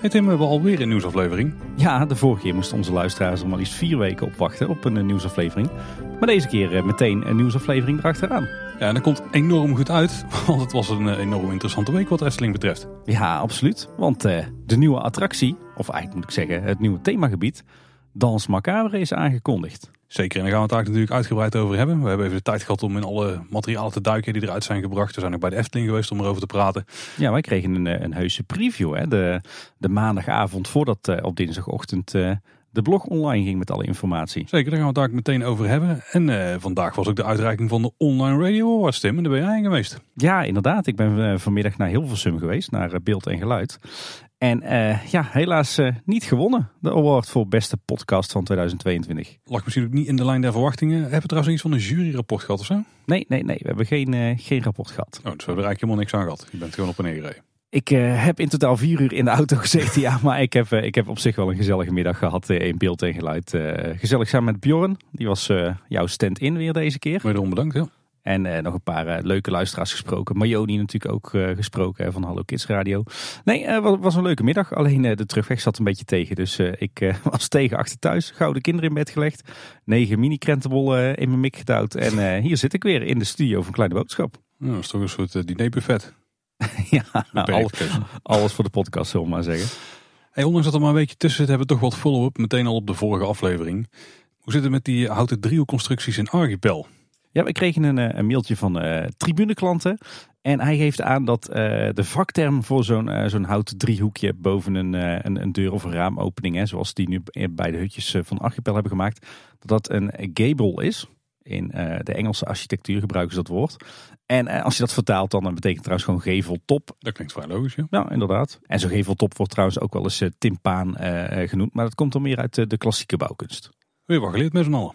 Hey Tim, we hebben alweer een nieuwsaflevering. Ja, de vorige keer moesten onze luisteraars er maar liefst vier weken op wachten op een eh, nieuwsaflevering. Maar deze keer eh, meteen een nieuwsaflevering erachteraan. Ja, en dat komt enorm goed uit, want het was een eh, enorm interessante week wat Efteling betreft. Ja, absoluut. Want de nieuwe attractie, of eigenlijk moet ik zeggen het nieuwe themagebied, Dans Macabre is aangekondigd. Zeker, en daar gaan we het eigenlijk natuurlijk uitgebreid over hebben. We hebben even de tijd gehad om in alle materialen te duiken die eruit zijn gebracht. We zijn ook bij de Efteling geweest om erover te praten. Ja, wij kregen een, eh, een heuse preview hè? De, de maandagavond voordat eh, op dinsdagochtend eh, de blog online ging met alle informatie. Zeker, daar gaan we het eigenlijk meteen over hebben. En vandaag was ook de uitreiking van de Online Radio Awards, Tim. En daar ben jij heen geweest. Ja, inderdaad. Ik ben vanmiddag naar Hilversum geweest, naar Beeld en Geluid. En eh, ja, helaas eh, niet gewonnen. De award voor beste podcast van 2022. Lag misschien ook niet in de lijn der verwachtingen. Hebben we trouwens iets van een juryrapport gehad of zo? Nee, nee, nee. We hebben geen, eh, geen rapport gehad. Oh, dus we hebben er eigenlijk helemaal niks aan gehad. Je bent gewoon op en neer gereden. Ik heb in totaal vier uur in de auto gezeten. ja, maar ik heb, ik heb op zich wel een gezellige middag gehad eh, in beeld en geluid. Gezellig samen met Bjorn. Die was jouw stand-in weer deze keer. Wederom bedankt. Ja. En eh, nog een paar eh, leuke luisteraars gesproken. Marjoni natuurlijk ook eh, gesproken hè, van Hallo Kids Radio. Nee, het was, was een leuke middag. Alleen de terugweg zat een beetje tegen. Dus ik was tegen achter thuis. Gouden kinderen in bed gelegd. Negen mini krentenbollen eh, in mijn mik gedouwd. En hier zit ik weer in de studio van Kleine Boodschap. Dat is toch een soort dinerbuffet. ja, alles, alles voor de podcast, zullen we maar zeggen. Hey, ondanks dat er maar een weekje tussen zit, hebben we toch wat follow-up. Meteen al op de vorige aflevering. Hoe zit het met die houten driehoekconstructies in Archipel? Ja, we kregen een, eh, een mailtje van eh tribuneklanten. En hij geeft aan dat eh, de vakterm voor zo'n eh, zo'n houten driehoekje boven een, een, een deur of een raamopening, hè, zoals die nu bij de hutjes van Archipel hebben gemaakt, dat dat een gable is. In de Engelse architectuur gebruiken ze dat woord. En als je dat vertaalt, dan betekent het trouwens gewoon geveltop. Dat klinkt vrij logisch, ja. Ja, inderdaad. En zo'n geveltop wordt trouwens ook wel eens timpaan genoemd. Maar dat komt dan meer uit de klassieke bouwkunst. Weer wat geleerd met z'n allen.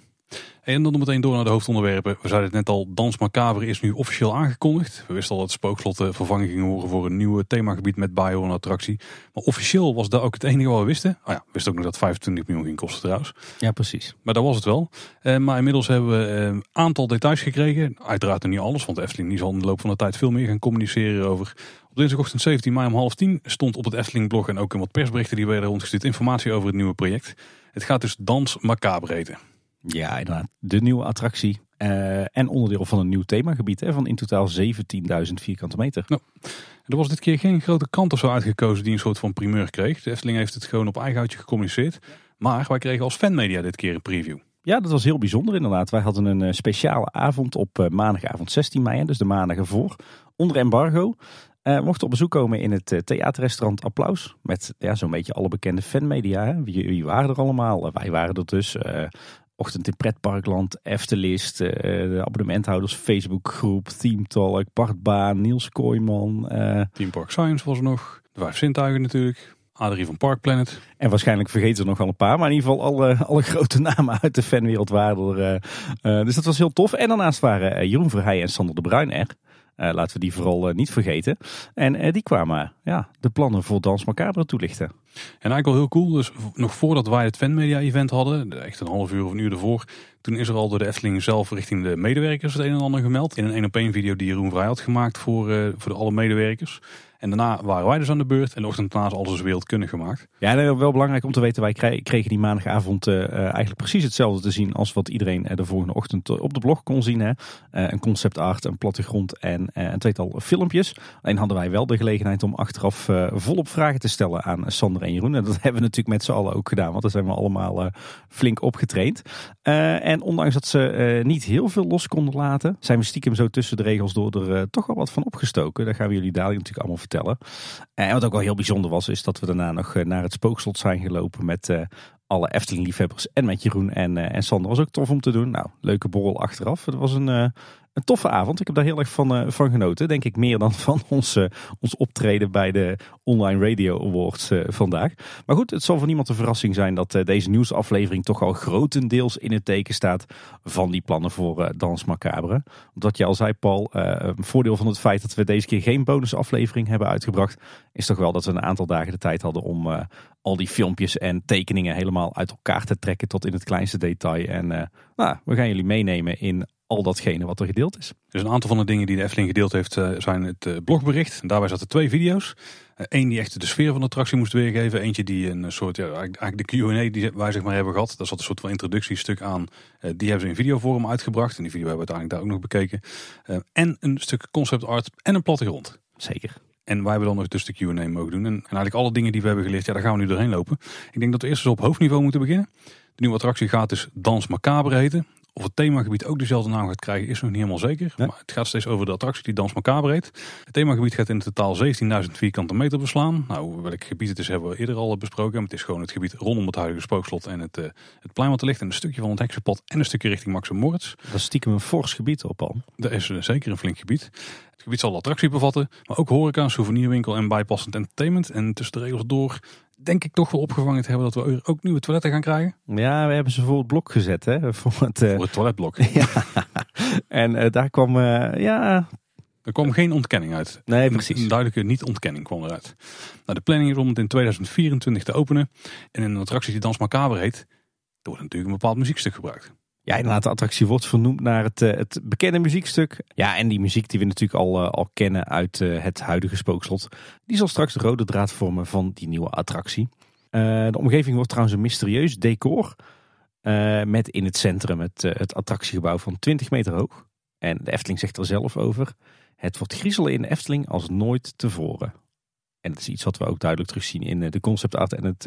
En dan meteen door naar de hoofdonderwerpen. We zeiden het net al, Dans Macabre is nu officieel aangekondigd. We wisten al dat Spookslot de vervanging ging horen voor een nieuw themagebied met Bio en attractie. Maar officieel was dat ook het enige wat we wisten. Oh ja, we wisten ook nog dat 25 miljoen ging kosten trouwens. Ja, precies. Maar dat was het wel. Eh, maar inmiddels hebben we eh, een aantal details gekregen. Uiteraard nog niet alles, want de Efteling die zal in de loop van de tijd veel meer gaan communiceren over. Op dinsdagochtend 17 mei om half tien stond op het Efteling blog en ook in wat persberichten die werden rondgestuurd informatie over het nieuwe project. Het gaat dus Dans Macabre heten. Ja, inderdaad. De nieuwe attractie. eh, en onderdeel van een nieuw themagebied hè, van in totaal 17.000 vierkante meter. Er was dit keer geen grote krant of zo uitgekozen die een soort van primeur kreeg. De Efteling heeft het gewoon op eigen houtje gecommuniceerd. Maar wij kregen als fanmedia dit keer een preview. Ja, dat was heel bijzonder inderdaad. Wij hadden een eh, speciale avond op eh, maandagavond 16 mei, dus de maandag ervoor, onder embargo. Eh mochten op bezoek komen in het theaterrestaurant Applaus. Met ja, zo'n beetje alle bekende fanmedia. Hè. Wie, wie waren er allemaal? Wij waren er dus. Ochtend in Pretparkland, Eftelist, eh, de abonnementhouders, Facebookgroep, Theme Talk, Bart Baan, Niels Kooijman. eh, Team Park Science was er nog. De Vijf Zintuigen natuurlijk. Adrie van Park Planet. En waarschijnlijk vergeten ze nog wel een paar. Maar in ieder geval alle, alle grote namen uit de fanwereld waren er. eh, dus dat was heel tof. En daarnaast waren Jeroen Verheij en Sander de Bruin er. Laten we die vooral niet vergeten. En die kwamen ja, de plannen voor Dans Macabre toelichten. En eigenlijk wel heel cool. Dus nog voordat wij het fanmedia event hadden, echt een half uur of een uur ervoor. Toen is er al door de Efteling zelf richting de medewerkers het een en ander gemeld. In een één op één video die Jeroen Vrij had gemaakt voor, eh, voor de alle medewerkers. En daarna waren wij dus aan de beurt. En de ochtend daarna is alles dus wereldkundig gemaakt. Ja, en wel belangrijk om te weten. Wij kregen- die maandagavond eh, eh, eigenlijk precies hetzelfde te zien. Als wat iedereen eh, de volgende ochtend op de blog kon zien. Hè. Een concept art, een plattegrond en een tweetal filmpjes. Alleen hadden wij wel de gelegenheid om achteraf volop vragen te stellen aan Sander en Jeroen. En dat hebben we natuurlijk met z'n allen ook gedaan. Want daar zijn we allemaal flink opgetraind. En ondanks dat ze niet heel veel los konden laten, zijn we stiekem zo tussen de regels door er toch wel wat van opgestoken. Dat gaan we jullie dadelijk natuurlijk allemaal vertellen. En wat ook wel heel bijzonder was, is dat we daarna nog eh, naar het spookslot zijn gelopen met eh, alle Efteling-liefhebbers en met Jeroen en, eh, en Sander. was ook tof om te doen. Nou, leuke borrel achteraf. Het was een, eh, een toffe avond. Ik heb daar heel erg van, uh, van genoten. Denk ik meer dan van ons, uh, ons optreden bij de Online Radio Awards uh, vandaag. Maar goed, het zal voor niemand een verrassing zijn dat deze nieuwsaflevering toch al grotendeels in het teken staat van die plannen voor Dans Macabre. Wat je al zei, Paul, een voordeel van het feit dat we deze keer geen bonusaflevering hebben uitgebracht, is toch wel dat we een aantal dagen de tijd hadden om al die filmpjes en tekeningen helemaal uit elkaar te trekken tot in het kleinste detail. En nou, we gaan jullie meenemen in al datgene wat er gedeeld is. Dus een aantal van de dingen die de Efteling gedeeld heeft eh, zijn het eh, blogbericht. En daarbij zaten twee video's. Eén eh, die echt de sfeer van de attractie moest weergeven. Eentje die een soort, ja, eigenlijk de Q&A die wij zeg maar hebben gehad. Daar zat een soort van introductiestuk aan. Die hebben ze in videovorm uitgebracht. En die video hebben we uiteindelijk daar ook nog bekeken. En een stuk concept art en een plattegrond. Zeker. En wij hebben dan nog dus de Q&A mogen doen. En, eigenlijk alle dingen die we hebben geleerd, ja, daar gaan we nu doorheen lopen. Ik denk dat we eerst eens op hoofdniveau moeten beginnen. De nieuwe attractie gaat dus Dans Macabre heten. Of het themagebied ook dezelfde naam gaat krijgen is nog niet helemaal zeker. Maar het gaat steeds over de attractie die Dans Macabre heet. Het themagebied gaat in totaal 17.000 vierkante meter beslaan. Nou, welk gebied het is hebben we eerder al besproken. Het is gewoon het gebied rondom het huidige spookslot en het, uh, het plein wat er ligt. En een stukje van het heksenpad en een stukje richting Max Moritz. Dat is stiekem een fors gebied op al. Dat is uh, zeker een flink gebied. Het gebied zal attractie bevatten, maar ook horeca, souvenirwinkel en bijpassend entertainment. En tussen de regels door denk ik toch wel opgevangen te hebben dat we ook nieuwe toiletten gaan krijgen. Ja, we hebben ze voor het blok gezet, hè? Voor het, uh... voor het toiletblok. ja. En uh, daar kwam, uh, ja... Er kwam geen ontkenning uit. Nee, precies. Een, duidelijke niet-ontkenning kwam eruit. Nou, de planning is om het in 2024 te openen. En in een attractie die Dans Macabre heet, er wordt natuurlijk een bepaald muziekstuk gebruikt. Ja, inderdaad, de attractie wordt vernoemd naar het, eh, het bekende muziekstuk. Ja, en die muziek die we natuurlijk al, eh, al kennen uit eh, het huidige spookslot. Die zal straks de rode draad vormen van die nieuwe attractie. de omgeving wordt trouwens een mysterieus decor. met in het centrum het, het attractiegebouw van 20 meter hoog. En de Efteling zegt er zelf over. Het wordt griezelen in de Efteling als nooit tevoren. En dat is iets wat we ook duidelijk terugzien in de concept art en het,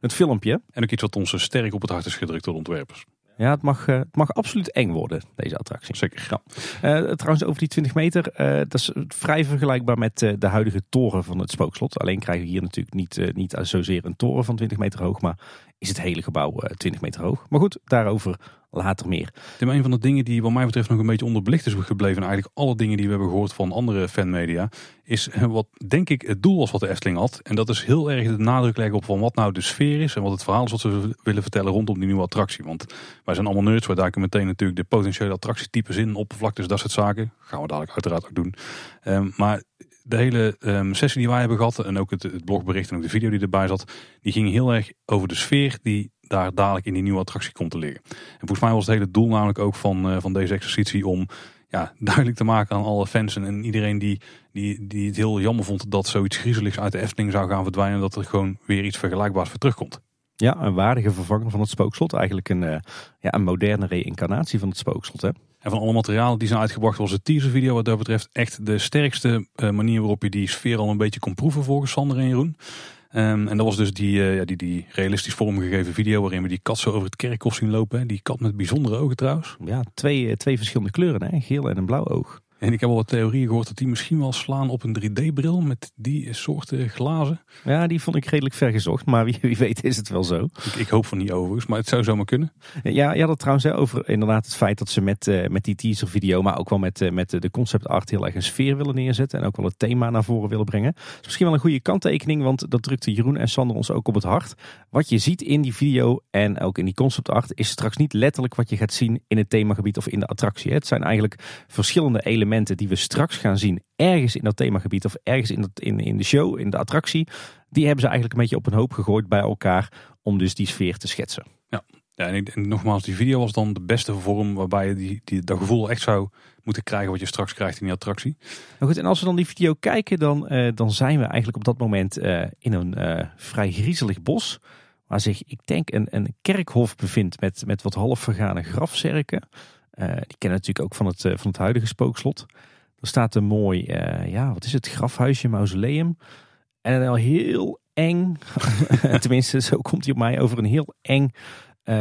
het filmpje. En ook iets wat ons sterk op het hart is gedrukt door ontwerpers. Ja, het mag, uh, het mag absoluut eng worden, deze attractie. Zeker. Ja. Uh, trouwens, over die 20 meter, uh, dat is vrij vergelijkbaar met de huidige toren van het spookslot. Alleen krijgen we hier natuurlijk niet, niet zozeer een toren van 20 meter hoog, maar is het hele gebouw 20 meter hoog. Maar goed, daarover later meer. Tim, een van de dingen die wat mij betreft nog een beetje onderbelicht is gebleven, en eigenlijk alle dingen die we hebben gehoord van andere fanmedia, is wat denk ik het doel was wat de Efteling had. En dat is heel erg de nadruk leggen op van wat nou de sfeer is en wat het verhaal is wat ze willen vertellen rondom die nieuwe attractie. Want wij zijn allemaal nerds, wij duiken meteen natuurlijk de potentiële attractietypes in, oppervlaktes, dat soort zaken. Gaan we dadelijk uiteraard ook doen. Um, maar de hele um, sessie die wij hebben gehad en ook het, het, blogbericht en ook de video die erbij zat, die ging heel erg over de sfeer die daar dadelijk in die nieuwe attractie komt te liggen. En volgens mij was het hele doel namelijk ook van, uh, van deze exercitie om ja, duidelijk te maken aan alle fans en iedereen die, die, die het heel jammer vond dat zoiets griezeligs uit de Efteling zou gaan verdwijnen, dat er gewoon weer iets vergelijkbaars voor terugkomt. Ja, een waardige vervanger van het spookslot. Eigenlijk een, uh, ja, een moderne reïncarnatie van het spookslot. Hè? En van alle materialen die zijn uitgebracht was het teaservideo wat dat betreft echt de sterkste uh, manier waarop je die sfeer al een beetje kon proeven volgens Sander en Jeroen. Um, en dat was dus die, uh, ja, die, die realistisch vormgegeven video waarin we die kat zo over het kerkhof zien lopen. Die kat met bijzondere ogen trouwens. Ja, twee, twee verschillende kleuren, hè? geel en een blauw oog. En ik heb al wat theorieën gehoord dat die misschien wel slaan op een 3D-bril met die soorten glazen. Ja, die vond ik redelijk vergezocht, maar wie, wie weet is het wel zo. Ik, ik hoop van niet overigens, maar het zou zomaar kunnen. Ja, ja dat trouwens over inderdaad het feit dat ze met, uh, met die teaser-video, maar ook wel met, uh, met de concept art heel erg een sfeer willen neerzetten. En ook wel het thema naar voren willen brengen. Dat is misschien wel een goede kanttekening, want dat drukte Jeroen en Sander ons ook op het hart. Wat je ziet in die video en ook in die concept art is straks niet letterlijk wat je gaat zien in het themagebied of in de attractie. Het zijn eigenlijk verschillende elementen die we straks gaan zien ergens in dat themagebied of ergens in, dat, in, in de show, in de attractie, die hebben ze eigenlijk een beetje op een hoop gegooid bij elkaar om dus die sfeer te schetsen. Ja, ja en, en nogmaals, die video was dan de beste vorm waarbij je die, die, dat gevoel echt zou moeten krijgen wat je straks krijgt in die attractie. Nou goed, en als we dan die video kijken, dan, uh, dan zijn we eigenlijk op dat moment uh, in een uh, vrij griezelig bos. Waar zich, ik denk, een, een kerkhof bevindt met, met wat half vergane grafzerken. Die kennen natuurlijk ook van het, van het huidige spookslot. Er staat een mooi, uh, ja, wat is het, grafhuisje, mausoleum. En al heel eng, tenminste zo komt hij op mij over, een heel eng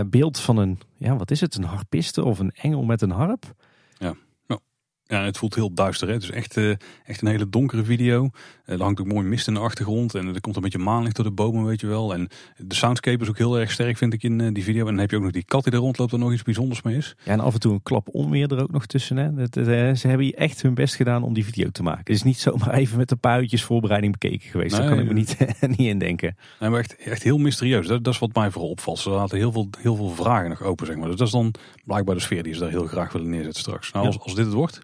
beeld van een, ja, wat is het, een harpiste of een engel met een harp. Ja. Het voelt heel duister. Hè? Het is echt, uh, echt een hele donkere video. Uh, er hangt ook mooi mist in de achtergrond. En er komt een beetje maanlicht door de bomen, weet je wel. En de soundscape is ook heel erg sterk, vind ik, in uh, die video. En dan heb je ook nog die kat die er rondloopt, er nog iets bijzonders mee is. Ja, en af en toe een klap onweer er ook nog tussen. Hè? Dat, ze hebben hier echt hun best gedaan om die video te maken. Het is niet zomaar even met een paar uurtjes voorbereiding bekeken geweest. Nee, Daar kan ik me niet, niet in denken. Nee, maar echt, echt heel mysterieus. Dat, dat is wat mij vooral opvalt. Ze laten heel veel, heel veel vragen nog open, zeg maar. Dus dat is dan blijkbaar de sfeer die ze daar heel graag willen neerzetten straks. Nou, als, als dit het wordt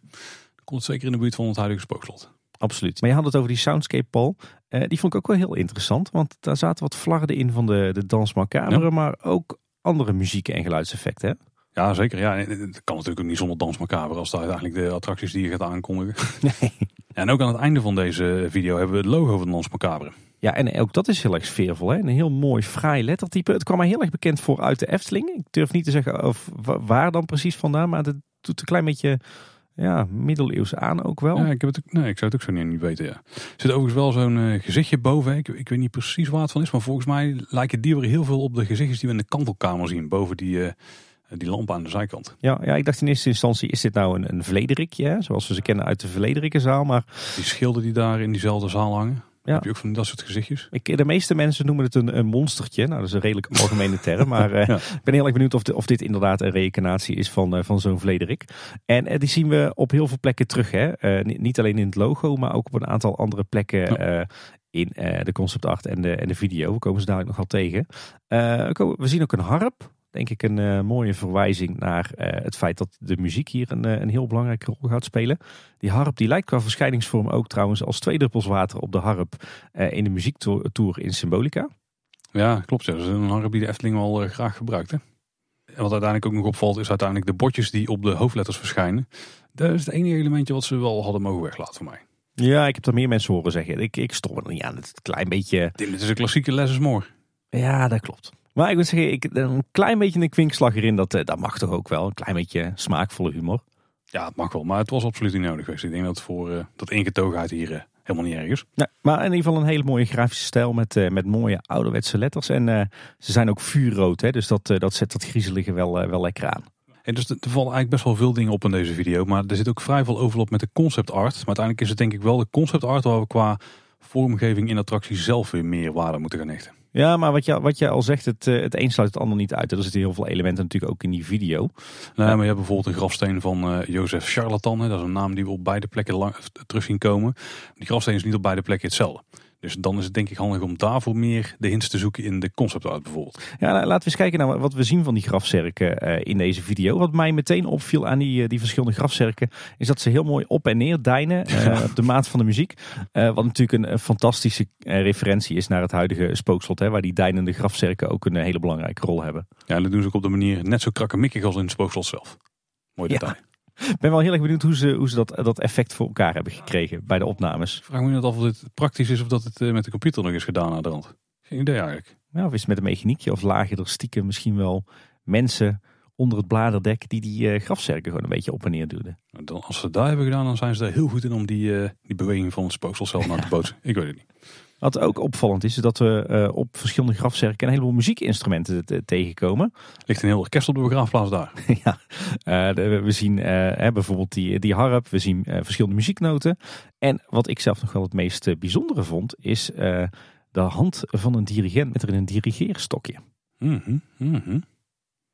komt zeker in de buurt van het huidige spookslot. Absoluut. Maar je had het over die soundscape, Paul. Uh, die vond ik ook wel heel interessant. Want daar zaten wat flarden in van de, de Dans Macabre. Maar ook andere muziek en geluidseffecten. Hè? Ja, zeker. Ja, het kan natuurlijk ook niet zonder Dans Macabre. Als dat uiteindelijk de attracties die je gaat aankondigen. Nee. En ook aan het einde van deze video hebben we het logo van Dans Macabre. Ja, en ook dat is heel erg sfeervol. Hè? Een heel mooi, fraai lettertype. Het kwam mij heel erg bekend voor uit de Efteling. Ik durf niet te zeggen of waar dan precies vandaan. Maar het doet een klein beetje ja, middeleeuws aan ook wel. Ja, ik, heb het, nee, ik zou het ook zo niet, niet weten. Ja. Er zit overigens wel zo'n uh, gezichtje boven. Ik, ik weet niet precies waar het van is. Maar volgens mij lijken die weer heel veel op de gezichtjes die we in de kantelkamer zien. Boven die, uh, die lamp aan de zijkant. Ja, ja, ik dacht in eerste instantie, is dit nou een, een vlederikje? Zoals we ze kennen uit de Vlederikkenzaal. Maar... Die schilden die daar in diezelfde zaal hangen. Ja. Heb je ook van dat soort gezichtjes? Ik, de meeste mensen noemen het een, een monstertje. Nou, dat is een redelijk algemene term. Maar uh, ik ben heel erg benieuwd of, de, of dit inderdaad een reïncarnatie is van, uh, van zo'n Vlederik. En uh, die zien we op heel veel plekken terug. Hè? Niet, niet, alleen in het logo, maar ook op een aantal andere plekken ja. in de concept art en de, en de video. We komen ze dadelijk nogal tegen. we zien ook een harp denk ik een uh, mooie verwijzing naar uh, het feit dat de muziek hier een, uh, een heel belangrijke rol gaat spelen. Die harp die lijkt qua verschijningsvorm ook trouwens als twee druppels water op de harp in de muziektour in Symbolica. Ja, klopt. Ja. Dat is een harp die de Efteling wel graag gebruikt. Hè? En wat uiteindelijk ook nog opvalt is uiteindelijk de bordjes die op de hoofdletters verschijnen. Dat is het enige elementje wat ze wel hadden mogen weglaten voor mij. Ja, ik heb er meer mensen horen zeggen. Ik, ik stop er niet aan. Het klein beetje... Dit is een klassieke Les is more. Ja, dat klopt. Maar ik moet zeggen, ik, een klein beetje een kwinkslag erin, dat, eh, dat mag toch ook wel. Een klein beetje smaakvolle humor. Ja, het mag wel, maar het was absoluut niet nodig geweest. Ik denk dat voor uh, dat ingetogenheid hier uh, helemaal niet erg is. Nee, maar in ieder geval een hele mooie grafische stijl met, uh, met mooie ouderwetse letters. En ze zijn ook vuurrood, hè, dus dat, dat zet dat griezelige wel, wel lekker aan. En dus er vallen eigenlijk best wel veel dingen op in deze video. Maar er zit ook vrij veel overlap met de concept art. Maar uiteindelijk is het denk ik wel de concept art waar we qua vormgeving in attractie zelf weer meer waarde moeten gaan hechten. Ja, maar wat je, wat je al zegt, het, eh, het een sluit het ander niet uit. Er zitten heel veel elementen natuurlijk ook in die video. Nee, maar je hebt bijvoorbeeld een grafsteen van uh, Jozef Charlatan. Hè. Dat is een naam die we op beide plekken lang, terug zien komen. Die grafsteen is niet op beide plekken hetzelfde. Dus dan is het denk ik handig om daarvoor meer de hints te zoeken in de concept art bijvoorbeeld. Ja, nou, laten we eens kijken naar wat we zien van die grafzerken uh, in deze video. Wat mij meteen opviel aan die, uh, die verschillende grafzerken is dat ze heel mooi op en neer deinen uh, op de maat van de muziek. wat natuurlijk een, fantastische referentie is naar het huidige spookslot, hè, waar die deinende grafzerken ook een hele belangrijke rol hebben. Ja, dat doen ze ook op de manier net zo krakkemikkig als in het spookslot zelf. Mooi detail. Ja. Ik ben wel heel erg benieuwd hoe ze, hoe ze dat, dat effect voor elkaar hebben gekregen bij de opnames. Ik vraag me niet af of dit praktisch is of dat het eh, met de computer nog is gedaan aan de rand. Geen idee eigenlijk. Ja, of is het met een mechaniekje of lagen er stiekem misschien wel mensen onder het bladerdek die die uh, grafzerken gewoon een beetje op en neer duwden. Dan, als ze dat hebben gedaan, dan zijn ze er heel goed in om die, uh, die beweging van het spooksel zelf naar te bootsen. Ik weet het niet. Wat ook opvallend is, is dat we uh, op verschillende grafzerken een heleboel muziekinstrumenten tegenkomen. Ligt een heel orkest op de begraafplaats daar. ja, uh, we zien uh, bijvoorbeeld die, die harp, we zien verschillende muzieknoten. En wat ik zelf nog wel het meest bijzondere vond, is de hand van een dirigent met erin een dirigeerstokje. Mm -hmm, mm -hmm.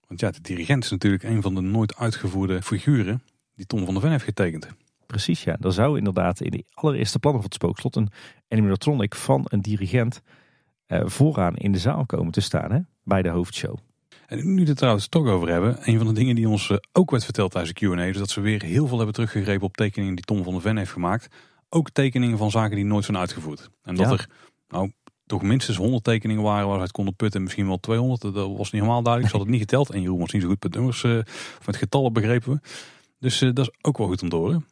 Want ja, de dirigent is natuurlijk een van de nooit uitgevoerde figuren die Tom van der Ven heeft getekend. Precies, ja. Er zou inderdaad in de allereerste plannen van het spookslot een animatronic van een dirigent uh, vooraan in de zaal komen te staan hè, bij de hoofdshow. En nu we het trouwens toch over hebben, een van de dingen die ons eh, ook werd verteld tijdens de Q&A, is dat ze weer heel veel hebben teruggegrepen op tekeningen die Tom van der Ven heeft gemaakt. Ook tekeningen van zaken die nooit zijn uitgevoerd. En dat er nou toch minstens 100 tekeningen waren waar het konden putten, misschien wel 200. Dat was niet helemaal duidelijk. Ze hadden het niet geteld. En Jeroen was niet zo goed met nummers, uh, of met getallen begrepen we. Dus dat is ook wel goed om te horen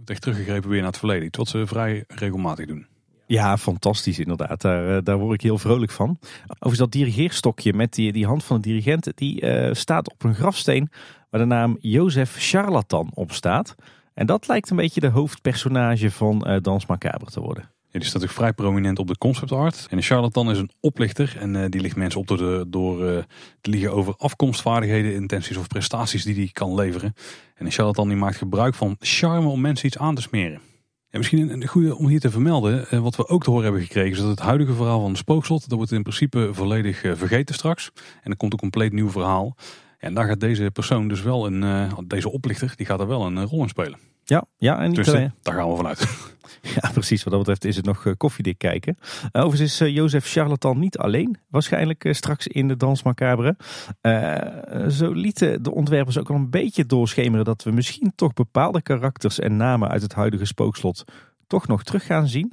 wordt echt teruggegrepen weer naar het verleden. Iets wat ze vrij regelmatig doen. Ja, fantastisch inderdaad. Daar, eh, daar word ik heel vrolijk van. Overigens dat dirigeerstokje met die, die hand van de dirigent, die uh, staat op een grafsteen waar de naam Jozef Charlatan op staat. En dat lijkt een beetje de hoofdpersonage van uh, Dans Macabre te worden. Die staat natuurlijk vrij prominent op de concept art. En de charlatan is een oplichter en uh, die ligt mensen op door, door uh, te liegen over afkomstvaardigheden, intenties of prestaties die hij kan leveren. En een charlatan die maakt gebruik van charme om mensen iets aan te smeren. En misschien een goede om hier te vermelden, uh, wat we ook te horen hebben gekregen, is dat het huidige verhaal van Spookslot, dat wordt in principe volledig vergeten straks. En er komt een compleet nieuw verhaal. En daar gaat deze persoon dus wel een, deze oplichter, die gaat er wel een rol in spelen. Ja, ja en dus, daar gaan we vanuit. Ja, precies. Wat dat betreft is het nog uh, koffiedik kijken. Uh, overigens is uh, Jozef Charlatan niet alleen. Waarschijnlijk straks in de Dans Macabre. zo lieten de ontwerpers ook al een beetje doorschemeren dat we misschien toch bepaalde karakters en namen uit het huidige spookslot toch nog terug gaan zien.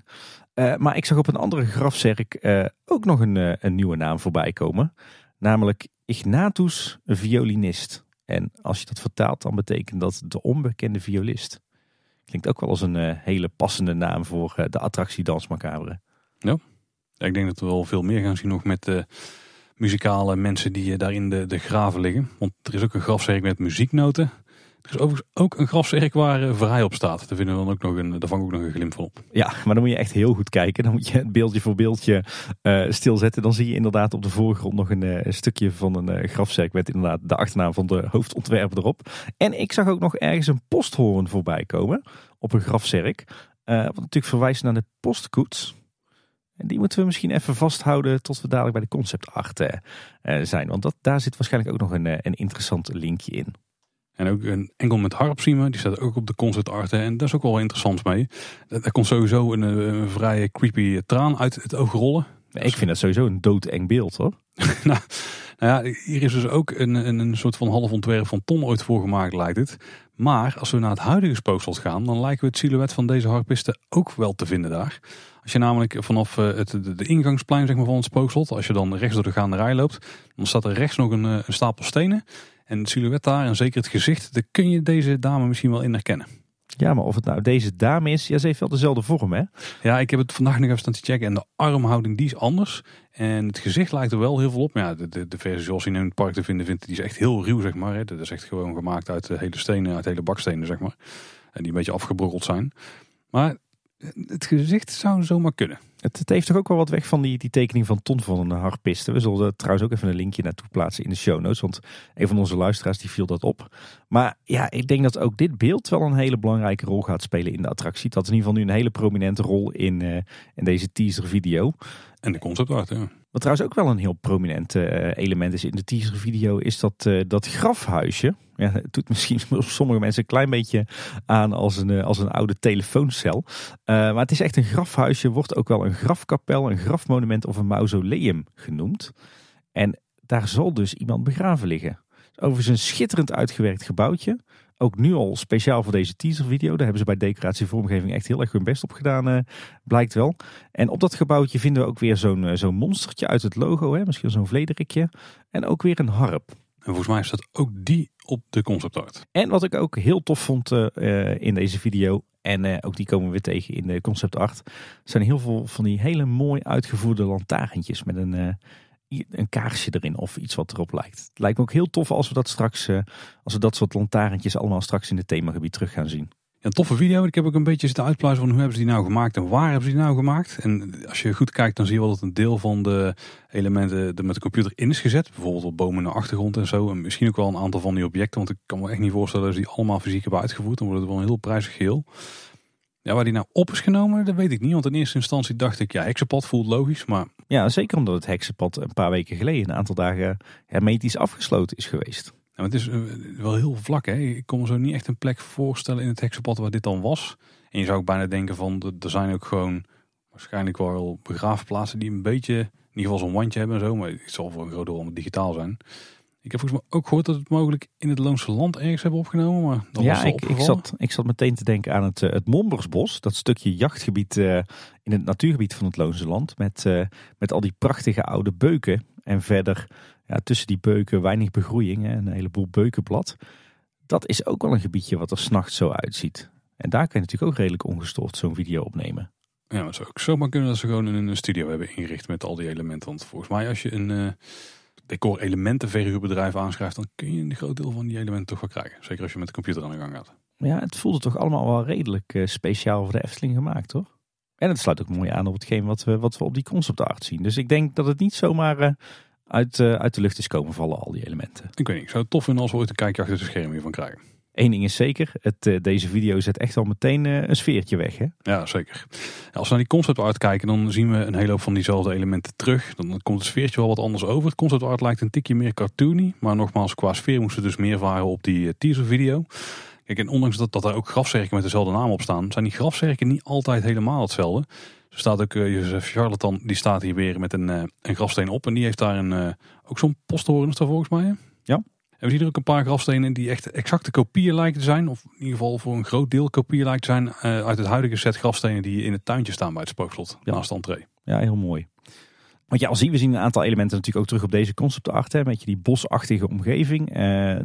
maar ik zag op een andere grafzerk ook nog een, een nieuwe naam voorbij komen. Namelijk Ignatus Violinist. En als je dat vertaalt, dan betekent dat de onbekende violist. Klinkt ook wel als een uh, hele passende naam voor uh, de attractie Dans Macabre. Ik denk dat we wel veel meer gaan zien nog met uh, muzikale mensen die daar in de, de graven liggen. Want er is ook een grafzerk met muzieknoten. Er is ook een grafzerk waar uh, vrij op staat. Daar, vinden we dan ook nog een, daar ook nog een glimp van op. Ja, maar dan moet je echt heel goed kijken. Dan moet je het beeldje voor beeldje uh, stilzetten. Dan zie je inderdaad op de voorgrond nog een, uh, stukje van een grafzerk met inderdaad de achternaam van de hoofdontwerper erop. En ik zag ook nog ergens een posthoorn voorbij komen op een grafzerk. wat natuurlijk verwijst naar de postkoets. En die moeten we misschien even vasthouden tot we dadelijk bij de concept zijn. Want dat, daar zit waarschijnlijk ook nog een, een interessant linkje in. En ook een enkel met harpsiemen, die staat ook op de concert art. En daar is ook wel interessant mee. Daar komt sowieso een, een vrij creepy traan uit het oog rollen. ik vind dat sowieso een doodeng beeld hoor. nou, nou, ja, hier is dus ook een, een, een soort van half ontwerp van Ton ooit voor gemaakt lijkt het. Maar als we naar het huidige spookslot gaan, dan lijken we het silhouet van deze harpisten ook wel te vinden daar. Als je namelijk vanaf eh, het, de, ingangsplein zeg maar, van het spookslot, als je dan rechts door de gaande rij loopt, dan staat er rechts nog een, eh, een stapel stenen. En het silhouet daar en zeker het gezicht, daar kun je deze dame misschien wel in herkennen. Ja, maar of het nou deze dame is, ja, ze heeft wel dezelfde vorm, hè? Ja, ik heb het vandaag nog even staan te checken en de armhouding die is anders. En het gezicht lijkt er wel heel veel op. Maar ja, de, de, de versie zoals je in het park te vinden vindt, die is echt heel ruw, zeg maar. Hè. Dat is echt gewoon gemaakt uit hele stenen, uit hele bakstenen, zeg maar. En die een beetje afgebrokkeld zijn. Maar het gezicht zou zomaar kunnen. Het, het, heeft toch ook wel wat weg van die, die tekening van Ton van een harpiste. We zullen trouwens ook even een linkje naartoe plaatsen in de show notes. Want een van onze luisteraars die viel dat op. Maar ja, ik denk dat ook dit beeld wel een hele belangrijke rol gaat spelen in de attractie. Dat is in ieder geval nu een hele prominente rol in, uh, in deze teaser video. En de concept art, ja. Wat trouwens ook wel een heel prominent uh, element is in de teaser video, is dat, uh, dat grafhuisje. Ja, het doet misschien sommige mensen een klein beetje aan als een, als een oude telefooncel. maar het is echt een grafhuisje, wordt ook wel een grafkapel, een grafmonument of een mausoleum genoemd. En daar zal dus iemand begraven liggen. Overigens een schitterend uitgewerkt gebouwtje. Ook nu al speciaal voor deze teaservideo. Daar hebben ze bij decoratievormgeving echt heel erg hun best op gedaan, uh, blijkt wel. En op dat gebouwtje vinden we ook weer zo'n zo'n monstertje uit het logo. Hè? Misschien zo'n vlederikje. En ook weer een harp. En volgens mij staat ook die op de concept art. En wat ik ook heel tof vond uh, in deze video. En ook die komen we weer tegen in de concept art. zijn heel veel van die hele mooi uitgevoerde lantaarntjes met een een kaarsje erin of iets wat erop lijkt. Het lijkt me ook heel tof als we dat straks, als we dat soort lantaarntjes allemaal straks in het themagebied terug gaan zien. Een toffe video. Ik heb ook een beetje zitten uitpluizen van hoe hebben ze die nou gemaakt en waar hebben ze die nou gemaakt. En als je goed kijkt dan zie je wel dat een deel van de elementen er met de computer in is gezet. Bijvoorbeeld op bomen in de achtergrond en zo. En misschien ook wel een aantal van die objecten. Want ik kan me echt niet voorstellen dat ze die allemaal fysiek hebben uitgevoerd. Dan wordt het wel een heel prijzig geheel. Ja, waar die nou op is genomen, dat weet ik niet. Want in eerste instantie dacht ik, ja, heksenpad voelt logisch, maar... Ja, zeker omdat het heksenpad een paar weken geleden, een aantal dagen hermetisch afgesloten is geweest. Ja, het is eh, wel heel vlak, hè. Ik kon me zo niet echt een plek voorstellen in het heksenpad waar dit dan was. En je zou ook bijna denken van, er zijn ook gewoon waarschijnlijk wel begraafplaatsen die een beetje, in ieder geval zo'n wandje hebben en zo. Maar het zal voor een groot deel digitaal zijn. Ik heb volgens mij ook gehoord dat het mogelijk in het Loonse Land ergens hebben opgenomen. Maar dat ja, was ik, ik, zat, ik zat meteen te denken aan het, uh, het Mombersbos. Dat stukje jachtgebied uh, in het natuurgebied van het Loonse Land. Met, uh, met al die prachtige oude beuken. En verder ja, tussen die beuken weinig begroeiing. Hè, een heleboel beukenblad. Dat is ook wel een gebiedje wat er s'nachts zo uitziet. En daar kun je natuurlijk ook redelijk ongestoord zo'n video opnemen. Ja, maar het zou ook zomaar kunnen dat ze gewoon een studio hebben ingericht met al die elementen. Want volgens mij als je een decor elementen verhuurbedrijf aanschrijft, dan kun je een groot deel van die elementen toch wel krijgen. Zeker als je met de computer aan de gang gaat. Ja, het voelde toch allemaal wel redelijk uh, speciaal voor de Efteling gemaakt, hoor. En het sluit ook mooi aan op hetgeen wat we, wat we op die concept art zien. Dus ik denk dat het niet zomaar uh, uit, uh, uit de lucht is komen vallen, al die elementen. Ik weet niet, ik zou het tof vinden als we ooit een kijkje achter de schermen hiervan krijgen. Eén ding is zeker, het, uh, deze video zet echt al meteen een sfeertje weg. Hè? Ja, zeker. als we naar die concept art kijken, dan zien we een hele hoop van diezelfde elementen terug. Dan komt het sfeertje wel wat anders over. Het concept art lijkt een tikje meer cartoony. Maar nogmaals, qua sfeer moesten dus meer varen op die teaser video. Kijk, en ondanks dat, dat er ook grafzerken met dezelfde naam op staan, zijn die grafzerken niet altijd helemaal hetzelfde. Er staat ook uh, Jozef Charlatan, die staat hier weer met een, uh, een grafsteen op. En die heeft daar een, uh, ook zo'n posthoorn, daar volgens mij. Ja. En we zien er ook een paar grafstenen die echt exacte kopieën lijken te zijn. Of in ieder geval voor een groot deel kopieën lijken te zijn uit het huidige set grafstenen die in het tuintje staan bij het spookslot. Ja. Naast de entree. Ja, heel mooi. Want ja, zien we zien een aantal elementen natuurlijk ook terug op deze concept art. Hè, met je die bosachtige omgeving,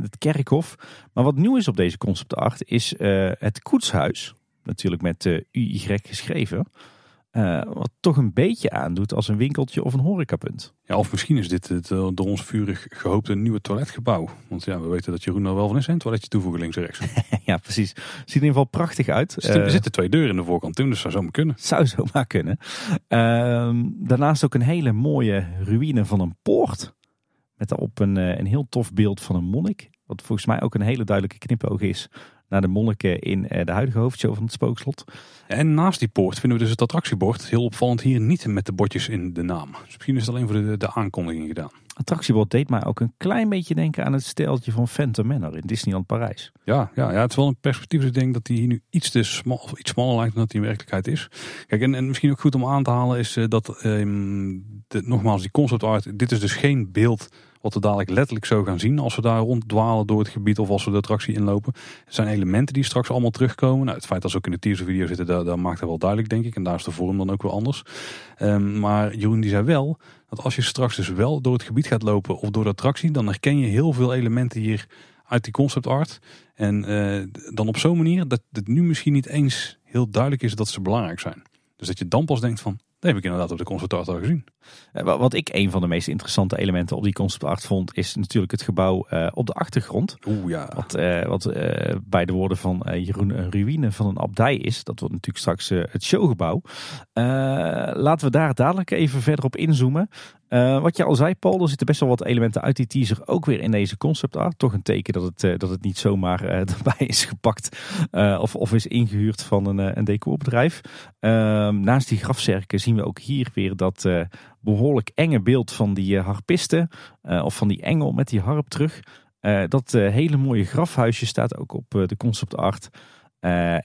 het kerkhof. Maar wat nieuw is op deze concept art is het koetshuis. Natuurlijk met uh, UY geschreven. Wat toch een beetje aandoet als een winkeltje of een horecapunt. Ja, of misschien is dit het door ons vurig gehoopte nieuwe toiletgebouw. Want ja, we weten dat Jeroen er wel van is. Een toiletje toevoegen links en rechts. ja, precies. Ziet er in ieder geval prachtig uit. Er zitten twee deuren in de voorkant toen, dus zou zomaar kunnen. Zou zomaar kunnen. Uh, daarnaast ook een hele mooie ruïne van een poort. Met daarop een, een heel tof beeld van een monnik. Wat volgens mij ook een hele duidelijke knipoog is naar de monniken in de huidige hoofdshow van het spookslot. En naast die poort vinden we dus het attractiebord. Heel opvallend hier niet met de bordjes in de naam. Dus misschien is het alleen voor de, de aankondiging gedaan. Attractiebord deed mij ook een klein beetje denken aan het steltje van Phantom Manor in Disneyland Parijs. Ja, ja, ja het is wel een perspectief. Dus ik denk dat die hier nu iets, te smal, of iets smaller lijkt dan dat die in werkelijkheid is. Kijk, en, en misschien ook goed om aan te halen is uh, dat, de, nogmaals, die concept art. Dit is dus geen beeld wat we dadelijk letterlijk zo gaan zien als we daar ronddwalen door het gebied of als we de attractie inlopen. Het zijn elementen die straks allemaal terugkomen. Nou, het feit dat ze ook in de teaser video zitten, dat, dat maakt het wel duidelijk denk ik. En daar is de vorm dan ook wel anders. Um, maar Jeroen die zei wel dat als je straks dus wel door het gebied gaat lopen of door de attractie, dan herken je heel veel elementen hier uit die concept art. En uh, dan op zo'n manier dat het nu misschien niet eens heel duidelijk is dat ze belangrijk zijn. Dus dat je dan pas denkt van, dat heb ik inderdaad op de concept art al gezien. Wat ik een van de meest interessante elementen op die concept art vond, is natuurlijk het gebouw uh, op de achtergrond. Oeh ja. Wat, uh, wat uh, bij de woorden van Jeroen een ruïne van een abdij is. Dat wordt natuurlijk straks het showgebouw. laten we daar dadelijk even verder op inzoomen. Wat je al zei, Paul, er zitten best wel wat elementen uit die teaser ook weer in deze concept art. Toch een teken dat het, dat het niet zomaar erbij is gepakt of, of is ingehuurd van een, een decorbedrijf. Ehm, naast die grafzerken zien we ook hier weer dat behoorlijk enge beeld van die harpisten. of van die engel met die harp terug. dat hele mooie grafhuisje staat ook op de concept art.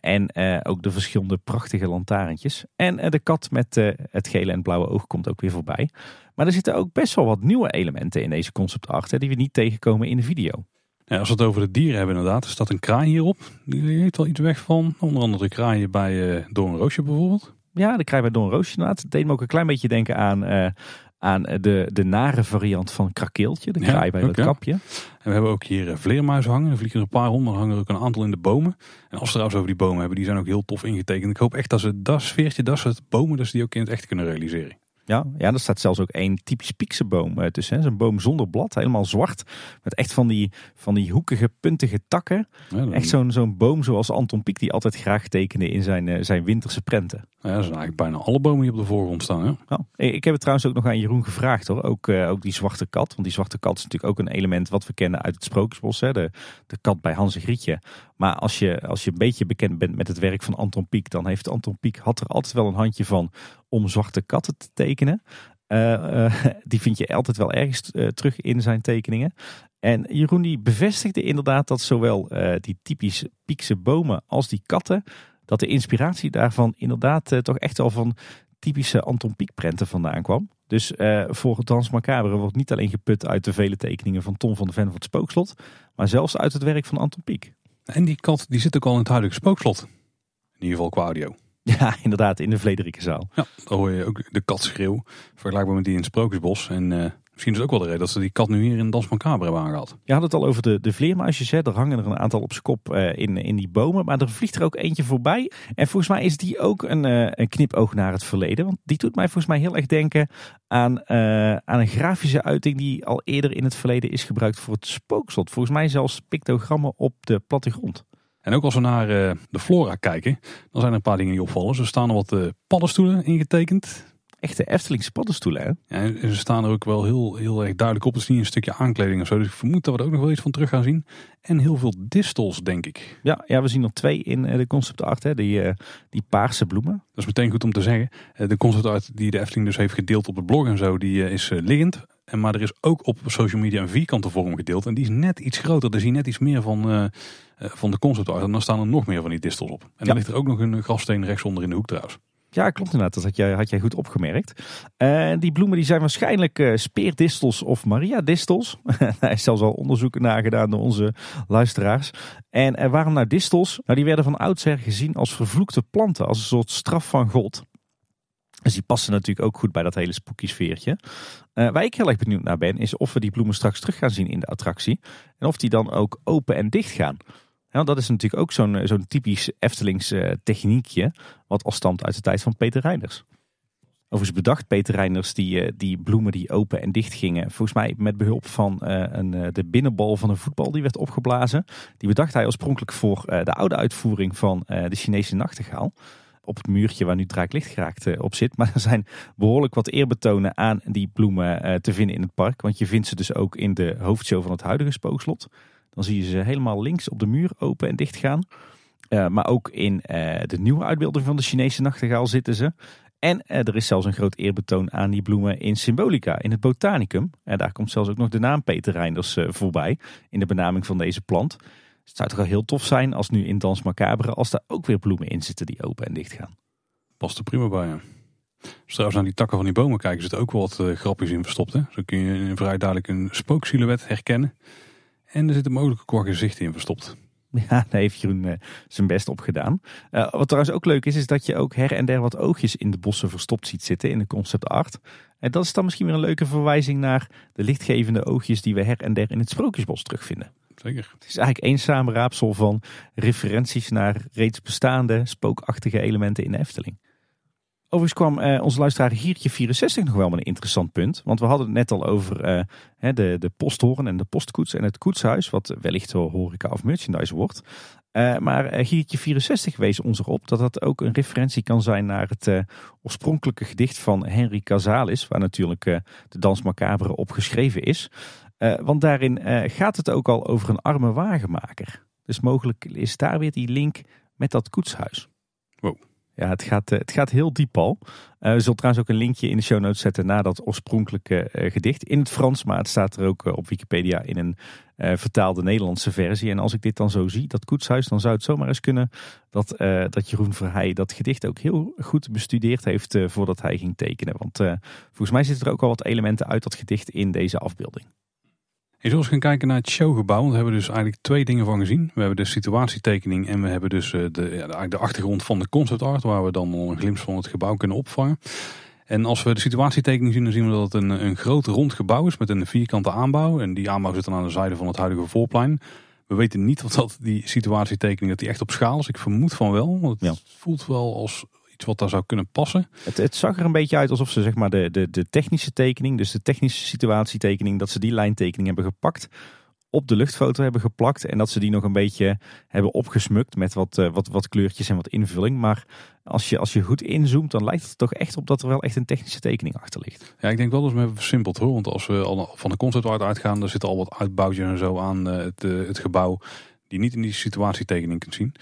En ook de verschillende prachtige lantaarntjes. En de kat met het gele en blauwe oog komt ook weer voorbij. Maar er zitten ook best wel wat nieuwe elementen in deze concept hè, die we niet tegenkomen in de video. Ja, als we het over de dieren hebben inderdaad, er staat een kraai hierop. Die heeft wel iets weg van. Onder andere de kraaien bij Doornroosje bijvoorbeeld. Ja, de kraai bij Doornroosje inderdaad. Het deed me ook een klein beetje denken aan aan de, de nare variant van krakeeltje, de kraai bij het kapje. En we hebben ook hier vleermuizen hangen. Er vliegen er een paar er hangen er ook een aantal in de bomen. En als we trouwens over die bomen hebben, die zijn ook heel tof ingetekend. Ik hoop echt dat ze dat sfeertje, dat soort bomen, dat ze die ook in het echt kunnen realiseren. Ja, ja, er staat zelfs ook één typisch pieksenboom tussen. Zo'n boom zonder blad, helemaal zwart. Met echt van die, van die hoekige, puntige takken. Ja, Echt zo'n zo'n boom zoals Anton Pieck die altijd graag tekende in zijn, zijn winterse prenten. Ja, dat zijn eigenlijk bijna alle bomen die op de voorgrond staan. Hè? Ja. Ik heb het trouwens ook nog aan Jeroen gevraagd hoor. Ook, uh, ook die zwarte kat. Want die zwarte kat is natuurlijk ook een element wat we kennen uit het Sprookjesbos. Hè? De, de kat bij Hans en Grietje. Maar als je, als je een beetje bekend bent met het werk van Anton Pieck. Dan heeft Anton Pieck had er altijd wel een handje van om zwarte katten te tekenen. Uh, uh, die vind je altijd wel ergens terug in zijn tekeningen. En Jeroen die bevestigde inderdaad dat zowel die typisch Piekse bomen als die katten dat de inspiratie daarvan inderdaad toch echt al van typische Anton Pieck prenten vandaan kwam. Dus voor Dans Macabre wordt niet alleen geput uit de vele tekeningen van Tom van de Ven van het Spookslot, maar zelfs uit het werk van Anton Pieck. En die kat die zit ook al in het huidige Spookslot. In ieder geval qua audio. Ja, inderdaad, in de Vlederikenzaal. Ja, daar hoor je ook de katschreeuw, vergelijkbaar met die in het Sprookjesbos. En uh, Misschien is het ook wel de reden dat ze die kat nu hier in Dans Macabre hebben aangehaald. Je had het al over de, de vleermuisjes. Hè. Er hangen er een aantal op zijn kop uh, in, in die bomen. Maar er vliegt er ook eentje voorbij. En volgens mij is die ook een, uh, een knipoog naar het verleden. Want die doet mij volgens mij heel erg denken aan, uh, aan een grafische uiting die al eerder in het verleden is gebruikt voor het spookslot. Volgens mij zelfs pictogrammen op de plattegrond. En ook als we naar de flora kijken, dan zijn er een paar dingen die opvallen. Er staan er wat paddenstoelen ingetekend echte Eftelingse paddenstoelen. Hè? Ja, en ze staan er ook wel heel, heel erg duidelijk op. Het is niet een stukje aankleding of zo. Dus ik vermoed dat we er ook nog wel iets van terug gaan zien. En heel veel distels, denk ik. Ja, ja we zien er twee in eh, de concept art. Hè? Die, uh, die paarse bloemen. Dat is meteen goed om te zeggen. Eh, de concept art die de Efteling dus heeft gedeeld op de blog en zo, die is liggend. En, maar er is ook op social media een vierkante vorm gedeeld. En die is net iets groter. Daar zie je net iets meer van, van de concept art. En dan staan er nog meer van die distels op. En ja. dan ligt er ook nog een grafsteen rechtsonder in de hoek trouwens. Ja, klopt inderdaad. Dat had jij, had jij goed opgemerkt. Uh, die bloemen die zijn waarschijnlijk uh, speerdistels of Maria-distels. Daar is zelfs al onderzoeken naar door onze luisteraars. En uh, waarom nou distels? Nou, die werden van oudsher gezien als vervloekte planten, als een soort straf van God. Dus die passen natuurlijk ook goed bij dat hele spooky sfeertje. waar ik heel erg benieuwd naar ben, is of we die bloemen straks terug gaan zien in de attractie. En of die dan ook open en dicht gaan. Ja, dat is natuurlijk ook zo'n zo'n typisch Eftelings uh, techniekje, wat al stamt uit de tijd van Peter Reiners. Overigens bedacht Peter Reiners die, uh, die bloemen die open en dicht gingen. Volgens mij met behulp van een, de binnenbal van een voetbal die werd opgeblazen. Die bedacht hij oorspronkelijk voor de oude uitvoering van de Chinese nachtegaal. Op het muurtje waar nu Draaklicht geraakt op zit. Maar er zijn behoorlijk wat eerbetonen aan die bloemen te vinden in het park. Want je vindt ze dus ook in de hoofdshow van het huidige spookslot. Dan zie je ze helemaal links op de muur open en dicht gaan. Uh, maar ook in uh, de nieuwe uitbeelding van de Chinese nachtegaal zitten ze. En uh, er is zelfs een groot eerbetoon aan die bloemen in Symbolica, in het botanicum. En daar komt zelfs ook nog de naam Peter Reinders voorbij in de benaming van deze plant. Dus het zou toch wel heel tof zijn als nu in Dans Macabre, als daar ook weer bloemen in zitten die open en dicht gaan. Past er prima bij, ja. Als trouwens naar die takken van die bomen kijken, zit ook wel wat grapjes in verstopt. Hè? Zo kun je vrij duidelijk een spooksilhouet herkennen. En er zit een mogelijke qua gezicht in verstopt. Ja, daar heeft Jeroen uh, zijn best op gedaan. Uh, wat trouwens ook leuk is, is dat je ook her en der wat oogjes in de bossen verstopt ziet zitten in de concept art. En dat is dan misschien weer een leuke verwijzing naar de lichtgevende oogjes die we her en der in het Sprookjesbos terugvinden. Zeker. Het is eigenlijk één samenraapsel van referenties naar reeds bestaande spookachtige elementen in de Efteling. Overigens kwam uh, onze luisteraar Giertje 64 nog wel met een interessant punt. Want we hadden het net al over uh, de, de posthoren en de postkoets en het koetshuis. Wat wellicht wel horeca of merchandise wordt. Uh, maar Giertje 64 wees ons erop dat dat ook een referentie kan zijn naar het oorspronkelijke gedicht van Henry Casalis. Waar natuurlijk de Dans Macabre op geschreven is. want daarin gaat het ook al over een arme wagenmaker. Dus mogelijk is daar weer die link met dat koetshuis. Wow. Ja, het gaat, eh, het gaat heel diep al. Uh, we zullen trouwens ook een linkje in de show notes zetten naar dat oorspronkelijke uh, gedicht. In het Frans, maar het staat er ook op Wikipedia in een vertaalde Nederlandse versie. En als ik dit dan zo zie, dat koetshuis, dan zou het zomaar eens kunnen dat, dat Jeroen Verheij dat gedicht ook heel goed bestudeerd heeft voordat hij ging tekenen. Want volgens mij zitten er ook al wat elementen uit dat gedicht in deze afbeelding. Je zullen eens gaan kijken naar het showgebouw. Want we hebben dus eigenlijk twee dingen van gezien. We hebben de situatietekening en we hebben dus eh, de, ja, de achtergrond van de concept art. Waar we dan een glimp van het gebouw kunnen opvangen. En als we de situatietekening zien, dan zien we dat het een, een groot rond gebouw is met een vierkante aanbouw. En die aanbouw zit dan aan de zijde van het huidige voorplein. We weten niet of dat die situatietekening dat die echt op schaal is. Ik vermoed van wel. Want het voelt wel als wat daar zou kunnen passen. Het, het, zag er een beetje uit alsof ze zeg maar de, de, de technische tekening, dus de technische situatietekening, dat ze die lijntekening hebben gepakt op de luchtfoto hebben geplakt. En dat ze die nog een beetje hebben opgesmukt met wat, uh, wat, wat kleurtjes en wat invulling. Maar als je, als je goed inzoomt, dan lijkt het toch echt op dat er wel echt een technische tekening achter ligt. Ja, ik denk wel dat we hebben versimpeld hoor. Want als we al van de concept art uitgaan, dan zitten al wat uitbouwtjes en zo aan uh, het, uh, het gebouw die niet in die situatietekening kunt zien.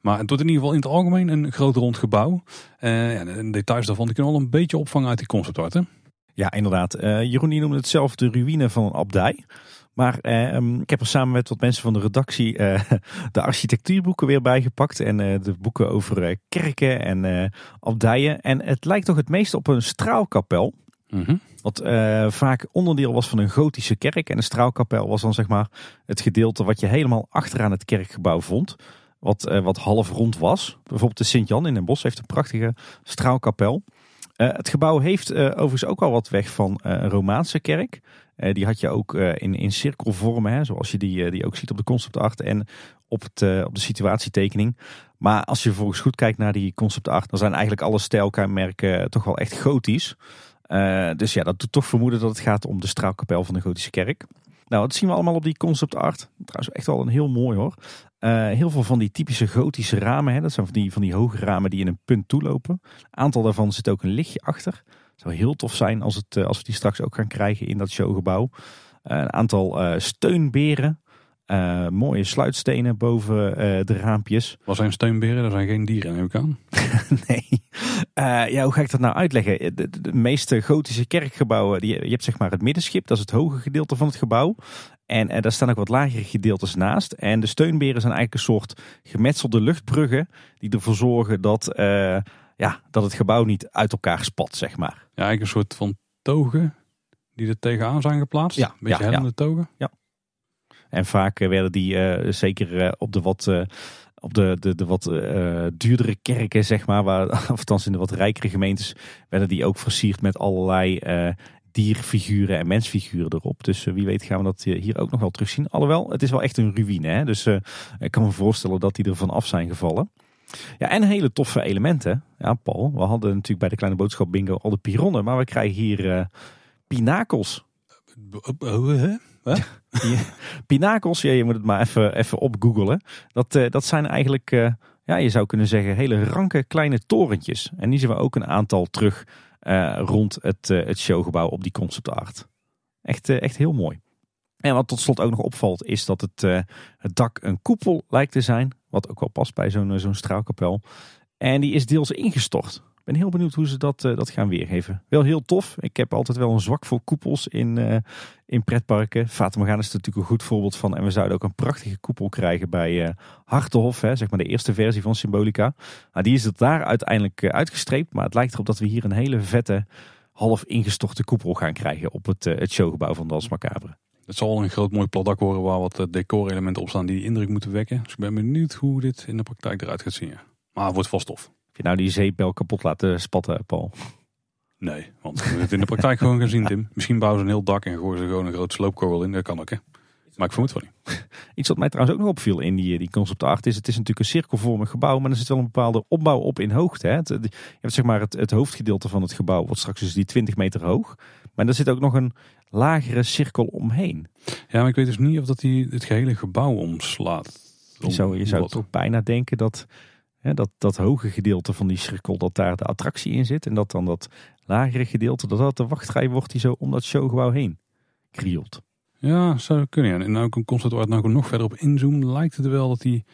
Maar het wordt in ieder geval in het algemeen een groot rond gebouw. Ja, de details daarvan die kunnen al een beetje opvangen uit die concept Ja, inderdaad. Uh, Jeroen noemde het zelf de ruïne van een abdij. Maar uh, ik heb er samen met wat mensen van de redactie uh, de architectuurboeken weer bijgepakt. En uh, de boeken over kerken en abdijen. En het lijkt toch het meest op een straalkapel. Mm Wat uh, vaak onderdeel was van een gotische kerk. En een straalkapel was dan zeg maar het gedeelte wat je helemaal achteraan het kerkgebouw vond. Wat, uh, wat half rond was. Bijvoorbeeld de Sint-Jan in Den Bosch heeft een prachtige straalkapel. Uh, het gebouw heeft overigens ook al wat weg van een Romaanse kerk. die had je ook in, in cirkelvormen, hè, zoals je die, die ook ziet op de concept art en op, het, op de situatietekening. Maar als je vervolgens goed kijkt naar die concept art, dan zijn eigenlijk alle stijlkenmerken toch wel echt gotisch. Uh, dus ja, dat doet toch vermoeden dat het gaat om de straalkapel van de Gotische kerk. Nou, dat zien we allemaal op die concept art. Trouwens, echt wel een heel mooi hoor. Uh, heel veel van die typische gotische ramen. Hè. Dat zijn van die, van die hoge ramen die in een punt toelopen. Een aantal daarvan zit ook een lichtje achter. Zou heel tof zijn als, het, als we die straks ook gaan krijgen in dat showgebouw. Een aantal steunberen. Uh, mooie sluitstenen boven uh, de raampjes. Wat zijn steunberen? Er zijn geen dieren, neem ik aan. nee. Uh, ja, hoe ga ik dat nou uitleggen? De, de, meeste gotische kerkgebouwen, die, je hebt zeg maar het middenschip, dat is het hoge gedeelte van het gebouw. En daar staan ook wat lagere gedeeltes naast. En de steunberen zijn eigenlijk een soort gemetselde luchtbruggen die ervoor zorgen dat, ja, dat het gebouw niet uit elkaar spat, zeg maar. Ja, eigenlijk een soort van togen die er tegenaan zijn geplaatst. Ja, een beetje ja, hellende ja. togen. Ja. En vaak eh, werden die uh, zeker uh, op de wat, op de, de, de wat duurdere kerken, zeg maar, waar, of althans in de wat rijkere gemeentes, werden die ook versierd met allerlei dierfiguren en mensfiguren erop. Dus wie weet gaan we dat hier ook nog wel terugzien. Alhoewel, het is wel echt een ruïne. Hè? Dus ik kan me voorstellen dat die er van af zijn gevallen. Ja, en hele toffe elementen. Ja, Paul, we hadden natuurlijk bij de Kleine Boodschap Bingo al de pironnen, maar we krijgen hier pinakels. Pinakels, ja, je moet het maar even, even opgoogelen. Dat, uh, dat zijn eigenlijk, uh, ja, je zou kunnen zeggen, hele ranke kleine torentjes. En die zien we ook een aantal terug uh, rond het, het showgebouw op die concept art. Echt, echt heel mooi. En wat tot slot ook nog opvalt is dat het, het dak een koepel lijkt te zijn. Wat ook wel past bij zo'n zo'n straalkapel. En die is deels ingestort ben heel benieuwd hoe ze dat, uh, dat gaan weergeven. Wel heel tof. Ik heb altijd wel een zwak voor koepels in, uh, in pretparken. Fata Morgana is natuurlijk een goed voorbeeld van. En we zouden ook een prachtige koepel krijgen bij uh, Hartenhof. Hè, zeg maar de eerste versie van Symbolica. Nou, die is het daar uiteindelijk uitgestreept. Maar het lijkt erop dat we hier een hele vette, half ingestorte koepel gaan krijgen op het, het showgebouw van Dans Macabre. Het zal een groot mooi plat dak worden waar wat decorelementen op staan die, die indruk moeten wekken. Dus ik ben benieuwd hoe dit in de praktijk eruit gaat zien. Maar het wordt vast tof je nou die zeepbel kapot laten spatten, Paul? Nee, want we hebben het in de praktijk gewoon gezien, Tim. Misschien bouwen ze een heel dak en gooien ze gewoon een groot sloopkogel in. Dat kan ook, hè. Maar ik vermoed van niet. Iets wat mij trouwens ook nog opviel in die, die concept art is, het is natuurlijk een cirkelvormig gebouw, maar er zit wel een bepaalde opbouw op in hoogte. Hè. je hebt zeg maar het, het hoofdgedeelte van het gebouw, wat straks is die 20 meter hoog. Maar er zit ook nog een lagere cirkel omheen. Ja, maar ik weet dus niet of dat die het gehele gebouw omslaat. je zou, je zou toch bijna denken dat dat, dat hoge gedeelte van die cirkel, dat daar de attractie in zit. En dat dan dat lagere gedeelte, dat dat de wachtrij wordt die zo om dat showgebouw heen krielt. Ja, zou kunnen. En nou een concept waar nou nog verder op inzoomen, lijkt het wel dat hij in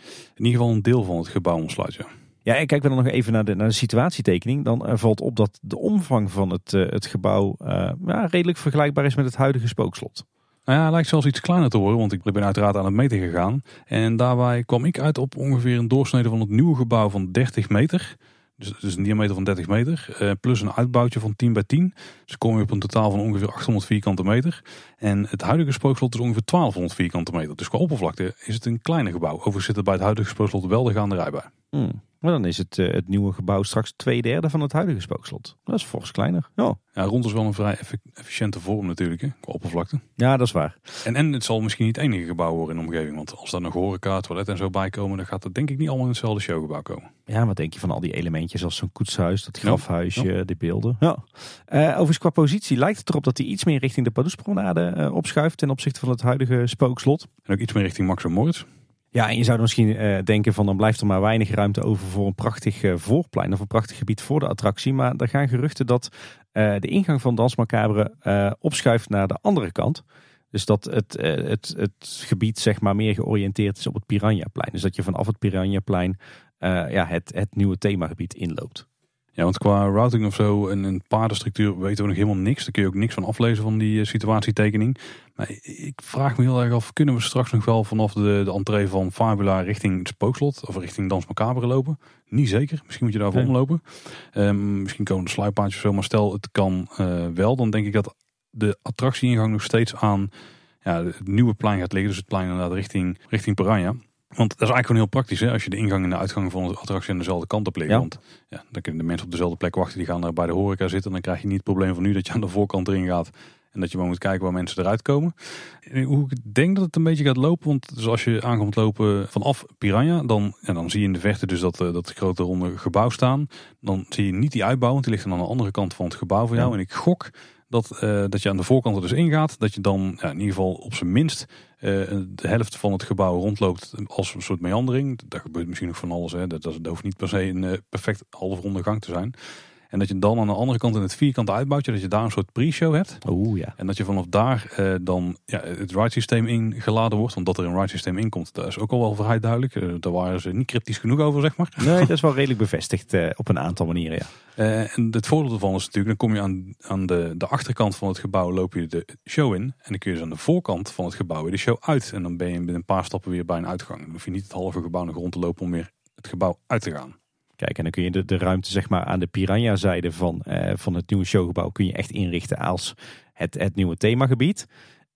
ieder geval een deel van het gebouw omsluit. Ja. Ja, en kijken we dan nog even naar de, naar de situatietekening. Dan uh, valt op dat de omvang van het, uh, het gebouw uh, ja, redelijk vergelijkbaar is met het huidige spookslot. Nou ja, lijkt zelfs iets kleiner te worden, want ik ben uiteraard aan het meten gegaan. En daarbij kwam ik uit op ongeveer een doorsnede van het nieuwe gebouw van 30 meter. Dus, dus een diameter van 30 meter. Uh, plus een uitbouwtje van 10 bij 10. Dus kom je op een totaal van ongeveer 800 vierkante meter. En het huidige spookslot is ongeveer 1200 vierkante meter. Dus qua oppervlakte is het een kleiner gebouw. Overigens zit er bij het huidige spookslot wel de gaanderij bij. Hmm. Maar dan is het, uh, het nieuwe gebouw straks twee derde van het huidige spookslot. Dat is volgens kleiner. Ja. ja, rond is wel een vrij efficiënte vorm natuurlijk, hè, qua oppervlakte. Ja, dat is waar. En, en het zal misschien niet het enige gebouw worden in de omgeving. Want als daar nog horeca, toilet en zo bij komen, dan gaat het denk ik niet allemaal in hetzelfde showgebouw komen. Ja, wat denk je van al die elementjes als zo'n koetshuis, dat grafhuisje, ja. die beelden. Ja. Uh, overigens qua positie lijkt het erop dat hij iets meer richting de Padoespromenade uh, opschuift ten opzichte van het huidige spookslot. En ook iets meer richting Max Moritz. Ja, en je zou misschien uh, denken van dan blijft er maar weinig ruimte over voor een prachtig uh, voorplein of een prachtig gebied voor de attractie. Maar er gaan geruchten dat uh, de ingang van Dans Macabre opschuift naar de andere kant. Dus dat het, het, het gebied zeg maar meer georiënteerd is op het Piranhaplein. Dus dat je vanaf het Piranhaplein ja, het, het nieuwe themagebied inloopt. Ja, want qua routing of zo en een paardenstructuur weten we nog helemaal niks. Daar kun je ook niks van aflezen van die situatietekening. Maar ik vraag me heel erg af, kunnen we straks nog wel vanaf de, de entree van Fabula richting het Spookslot of richting Dans Macabre lopen? Niet zeker. Misschien moet je daarvoor nee. omlopen. Um, misschien komen de sluippaadjes of zo. Maar stel het kan uh, wel, dan denk ik dat de attractieingang nog steeds aan ja, het nieuwe plein gaat liggen. Dus het plein inderdaad richting, richting Piranha. Want dat is eigenlijk gewoon heel praktisch hè? als je de ingang en de uitgang van de attractie aan dezelfde kant op. Ja. Want ja, dan kunnen de mensen op dezelfde plek wachten, die gaan daar bij de horeca zitten. Dan krijg je niet het probleem van nu dat je aan de voorkant erin gaat en dat je maar moet kijken waar mensen eruit komen. Hoe ik denk dat het een beetje gaat lopen, want dus als je aankomt lopen vanaf Piranha, dan, en dan zie je in de verte dus dat, dat grote ronde gebouw staan. Dan zie je niet die uitbouw, want die ligt dan aan de andere kant van het gebouw voor jou. Ja. En ik gok Dat, uh, dat je aan de voorkant er dus ingaat. Dat je dan ja, in ieder geval op zijn minst uh, de helft van het gebouw rondloopt als een soort meandering. Daar gebeurt misschien nog van alles. Hè. Dat, dat, hoeft niet per se een uh, perfect halfronde gang te zijn. En dat je dan aan de andere kant in het vierkant uitbouwtje, dat je daar een soort pre-show hebt. Oeh ja. En dat je vanaf daar uh, dan ja, het ride systeem ingeladen wordt. Want dat er een ride systeem in komt, dat is ook al wel vrij duidelijk. Uh, daar waren ze niet cryptisch genoeg over, zeg maar. Nee, dat is wel redelijk bevestigd uh, op een aantal manieren, ja. en het voordeel ervan is natuurlijk, dan kom je aan, aan de, de achterkant van het gebouw, loop je de show in. En dan kun je dus aan de voorkant van het gebouw weer de show uit. En dan ben je binnen een paar stappen weer bij een uitgang. Dan hoef je niet het halve gebouw nog rond te lopen om weer het gebouw uit te gaan. Kijk, en dan kun je de, de ruimte zeg maar, aan de Piranha-zijde van, uh, van het nieuwe showgebouw kun je echt inrichten als het, het nieuwe themagebied.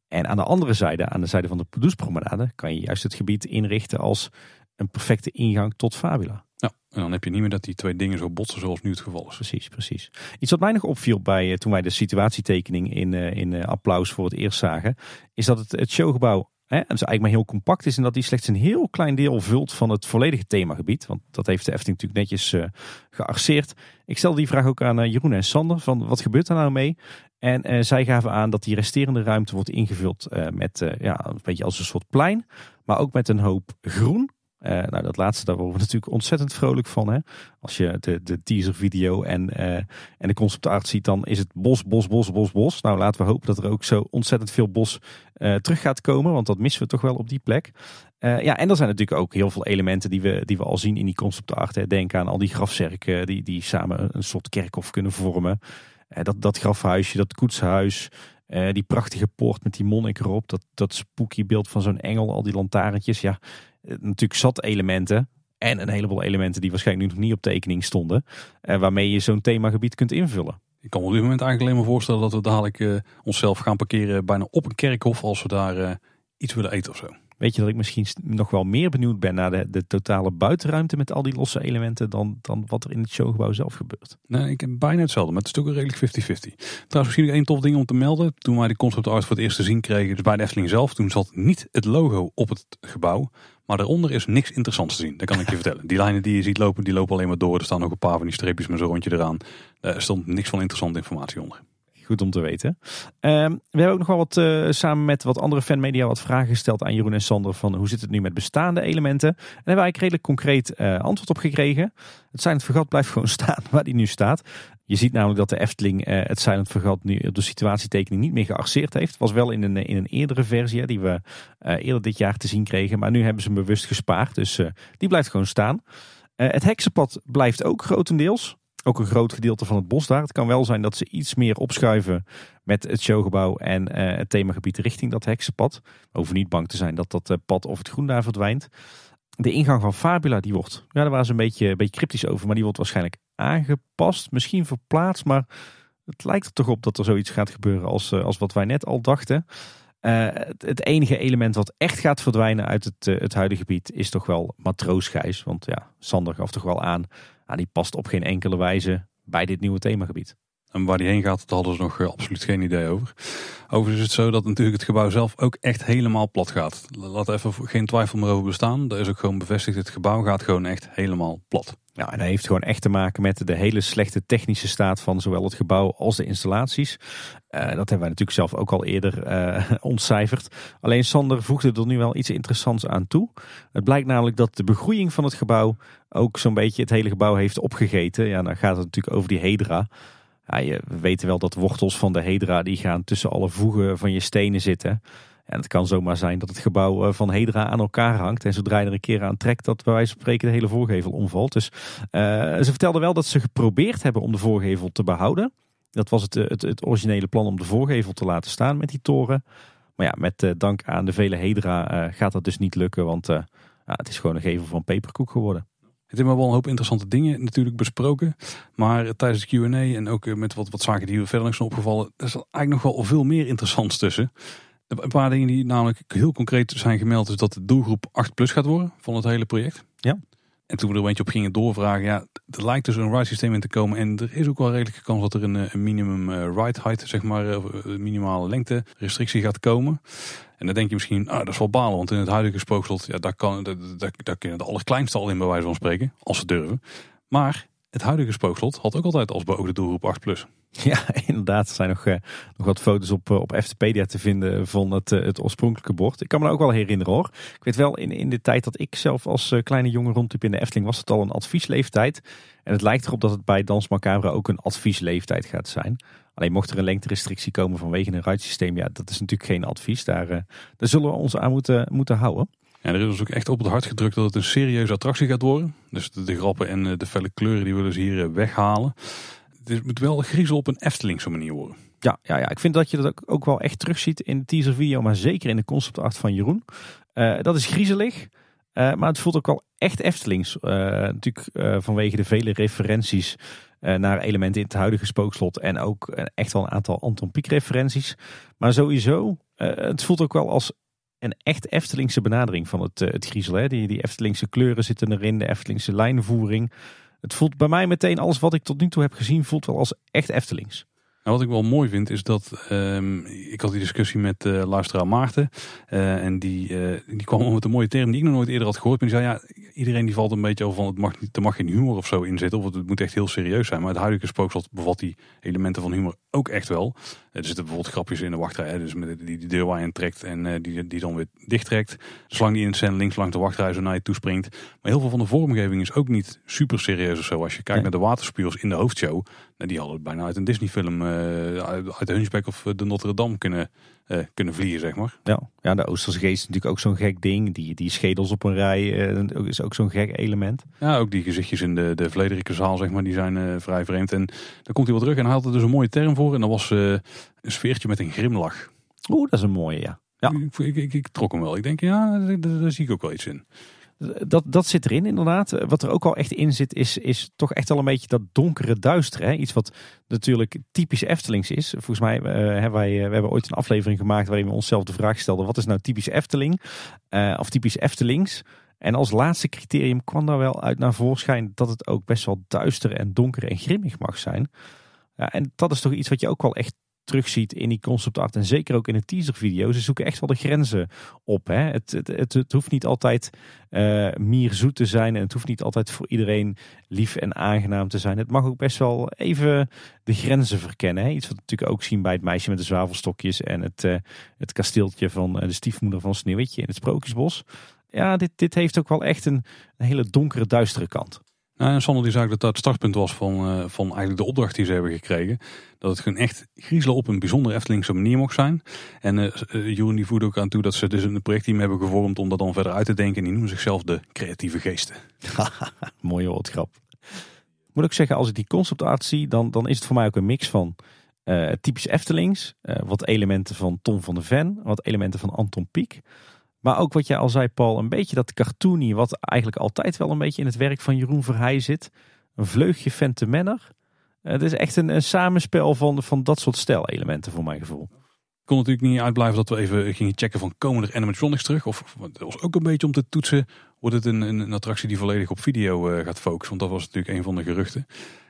En aan de andere zijde, aan de zijde van de Doucepromenade, kan je juist het gebied inrichten als een perfecte ingang tot Fabula. Ja, en dan heb je niet meer dat die twee dingen zo botsen zoals nu het geval is. Precies, precies. Iets wat mij nog opviel bij uh, toen wij de situatietekening in, uh, in applaus voor het eerst zagen, is dat het, het showgebouw En dus eigenlijk maar heel compact is en dat die slechts een heel klein deel vult van het volledige themagebied. Want dat heeft de Efteling natuurlijk netjes uh. Ik stelde die vraag ook aan uh, Jeroen en Sander van wat gebeurt er nou mee? En uh, zij gaven aan dat die resterende ruimte wordt ingevuld met ja, een beetje als een soort plein. Maar ook met een hoop groen. Uh, nou, dat laatste, daar worden we natuurlijk ontzettend vrolijk van. Hè? Als je de, de teaser video en, uh, en de concept art ziet, dan is het bos, bos, bos, bos, bos. Nou, laten we hopen dat er ook zo ontzettend veel bos uh, terug gaat komen. Want dat missen we toch wel op die plek. ja, en er zijn natuurlijk ook heel veel elementen die we, die we al zien in die concept art. Hè. Denk aan al die grafzerken die, die samen een soort kerkhof kunnen vormen. dat, dat grafhuisje, dat koetshuis. Die prachtige poort met die monnik erop. Dat, dat spooky beeld van zo'n engel. Al die lantaarntjes. Ja, eh, natuurlijk zat elementen. En een heleboel elementen die waarschijnlijk nu nog niet op tekening stonden. Uh, waarmee je zo'n themagebied kunt invullen. Ik kan me op dit moment eigenlijk alleen maar voorstellen dat we dadelijk uh, onszelf gaan parkeren bijna op een kerkhof als we daar uh, iets willen eten of zo. Weet je dat ik misschien nog wel meer benieuwd ben naar de, de totale buitenruimte met al die losse elementen dan, dan wat er in het showgebouw zelf gebeurt? Nee, ik heb bijna hetzelfde, maar het is ook redelijk 50-50. Trouwens, misschien één tof ding om te melden. Toen wij de concept art voor het eerst te zien kregen, dus bij de Efteling zelf, toen zat niet het logo op het gebouw, maar daaronder is niks interessants te zien. Dat kan ik je vertellen. Die lijnen die je ziet lopen, die lopen alleen maar door. Er staan nog een paar van die streepjes met zo'n rondje eraan. Er stond niks van interessante informatie onder. Goed om te weten. Um, we hebben ook nog wel wat uh, samen met wat andere fanmedia wat vragen gesteld aan Jeroen en Sander van hoe zit het nu met bestaande elementen. En daar hebben we eigenlijk redelijk concreet uh, antwoord op gekregen. Het Silent Vergat blijft gewoon staan waar die nu staat. Je ziet namelijk dat de Efteling uh, het Silent Vergat nu op de situatietekening niet meer gearseerd heeft. Was wel in een, in een eerdere versie die we eerder dit jaar te zien kregen. Maar nu hebben ze hem bewust gespaard. Dus die blijft gewoon staan. het heksenpad blijft ook grotendeels ook een groot gedeelte van het bos daar. Het kan wel zijn dat ze iets meer opschuiven met het showgebouw en het themagebied richting dat heksenpad. Hoeven niet bang te zijn dat dat pad of het groen daar verdwijnt. De ingang van Fabula, die wordt, ja, daar waren ze een beetje, een beetje cryptisch over, maar die wordt waarschijnlijk aangepast, misschien verplaatst, maar het lijkt er toch op dat er zoiets gaat gebeuren als, uh, als wat wij net al dachten. Het, het, enige element wat echt gaat verdwijnen uit het, het huidige gebied is toch wel matroosgijs. Want ja, Sander gaf toch wel aan nou, die past op geen enkele wijze bij dit nieuwe themagebied. En waar die heen gaat, daar hadden ze nog eh, absoluut geen idee over. Overigens is het zo dat natuurlijk het gebouw zelf ook echt helemaal plat gaat. Laat even geen twijfel meer over bestaan. Daar is ook gewoon bevestigd, het gebouw gaat gewoon echt helemaal plat. Ja, en dat heeft gewoon echt te maken met de hele slechte technische staat van zowel het gebouw als de installaties. Uh, dat hebben wij natuurlijk zelf ook al eerder uh, ontcijferd. Alleen Sander voegde er nu wel iets interessants aan toe. Het blijkt namelijk dat de begroeiing van het gebouw ook zo'n beetje het hele gebouw heeft opgegeten. Ja, dan gaat het natuurlijk over die hedra. Ja, je, we weten wel dat wortels van de hedra die gaan tussen alle voegen van je stenen zitten. En het kan zomaar zijn dat het gebouw eh, van Hedra aan elkaar hangt. En zodra je er een keer aan trekt, dat bij wijze van spreken de hele voorgevel omvalt. Dus uh, ze vertelden wel dat ze geprobeerd hebben om de voorgevel te behouden. Dat was het, het, het, originele plan om de voorgevel te laten staan met die toren. Maar ja, met dank aan de vele Hedra gaat dat dus niet lukken. Want het is gewoon een gevel van peperkoek geworden. Het hebben wel een hoop interessante dingen natuurlijk besproken. Maar tijdens de Q&A en ook met wat, wat zaken die we verder nog zijn opgevallen... er is eigenlijk nog wel veel meer interessants tussen. Een paar dingen die namelijk heel concreet zijn gemeld is dat de doelgroep 8 plus gaat worden van het hele project. Ja. En toen we er een beetje op gingen doorvragen, ja, er lijkt dus een ride systeem in te komen. En er is ook wel redelijke kans dat er een, een minimum uh, ride height, zeg maar, minimale lengte restrictie gaat komen. En dan denk je misschien, ah, dat is wel balen, want in het huidige spookslot, ja, daar, kan, daar, daar, kunnen de allerkleinste al in bij wijze van spreken, als ze durven. Maar het huidige spookslot had ook altijd als beoogde doelgroep 8 plus. Ja, inderdaad. Er zijn nog, uh, nog wat foto's op, uh, op te vinden van het, uh, het oorspronkelijke bord. Ik kan me ook wel herinneren hoor. Ik weet wel, in, in de tijd dat ik zelf als kleine jongen rondliep in de Efteling was het al een adviesleeftijd. En het lijkt erop dat het bij Dans Macabre ook een adviesleeftijd gaat zijn. Alleen mocht er een lengterestrictie komen vanwege een ruitsysteem, ja, dat is natuurlijk geen advies. Daar, daar zullen we ons aan moeten, moeten houden. Ja, er is dus ook echt op het hart gedrukt dat het een serieuze attractie gaat worden. Dus de, de grappen en de felle kleuren die willen ze hier weghalen het moet wel griezel op een Eftelingse manier worden. Ja, ja, ja, ik vind dat je dat ook, ook wel echt terugziet in de teaser video, maar zeker in de concept art van Jeroen. Uh, dat is griezelig, uh, maar het voelt ook wel echt Eftelings. Uh, natuurlijk vanwege de vele referenties naar elementen in het huidige spookslot en ook echt wel een aantal Anton Pieck referenties. Maar sowieso, het voelt ook wel als een echt Eftelingse benadering van het, het griezel. Hè? Die, die Eftelingse kleuren zitten erin, de Eftelingse lijnvoering. Het voelt bij mij meteen alles wat ik tot nu toe heb gezien, voelt wel als echt Eftelings. Nou, wat ik wel mooi vind is dat um, ik had die discussie met uh, luisteraar Maarten. Uh, en die, uh, die kwam met een mooie term die ik nog nooit eerder had gehoord. En die zei ja, iedereen die valt een beetje over van het mag niet, er mag geen humor of zo in zitten. Of het moet echt heel serieus zijn. Maar het huidige spookslot bevat die elementen van humor ook echt wel. Er zitten bijvoorbeeld grapjes in de wachtrij. Hè, dus met die, die deur waar je in trekt en die, die dan weer dicht trekt. De slang die in scène links langs de wachtrij zo naar je toe springt. Maar heel veel van de vormgeving is ook niet super serieus of zo. Als je kijkt naar de waterspiels in de hoofdshow. Nou, die hadden het bijna uit een Disney film, uit de Hunchback of de Notre Dame kunnen uh, kunnen vliegen, zeg maar. Ja, ja de Oosterse geest is natuurlijk ook zo'n gek ding. Die, die schedels op een rij uh, is ook zo'n gek element. Ja, ook die gezichtjes in de, de Vlederikkenzaal, zeg maar, die zijn uh, vrij vreemd. En dan komt hij wel terug en hij had er dus een mooie term voor. En dat was een sfeertje met een grimlach. Oeh, dat is een mooie, ja. ja. Ik, ik, ik, ik, trok hem wel. Ik denk, ja, daar, daar zie ik ook wel iets in. Dat, dat zit erin inderdaad. Wat er ook al echt in zit is, is toch echt al een beetje dat donkere duistere. Hè? Iets wat natuurlijk typisch Eftelings is. Volgens mij hebben wij uh, we hebben ooit een aflevering gemaakt waarin we onszelf de vraag stelden. Wat is nou typisch Efteling? Uh, of typisch Eftelings? En als laatste criterium kwam daar wel uit naar voorschijn dat het ook best wel duister en donker en grimmig mag zijn. Ja, en dat is toch iets wat je ook wel echt terugziet in die concept art en zeker ook in de teaser Ze zoeken echt wel de grenzen op. Hè? Het, het, het, het hoeft niet altijd uh, mierzoet te zijn en het hoeft niet altijd voor iedereen lief en aangenaam te zijn. Het mag ook best wel even de grenzen verkennen. Hè? Iets wat we natuurlijk ook zien bij het meisje met de zwavelstokjes en het, uh, het kasteeltje van uh, de stiefmoeder van Sneeuwwitje in het Sprookjesbos. Ja, dit, dit heeft ook wel echt een, een hele donkere, duistere kant. Nou, en Sander die zei dat dat het startpunt was van, uh, van eigenlijk de opdracht die ze hebben gekregen. Dat het gewoon echt griezelen op een bijzonder Eftelingse manier mocht zijn. En uh, die voerde ook aan toe dat ze dus een projectteam hebben gevormd om dat dan verder uit te denken. En die noemen zichzelf de creatieve geesten. Mooie woordgrap. Ik moet ook zeggen, als ik die concept art zie, dan, dan is het voor mij ook een mix van typisch Eftelings. wat elementen van Tom van de Ven, wat elementen van Anton Pieck. Maar ook wat jij al zei, Paul, een beetje dat cartoony, wat eigenlijk altijd wel een beetje in het werk van Jeroen Verheij zit. Een vleugje Manor. Het is echt een, een samenspel van, van dat soort stijlelementen voor mijn gevoel. Ik kon natuurlijk niet uitblijven dat we even gingen checken van komen er animatronics terug. Of dat was ook een beetje om te toetsen. Wordt het een, een, attractie die volledig op video uh, gaat focussen? Want dat was natuurlijk een van de geruchten.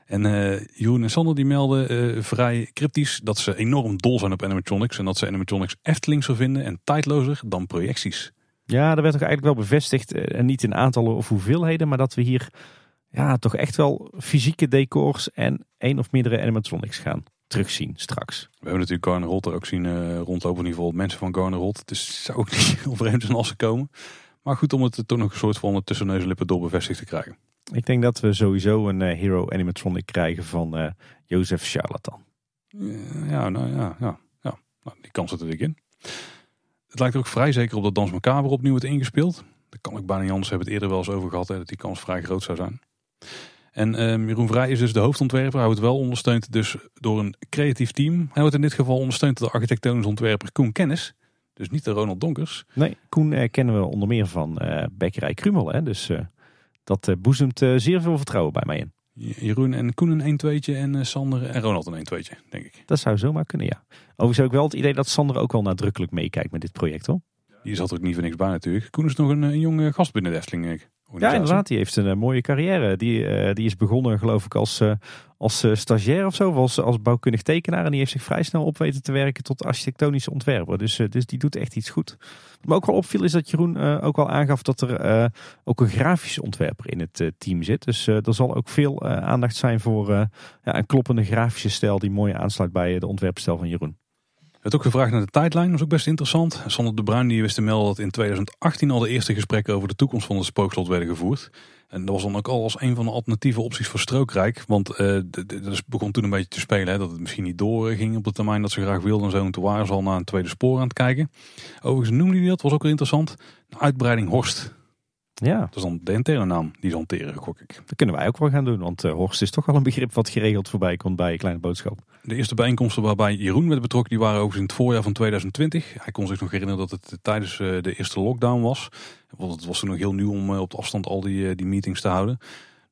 En uh, Jeroen en Sander die melden uh, vrij cryptisch dat ze enorm dol zijn op animatronics. En dat ze animatronics Eftelings vinden en tijdlozer dan projecties. Ja, dat werd ook eigenlijk wel bevestigd. En niet in aantallen of hoeveelheden, maar dat we hier ja, toch echt wel fysieke decors en één of meerdere animatronics gaan terugzien straks. We hebben natuurlijk Garner Holt er ook zien uh, rondlopen. In ieder geval mensen van Garner. Dus het zou ook niet heel vreemd zijn als ze komen. Maar goed om het toch nog een soort van tussen neus en lippen door bevestigd te krijgen. Ik denk dat we sowieso een uh, hero animatronic krijgen van uh, Jozef Charlatan. Ja, nou ja, ja, ja. Nou, die kans zit er in. Het lijkt er ook vrij zeker op dat Dans Macabre opnieuw wordt ingespeeld. Dat kan ik bijna niet anders. hebben het eerder wel eens over gehad. Hè, dat die kans vrij groot zou zijn. En um, Jeroen Vrij is dus de hoofdontwerper. Hij wordt wel ondersteund dus door een creatief team. Hij wordt in dit geval ondersteund door de architectonisch ontwerper Koen Kennis. Dus niet de Ronald Donkers. Nee, Koen eh, kennen we onder meer van uh, Bekkerij Krumel. Hè? Dus uh, dat uh, boezemt zeer veel vertrouwen bij mij in. Jeroen en Koen een 1-2'tje en Sander en Ronald een 1-2'tje, denk ik. Dat zou zomaar kunnen, ja. Overigens heb ik wel het idee dat Sander ook wel nadrukkelijk meekijkt met dit project, hoor. Die zat er ook niet voor niks bij natuurlijk. Koen is nog een, een jonge gast binnen de Efteling, Ja, inderdaad. Die heeft een uh, mooie carrière. Die, uh, die is begonnen, geloof ik, als, uh, als stagiair of zo. Of als, als bouwkundig tekenaar. En die heeft zich vrij snel op weten te werken tot architectonische ontwerper. Dus, dus die doet echt iets goed. Wat me ook wel opviel is dat Jeroen ook wel aangaf dat er ook een grafische ontwerper in het team zit. Dus er zal ook veel aandacht zijn voor ja, een kloppende grafische stijl die mooi aansluit bij de ontwerpstijl van Jeroen werd ook gevraagd naar de tijdlijn, is ook best interessant. Sander de Bruin die wist te melden dat in 2018 al de eerste gesprekken over de toekomst van het spookslot werden gevoerd. En dat was dan ook al als een van de alternatieve opties voor Strookrijk. Want uh, dat begon toen een beetje te spelen, hè, dat het misschien niet doorging op de termijn dat ze graag wilden en zo. En toen waren ze al naar een tweede spoor aan het kijken. Overigens noemde hij dat, was ook wel interessant, uitbreiding Horst. Ja. Dat is dan de interne naam die ze hanteren, gok ik. Dat kunnen wij ook wel gaan doen, want uh, Horst is toch wel een begrip wat geregeld voorbij komt bij Kleine Boodschap. De eerste bijeenkomsten waarbij Jeroen werd betrokken, die waren overigens in het voorjaar van 2020. Hij kon zich nog herinneren dat het tijdens uh, de eerste lockdown was. Want het was toen nog heel nieuw om uh, op afstand al die, die meetings te houden.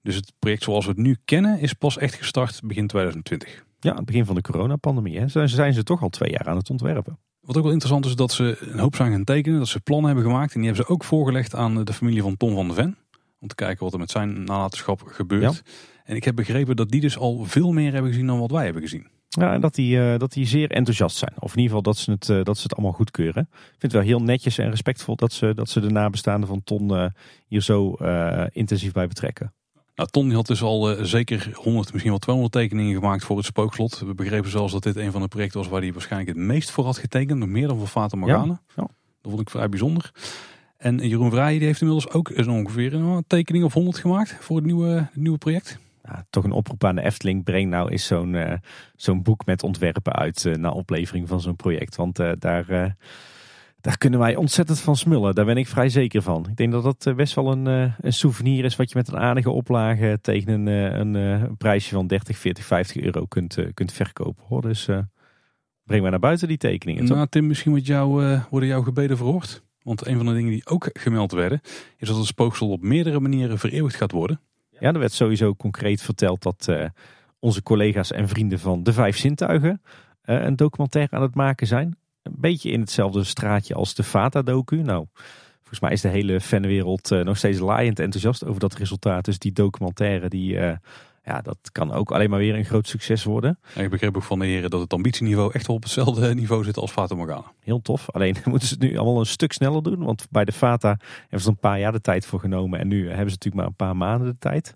Dus het project zoals we het nu kennen is pas echt gestart begin 2020. Ja, het begin van de coronapandemie. Hè. Zijn ze toch al twee jaar aan het ontwerpen. Wat ook wel interessant is dat ze een hoop zijn gaan tekenen. Dat ze plannen hebben gemaakt. En die hebben ze ook voorgelegd aan de familie van Tom van de Ven. Om te kijken wat er met zijn nalatenschap gebeurt. En ik heb begrepen dat die dus al veel meer hebben gezien dan wat wij hebben gezien. Ja, en dat die, uh, dat die zeer enthousiast zijn. Of in ieder geval dat ze het, uh, dat ze het allemaal goedkeuren. Ik vind het wel heel netjes en respectvol dat ze, dat ze de nabestaanden van Ton uh, hier zo intensief bij betrekken. Nou, Ton had dus al zeker 100, misschien wel 200 tekeningen gemaakt voor het spookslot. We begrepen zelfs dat dit een van de projecten was waar hij waarschijnlijk het meest voor had getekend. Nog meer dan voor Fata Morgana. Ja, ja. Dat vond ik vrij bijzonder. En Jeroen Vrij die heeft inmiddels ook ongeveer een tekening of 100 gemaakt voor het nieuwe, het nieuwe project. Ja, toch een oproep aan de Efteling. Breng nou eens zo'n uh, zo'n boek met ontwerpen uit uh, na oplevering van zo'n project. Want daar, daar kunnen wij ontzettend van smullen. Daar ben ik vrij zeker van. Ik denk dat dat best wel een, een souvenir is wat je met een aardige oplage tegen een, een prijsje van 30, 40, 50 euro kunt, kunt verkopen. Hoor. Dus breng maar naar buiten die tekeningen. Nou, Tim, misschien wordt jou, worden jouw gebeden verhoord. Want een van de dingen die ook gemeld werden, is dat het spooksel op meerdere manieren vereeuwigd gaat worden. Ja, er werd sowieso concreet verteld dat uh, onze collega's en vrienden van de Vijf Zintuigen een documentaire aan het maken zijn. Een beetje in hetzelfde straatje als de Vata-docu. Nou, volgens mij is de hele fanwereld uh, nog steeds laaiend enthousiast over dat resultaat. Dus die documentaire die ja, dat kan ook alleen maar weer een groot succes worden. En ik begreep ook van de heren dat het ambitieniveau echt wel op hetzelfde niveau zit als Fata Morgana. Heel tof. Alleen moeten ze het nu allemaal een stuk sneller doen. Want bij de Fata hebben ze een paar jaar de tijd voor genomen. En nu hebben ze natuurlijk maar een paar maanden de tijd.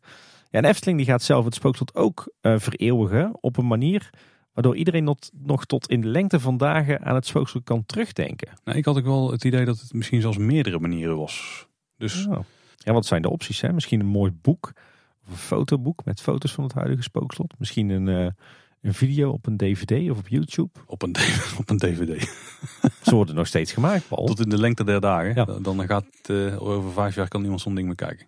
Ja, en Efteling die gaat zelf het spookslot ook uh, vereeuwigen op een manier waardoor iedereen not, nog tot in de lengte van dagen aan het spookslot kan terugdenken. Nou, ik had ook wel het idee dat het misschien zelfs meerdere manieren was. Dus... Oh. Ja, wat zijn de opties? Hè? Misschien een mooi boek een fotoboek met foto's van het huidige spookslot. Misschien een, uh, een video op een dvd of op YouTube. Op een, op een dvd. Ze worden nog steeds gemaakt, Paul. Tot in de lengte der dagen. Ja. Dan gaat uh, over vijf jaar kan niemand zo'n ding meer kijken.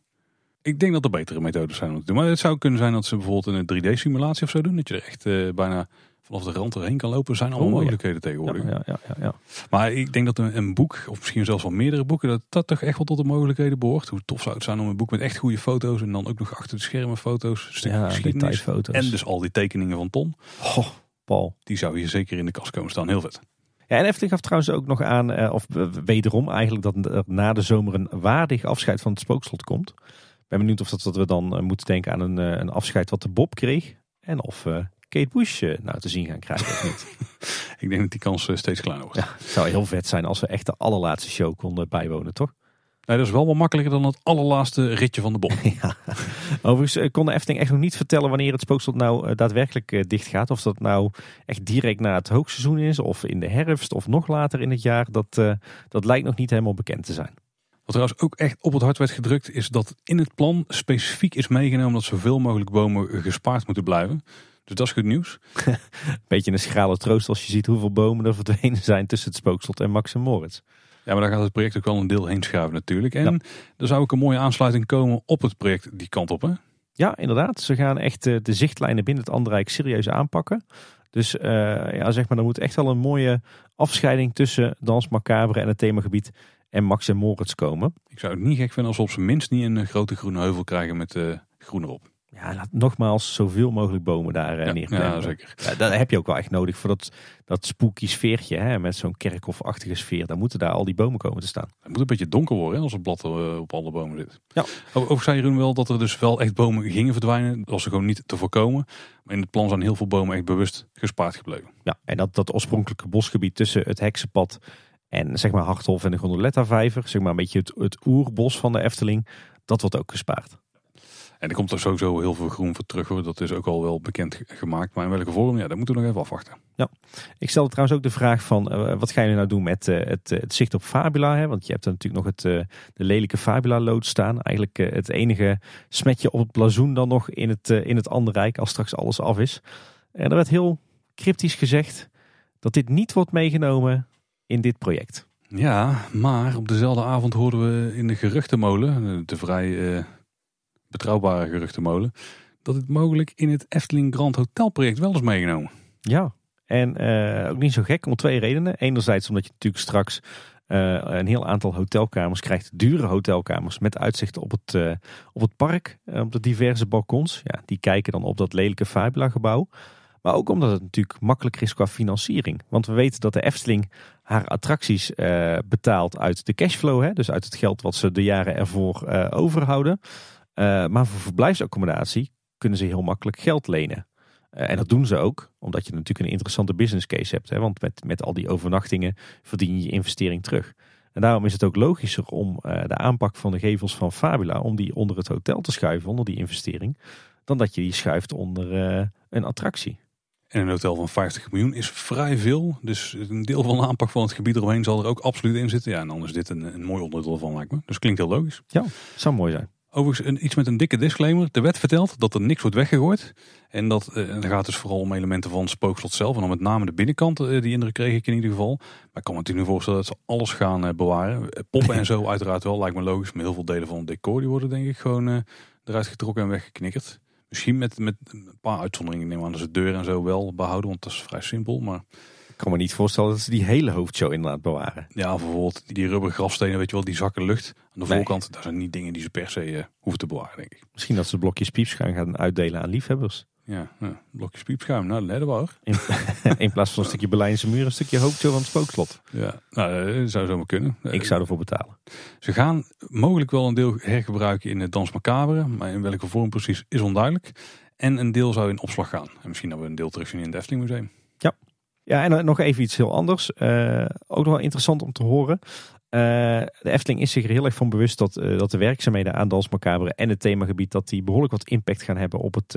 Ik denk dat er betere methodes zijn om te doen. Maar het zou kunnen zijn dat ze bijvoorbeeld een 3D-simulatie of zo doen. Dat je er echt uh, bijna vanaf de rand erheen kan lopen. zijn allemaal oh, mogelijkheden tegenwoordig. Ja, ja, ja, Maar ik denk dat een, een, boek, of misschien zelfs wel meerdere boeken, dat dat toch echt wel tot de mogelijkheden behoort. Hoe tof zou het zijn om een boek met echt goede foto's en dan ook nog achter de schermen foto's, ja, geschiedenis. En dus al die tekeningen van Ton. Oh, Paul. Die zou hier zeker in de kast komen staan. Heel vet. Ja, en Efteling gaf trouwens ook nog aan, eh, of wederom eigenlijk, dat er na de zomer een waardig afscheid van het spookslot komt. Ik ben benieuwd of dat, dat we dan uh, moeten denken aan een, uh, een afscheid wat de Bob kreeg. En of Kate Bush eh, nou te zien gaan krijgen of niet. ik denk dat die kans eh, steeds kleiner wordt. Ja, het zou heel vet zijn als we echt de allerlaatste show konden bijwonen, toch? Nee, dat is wel wat makkelijker dan het allerlaatste ritje van de bom. ja. Overigens eh, kon de Efteling echt nog niet vertellen wanneer het spookslot nou daadwerkelijk dicht gaat. Of dat nou echt direct na het hoogseizoen is, of in de herfst, of nog later in het jaar. Dat, dat lijkt nog niet helemaal bekend te zijn. Wat trouwens ook echt op het hart werd gedrukt, is dat in het plan specifiek is meegenomen dat zoveel mogelijk bomen gespaard moeten blijven. Dus dat is goed nieuws. Beetje een schrale troost als je ziet hoeveel bomen er verdwenen zijn tussen het spookslot en Max en Moritz. Ja, maar daar gaat het project ook wel een deel heen schuiven natuurlijk. En ja. er zou ook een mooie aansluiting komen op het project die kant op hè? Ja, inderdaad. Ze gaan echt eh, de zichtlijnen binnen het Anderrijk serieus aanpakken. Dus uh, ja, zeg maar, er moet echt wel een mooie afscheiding tussen Dans Macabre en het themagebied en Max en Moritz komen. Ik zou het niet gek vinden als we op zijn minst niet een grote groene heuvel krijgen met uh, groen erop. Ja, laat nogmaals zoveel mogelijk bomen daar uh, Ja, neerplanten. ja, zeker. Ja, dat heb je ook wel echt nodig voor dat, dat spooky sfeertje. Hè, met zo'n kerkhofachtige sfeer. Dan moeten daar al die bomen komen te staan. Het moet een beetje donker worden hè, als het blad eh, op alle bomen zit. Ja. O- Overigens zei Jeroen wel dat er dus wel echt bomen gingen verdwijnen. Dat was gewoon niet te voorkomen. Maar in het plan zijn heel veel bomen echt bewust gespaard gebleven. Ja, en dat, dat oorspronkelijke bosgebied tussen het Heksenpad en zeg maar Harthof en de Gondoletta-vijver. Zeg maar een beetje het, het oerbos van de Efteling. Dat wordt ook gespaard. En er komt er sowieso heel veel groen voor terug hoor. Dat is ook al wel bekend ge- gemaakt. Maar in welke vorm, ja, dat moeten we nog even afwachten. Ik stelde trouwens ook de vraag van, eh, wat gaan jullie nou doen met eh, het, het zicht op Fabula? Hè? Want je hebt er natuurlijk nog het, eh, de lelijke Fabula-lood staan. Eigenlijk het enige smetje op het blazoen dan nog in het, in het andere rijk als straks alles af is. En er werd heel cryptisch gezegd dat dit niet wordt meegenomen in dit project. Ja, maar op dezelfde avond hoorden we in de geruchtenmolen, de vrij betrouwbare geruchtenmolen, dat het mogelijk in het Efteling Grand Hotel project wel is meegenomen. Ja, en eh, ook niet zo gek om twee redenen. Enerzijds omdat je natuurlijk straks eh, een heel aantal hotelkamers krijgt, dure hotelkamers met uitzicht op het, eh, op het park, op de diverse balkons. Ja, die kijken dan op dat lelijke Fabula gebouw. Maar ook omdat het natuurlijk makkelijker is qua financiering. Want we weten dat de Efteling haar attracties betaalt uit de cashflow. Hè? Dus uit het geld wat ze de jaren ervoor overhouden. Eh, maar voor verblijfsaccommodatie kunnen ze heel makkelijk geld lenen. Eh, en dat doen ze ook, omdat je natuurlijk een interessante business case hebt. Hè? Want met, met al die overnachtingen verdien je je investering terug. En daarom is het ook logischer om eh, de aanpak van de gevels van Fabula, om die onder het hotel te schuiven, onder die investering, dan dat je die schuift onder een attractie. En een hotel van 50 miljoen is vrij veel. Dus een deel van de aanpak van het gebied eromheen zal er ook absoluut in zitten. Ja, en dan is dit een, een mooi onderdeel van, lijkt me. Dus klinkt heel logisch. Zou mooi zijn. Overigens, een, iets met een dikke disclaimer. De wet vertelt dat er niks wordt weggegooid. En dat eh, gaat dus vooral om elementen van het spookslot zelf. En dan met name de binnenkant, eh, die indruk kreeg ik in ieder geval. Maar ik kan me natuurlijk voorstellen dat ze alles gaan eh, bewaren. Poppen en zo uiteraard wel, lijkt me logisch. Maar heel veel delen van het decor die worden denk ik gewoon eruit getrokken en weggeknikkerd. Misschien met, met een paar uitzonderingen. Ik neem aan dat ze de deur en zo wel behouden, want dat is vrij simpel. Maar kan me niet voorstellen dat ze die hele hoofdshow inderdaad bewaren. ja, bijvoorbeeld die, die rubber grafstenen, weet je wel, die zakken lucht. Aan de Nee. voorkant, dat zijn niet dingen die ze per se eh, hoeven te bewaren, denk ik. Misschien dat ze blokjes pieps gaan gaan uitdelen aan liefhebbers. Ja, ja blokjes piepschuim, nou, dat hebben we hoor. In, in plaats van een stukje Berlijnse muur, een stukje hoofdshow van het spookslot. Ja, nou, dat zou zomaar kunnen. Ik zou ervoor betalen. Ze gaan mogelijk wel een deel hergebruiken in het Dans Macabre, maar in welke vorm precies is onduidelijk. En een deel zou in opslag gaan. En misschien dat we een deel terugzien in het Efteling Museum. Ja, en dan nog even iets heel anders. Eh, ook nog wel interessant om te horen. Eh, de Efteling is zich er heel erg van bewust dat, eh, dat de werkzaamheden aan Dans Macabre en het themagebied dat die behoorlijk wat impact gaan hebben op het,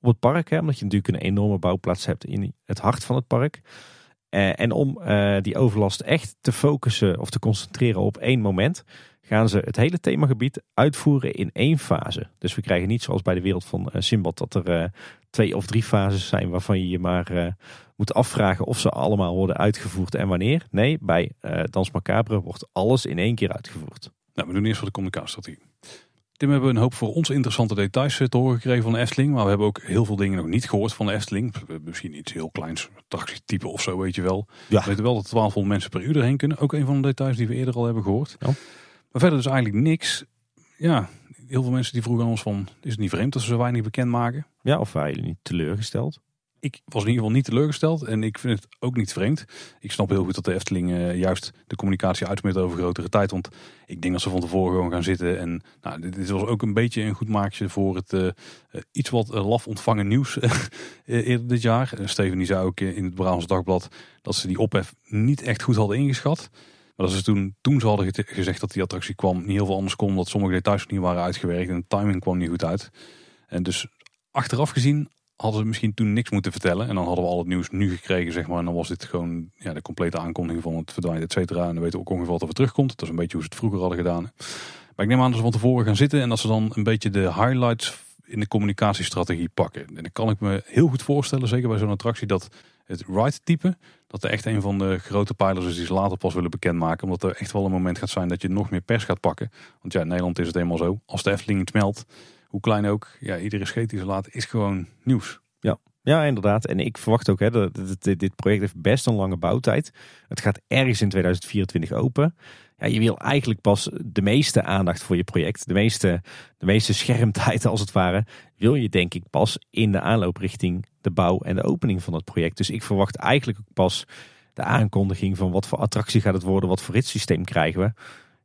op het park. Hè, omdat je natuurlijk een enorme bouwplaats hebt in het hart van het park. En om die overlast echt te focussen of te concentreren op één moment, gaan ze het hele themagebied uitvoeren in één fase. Dus we krijgen niet zoals bij de wereld van Simbad dat er twee of drie fases zijn waarvan je je maar moet afvragen of ze allemaal worden uitgevoerd en wanneer. Nee, bij eh Dans Macabre wordt alles in één keer uitgevoerd. Nou, we doen eerst voor de communicatiestrategie. Tim, we hebben een hoop voor ons interessante details eh, te horen gekregen van de Efteling. Maar we hebben ook heel veel dingen nog niet gehoord van de Efteling. Misschien iets heel kleins, attractietype of zo, weet je wel. Ja. We weten wel dat 1200 mensen per uur erheen kunnen. Ook een van de details die we eerder al hebben gehoord. Ja. Maar verder dus eigenlijk niks. Ja, heel veel mensen die vroegen aan ons van... is het niet vreemd dat ze zo weinig bekendmaken? Ja, of waren jullie niet teleurgesteld? Ik was in ieder geval niet teleurgesteld en ik vind het ook niet vreemd. Ik snap heel goed dat de Efteling eh, juist de communicatie uitsmeert over grotere tijd. Want ik denk dat ze van tevoren gewoon gaan zitten. En nou, dit, was ook een beetje een goed maakje voor het eh, eh, iets wat laf ontvangen nieuws eerder dit jaar. Steven die zei ook in het Brabants Dagblad dat ze die ophef niet echt goed hadden ingeschat. Maar dat ze toen, toen ze hadden gezegd dat die attractie kwam, niet heel veel anders kon. Omdat sommige details niet waren uitgewerkt en de timing kwam niet goed uit. En dus achteraf gezien hadden ze misschien toen niks moeten vertellen. En dan hadden we al het nieuws nu gekregen, zeg maar. En dan was dit gewoon ja, de complete aankondiging van het verdwijnen, et cetera. En dan weten we ook ongeveer wat er weer terugkomt. Dat is een beetje hoe ze het vroeger hadden gedaan. Maar ik neem aan dat ze van tevoren gaan zitten en dat ze dan een beetje de highlights in de communicatiestrategie pakken. En dan kan ik me heel goed voorstellen, zeker bij zo'n attractie, dat het ride type, dat er echt een van de grote pijlers is die ze later pas willen bekendmaken. Omdat er echt wel een moment gaat zijn dat je nog meer pers gaat pakken. Want ja, in Nederland is het eenmaal zo. Als de Efteling iets meldt, hoe klein ook, ja, iedere scheet die ze laten is gewoon nieuws. Ja, inderdaad. En ik verwacht ook, hè, dat dit, project heeft best een lange bouwtijd. Het gaat ergens in 2024 open. Ja, ja, je wil eigenlijk pas de meeste aandacht voor je project, de meeste, de meeste schermtijd als het ware, wil je denk ik pas in de aanloop richting de bouw en de opening van het project. Dus ik verwacht eigenlijk pas de aankondiging van wat voor attractie gaat het worden, wat voor ritssysteem krijgen we.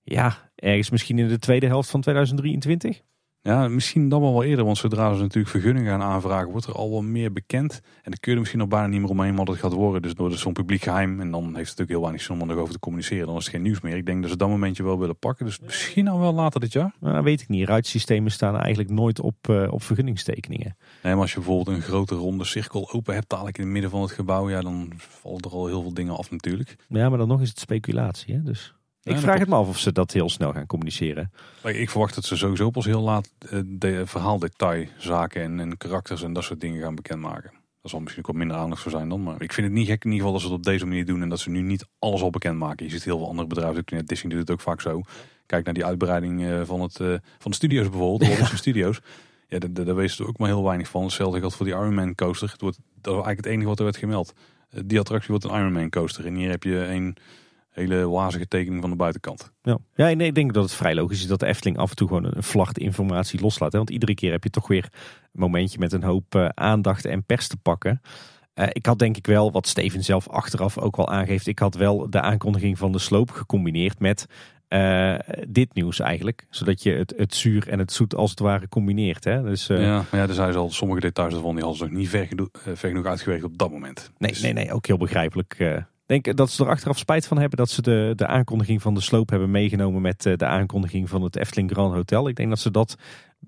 Ja, ergens misschien in de tweede helft van 2023. Ja, misschien dan wel wel eerder, want zodra ze natuurlijk vergunningen gaan aanvragen, wordt er al wel meer bekend. En dan kun je er misschien nog bijna niet meer omheen wat het gaat worden. Dus door zo'n publiek geheim. En dan heeft het natuurlijk heel weinig zin om er nog over te communiceren. Dan is het geen nieuws meer. Ik denk dat ze dat momentje wel willen pakken. Dus misschien al wel later dit jaar. Nou, weet ik niet. Ruitsystemen staan eigenlijk nooit op, uh, op vergunningstekeningen. Nee, maar als je bijvoorbeeld een grote ronde cirkel open hebt, dadelijk in het midden van het gebouw, ja, dan vallen er al heel veel dingen af natuurlijk. Ja, maar dan nog is het speculatie. Hè? Dus ik vraag het me af of ze dat heel snel gaan communiceren. Ik verwacht dat ze sowieso pas heel laat eh, de verhaaldetailzaken en, en karakters en dat soort dingen gaan bekendmaken. Dat zal misschien ook wat minder aandacht voor zijn dan. Maar ik vind het niet gek in ieder geval dat ze het op deze manier doen. En dat ze nu niet alles al bekendmaken. Je ziet heel veel andere bedrijven. Disney doet het ook vaak zo. Kijk naar die uitbreiding eh, van, het, eh, van de studio's bijvoorbeeld. De ja. studio's. Ja, daar, daar wees er ook maar heel weinig van. Hetzelfde geldt voor die Iron Man coaster. Het wordt, dat is eigenlijk het enige wat er werd gemeld. Die attractie wordt een Iron Man coaster. En hier heb je een hele wazige tekening van de buitenkant. Ja, ja nee, ik denk dat het vrij logisch is dat de Efteling af en toe gewoon een vlacht informatie loslaat. Hè? Want iedere keer heb je toch weer een momentje met een hoop uh, aandacht en pers te pakken. Uh, ik had denk ik wel, wat Steven zelf achteraf ook wel aangeeft, ik had wel de aankondiging van de sloop gecombineerd met uh, dit nieuws eigenlijk. Zodat je het, het zuur en het zoet als het ware combineert. Hè? Dus, uh, ja, maar ja, er zijn al sommige details ervan die hadden ze nog niet ver, ver genoeg uitgewerkt op dat moment. Nee, dus... nee, nee, ook heel begrijpelijk denk dat ze er achteraf spijt van hebben dat ze de, de aankondiging van de sloop hebben meegenomen met eh, de aankondiging van het Efteling Grand Hotel. Ik denk dat ze dat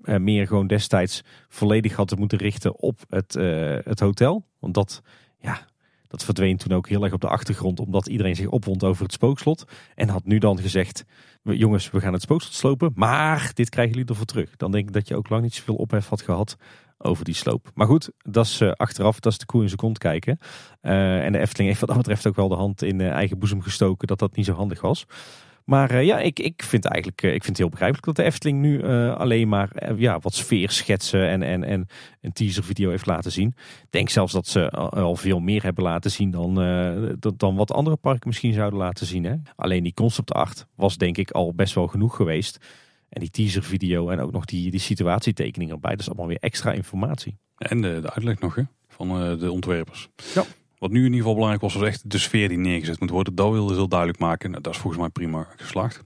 uh, meer gewoon destijds volledig hadden moeten richten op het, uh, het hotel. Want dat, ja, dat verdween toen ook heel erg op de achtergrond, omdat iedereen zich opwond over het spookslot. En had nu dan gezegd, jongens, we gaan het spookslot slopen, maar dit krijgen jullie ervoor terug. Dan denk ik dat je ook lang niet zoveel ophef had gehad over die sloop. Maar goed, dat is uh, achteraf, dat is de koe in zijn kont kijken. Uh, en de Efteling heeft wat dat betreft ook wel de hand in uh, eigen boezem gestoken dat dat niet zo handig was. Maar ja, ik, ik vind eigenlijk ik vind het heel begrijpelijk dat de Efteling nu alleen maar ja, wat sfeer schetsen en, en, en een teaser video heeft laten zien. Ik denk zelfs dat ze al veel meer hebben laten zien dan, dan wat andere parken misschien zouden laten zien. Hè? Alleen die concept art was denk ik al best wel genoeg geweest. En die teaser video en ook nog die, die situatietekening erbij. Dat is allemaal weer extra informatie. En de, de uitleg nog hè, van uh, de ontwerpers. Ja. Wat nu in ieder geval belangrijk was, was echt de sfeer die neergezet moet worden. Dat wilde heel duidelijk maken. Nou, dat is volgens mij prima geslaagd.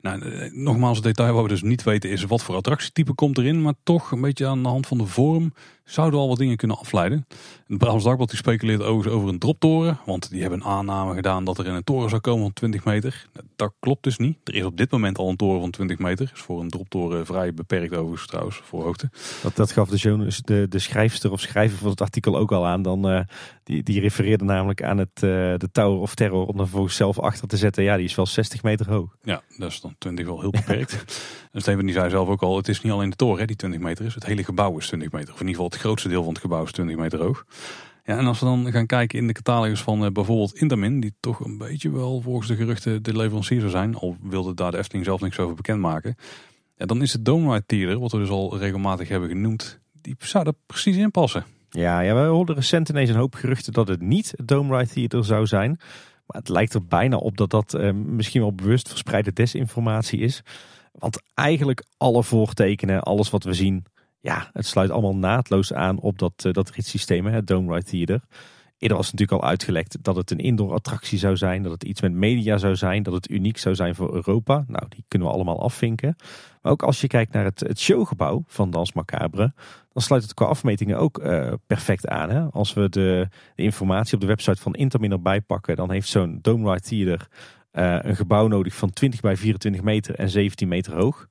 Nou, eh, nogmaals, het detail wat we dus niet weten is wat voor attractietype komt erin. Maar toch een beetje aan de hand van de vorm zouden al wat dingen kunnen afleiden. Het Brabants Dagblad die speculeert overigens over een droptoren. Want die hebben een aanname gedaan dat er in een toren zou komen van 20 meter. Dat klopt dus niet. Er is op dit moment al een toren van 20 meter. Is voor een droptoren vrij beperkt overigens trouwens, voor hoogte. Dat, dat gaf de, de, de schrijfster of schrijver van het artikel ook al aan. Dan, uh, die, die refereerde namelijk aan het, uh, de Tower of Terror om er volgens zelf achter te zetten. Ja, die is wel 60 meter hoog. Ja, dat is dan 20 wel heel beperkt. en Steven die zei zelf ook al, het is niet alleen de toren hè, die 20 meter is. Het hele gebouw is 20 meter. Of in ieder geval het grootste deel van het gebouw is 20 meter hoog. Ja, en als we dan gaan kijken in de catalogus van uh, bijvoorbeeld Intermin, die toch een beetje wel volgens de geruchten de leverancier zou zijn, al wilde daar de Efteling zelf niks over bekendmaken. Ja, dan is het Dome Ride Theater, wat we dus al regelmatig hebben genoemd, die zou er precies in passen. Ja, ja we hoorden recent ineens een hoop geruchten dat het niet het Dome Theater zou zijn. Maar het lijkt er bijna op dat dat uh, misschien wel bewust verspreide desinformatie is. Want eigenlijk alle voortekenen, alles wat we zien, ja, het sluit allemaal naadloos aan op dat, uh, dat ritssysteem, het Dome Ride Theater. Eerder was natuurlijk al uitgelekt dat het een indoor attractie zou zijn, dat het iets met media zou zijn, dat het uniek zou zijn voor Europa. Nou, die kunnen we allemaal afvinken. Maar ook als je kijkt naar het, showgebouw van Dans Macabre, dan sluit het qua afmetingen ook uh, perfect aan. Hè? Als we de, de, informatie op de website van Intermin erbij pakken, dan heeft zo'n Dome Ride Theater uh, een gebouw nodig van 20 bij 24 meter en 17 meter hoog.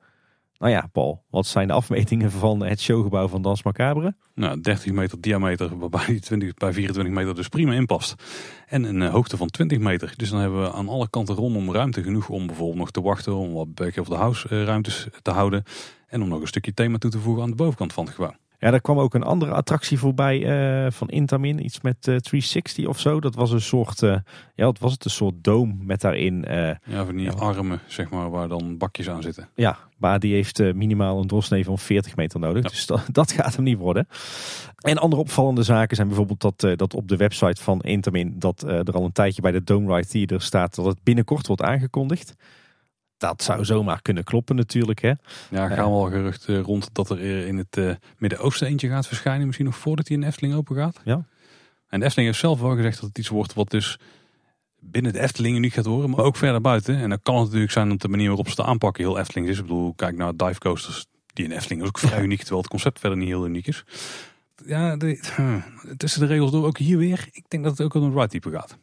Nou ja, Paul, wat zijn de afmetingen van het showgebouw van Dans Macabre? Nou, 30 meter diameter, waarbij die 20 bij 24 meter dus prima inpast. En een uh, hoogte van 20 meter. Dus dan hebben we aan alle kanten rondom ruimte genoeg om bijvoorbeeld nog te wachten, om wat back of the house uh, ruimtes te houden. En om nog een stukje thema toe te voegen aan de bovenkant van het gebouw. Ja, daar kwam ook een andere attractie voorbij uh, van Intamin. Iets met uh, 360 of zo. Dat was een soort, uh, ja, wat was het? Een soort doom met daarin... ja, van die armen, zeg maar, waar dan bakjes aan zitten. Ja, maar die heeft minimaal een doorsnee van 40 meter nodig. Dus dat, dat, gaat hem niet worden. En andere opvallende zaken zijn bijvoorbeeld dat, dat op de website van Intamin... dat er al een tijdje bij de Dome Ride Theater staat dat het binnenkort wordt aangekondigd dat zou zomaar kunnen kloppen natuurlijk. Hè? Ja, gaan wel geruchten rond dat er in het uh, Midden-Oosten eentje gaat verschijnen. Misschien nog voordat hij in Efteling open gaat. Ja. En de Efteling heeft zelf wel gezegd dat het iets wordt wat dus binnen de Efteling uniek gaat worden. Maar ook verder buiten. En dan kan het natuurlijk zijn dat de manier waarop ze het aanpakken heel Efteling is. Ik bedoel, kijk naar dive coasters. Die in Efteling is ook vrij uniek. Terwijl het concept verder niet heel uniek is. Ja, de, tussen de regels door ook hier weer. Ik denk dat het ook wel een ride type gaat.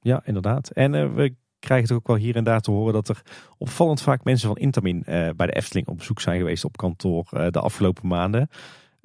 Ja, inderdaad. En uh, we krijg het ook wel hier en daar te horen dat er opvallend vaak mensen van Intamin uh, bij de Efteling op bezoek zijn geweest op kantoor uh, de afgelopen maanden.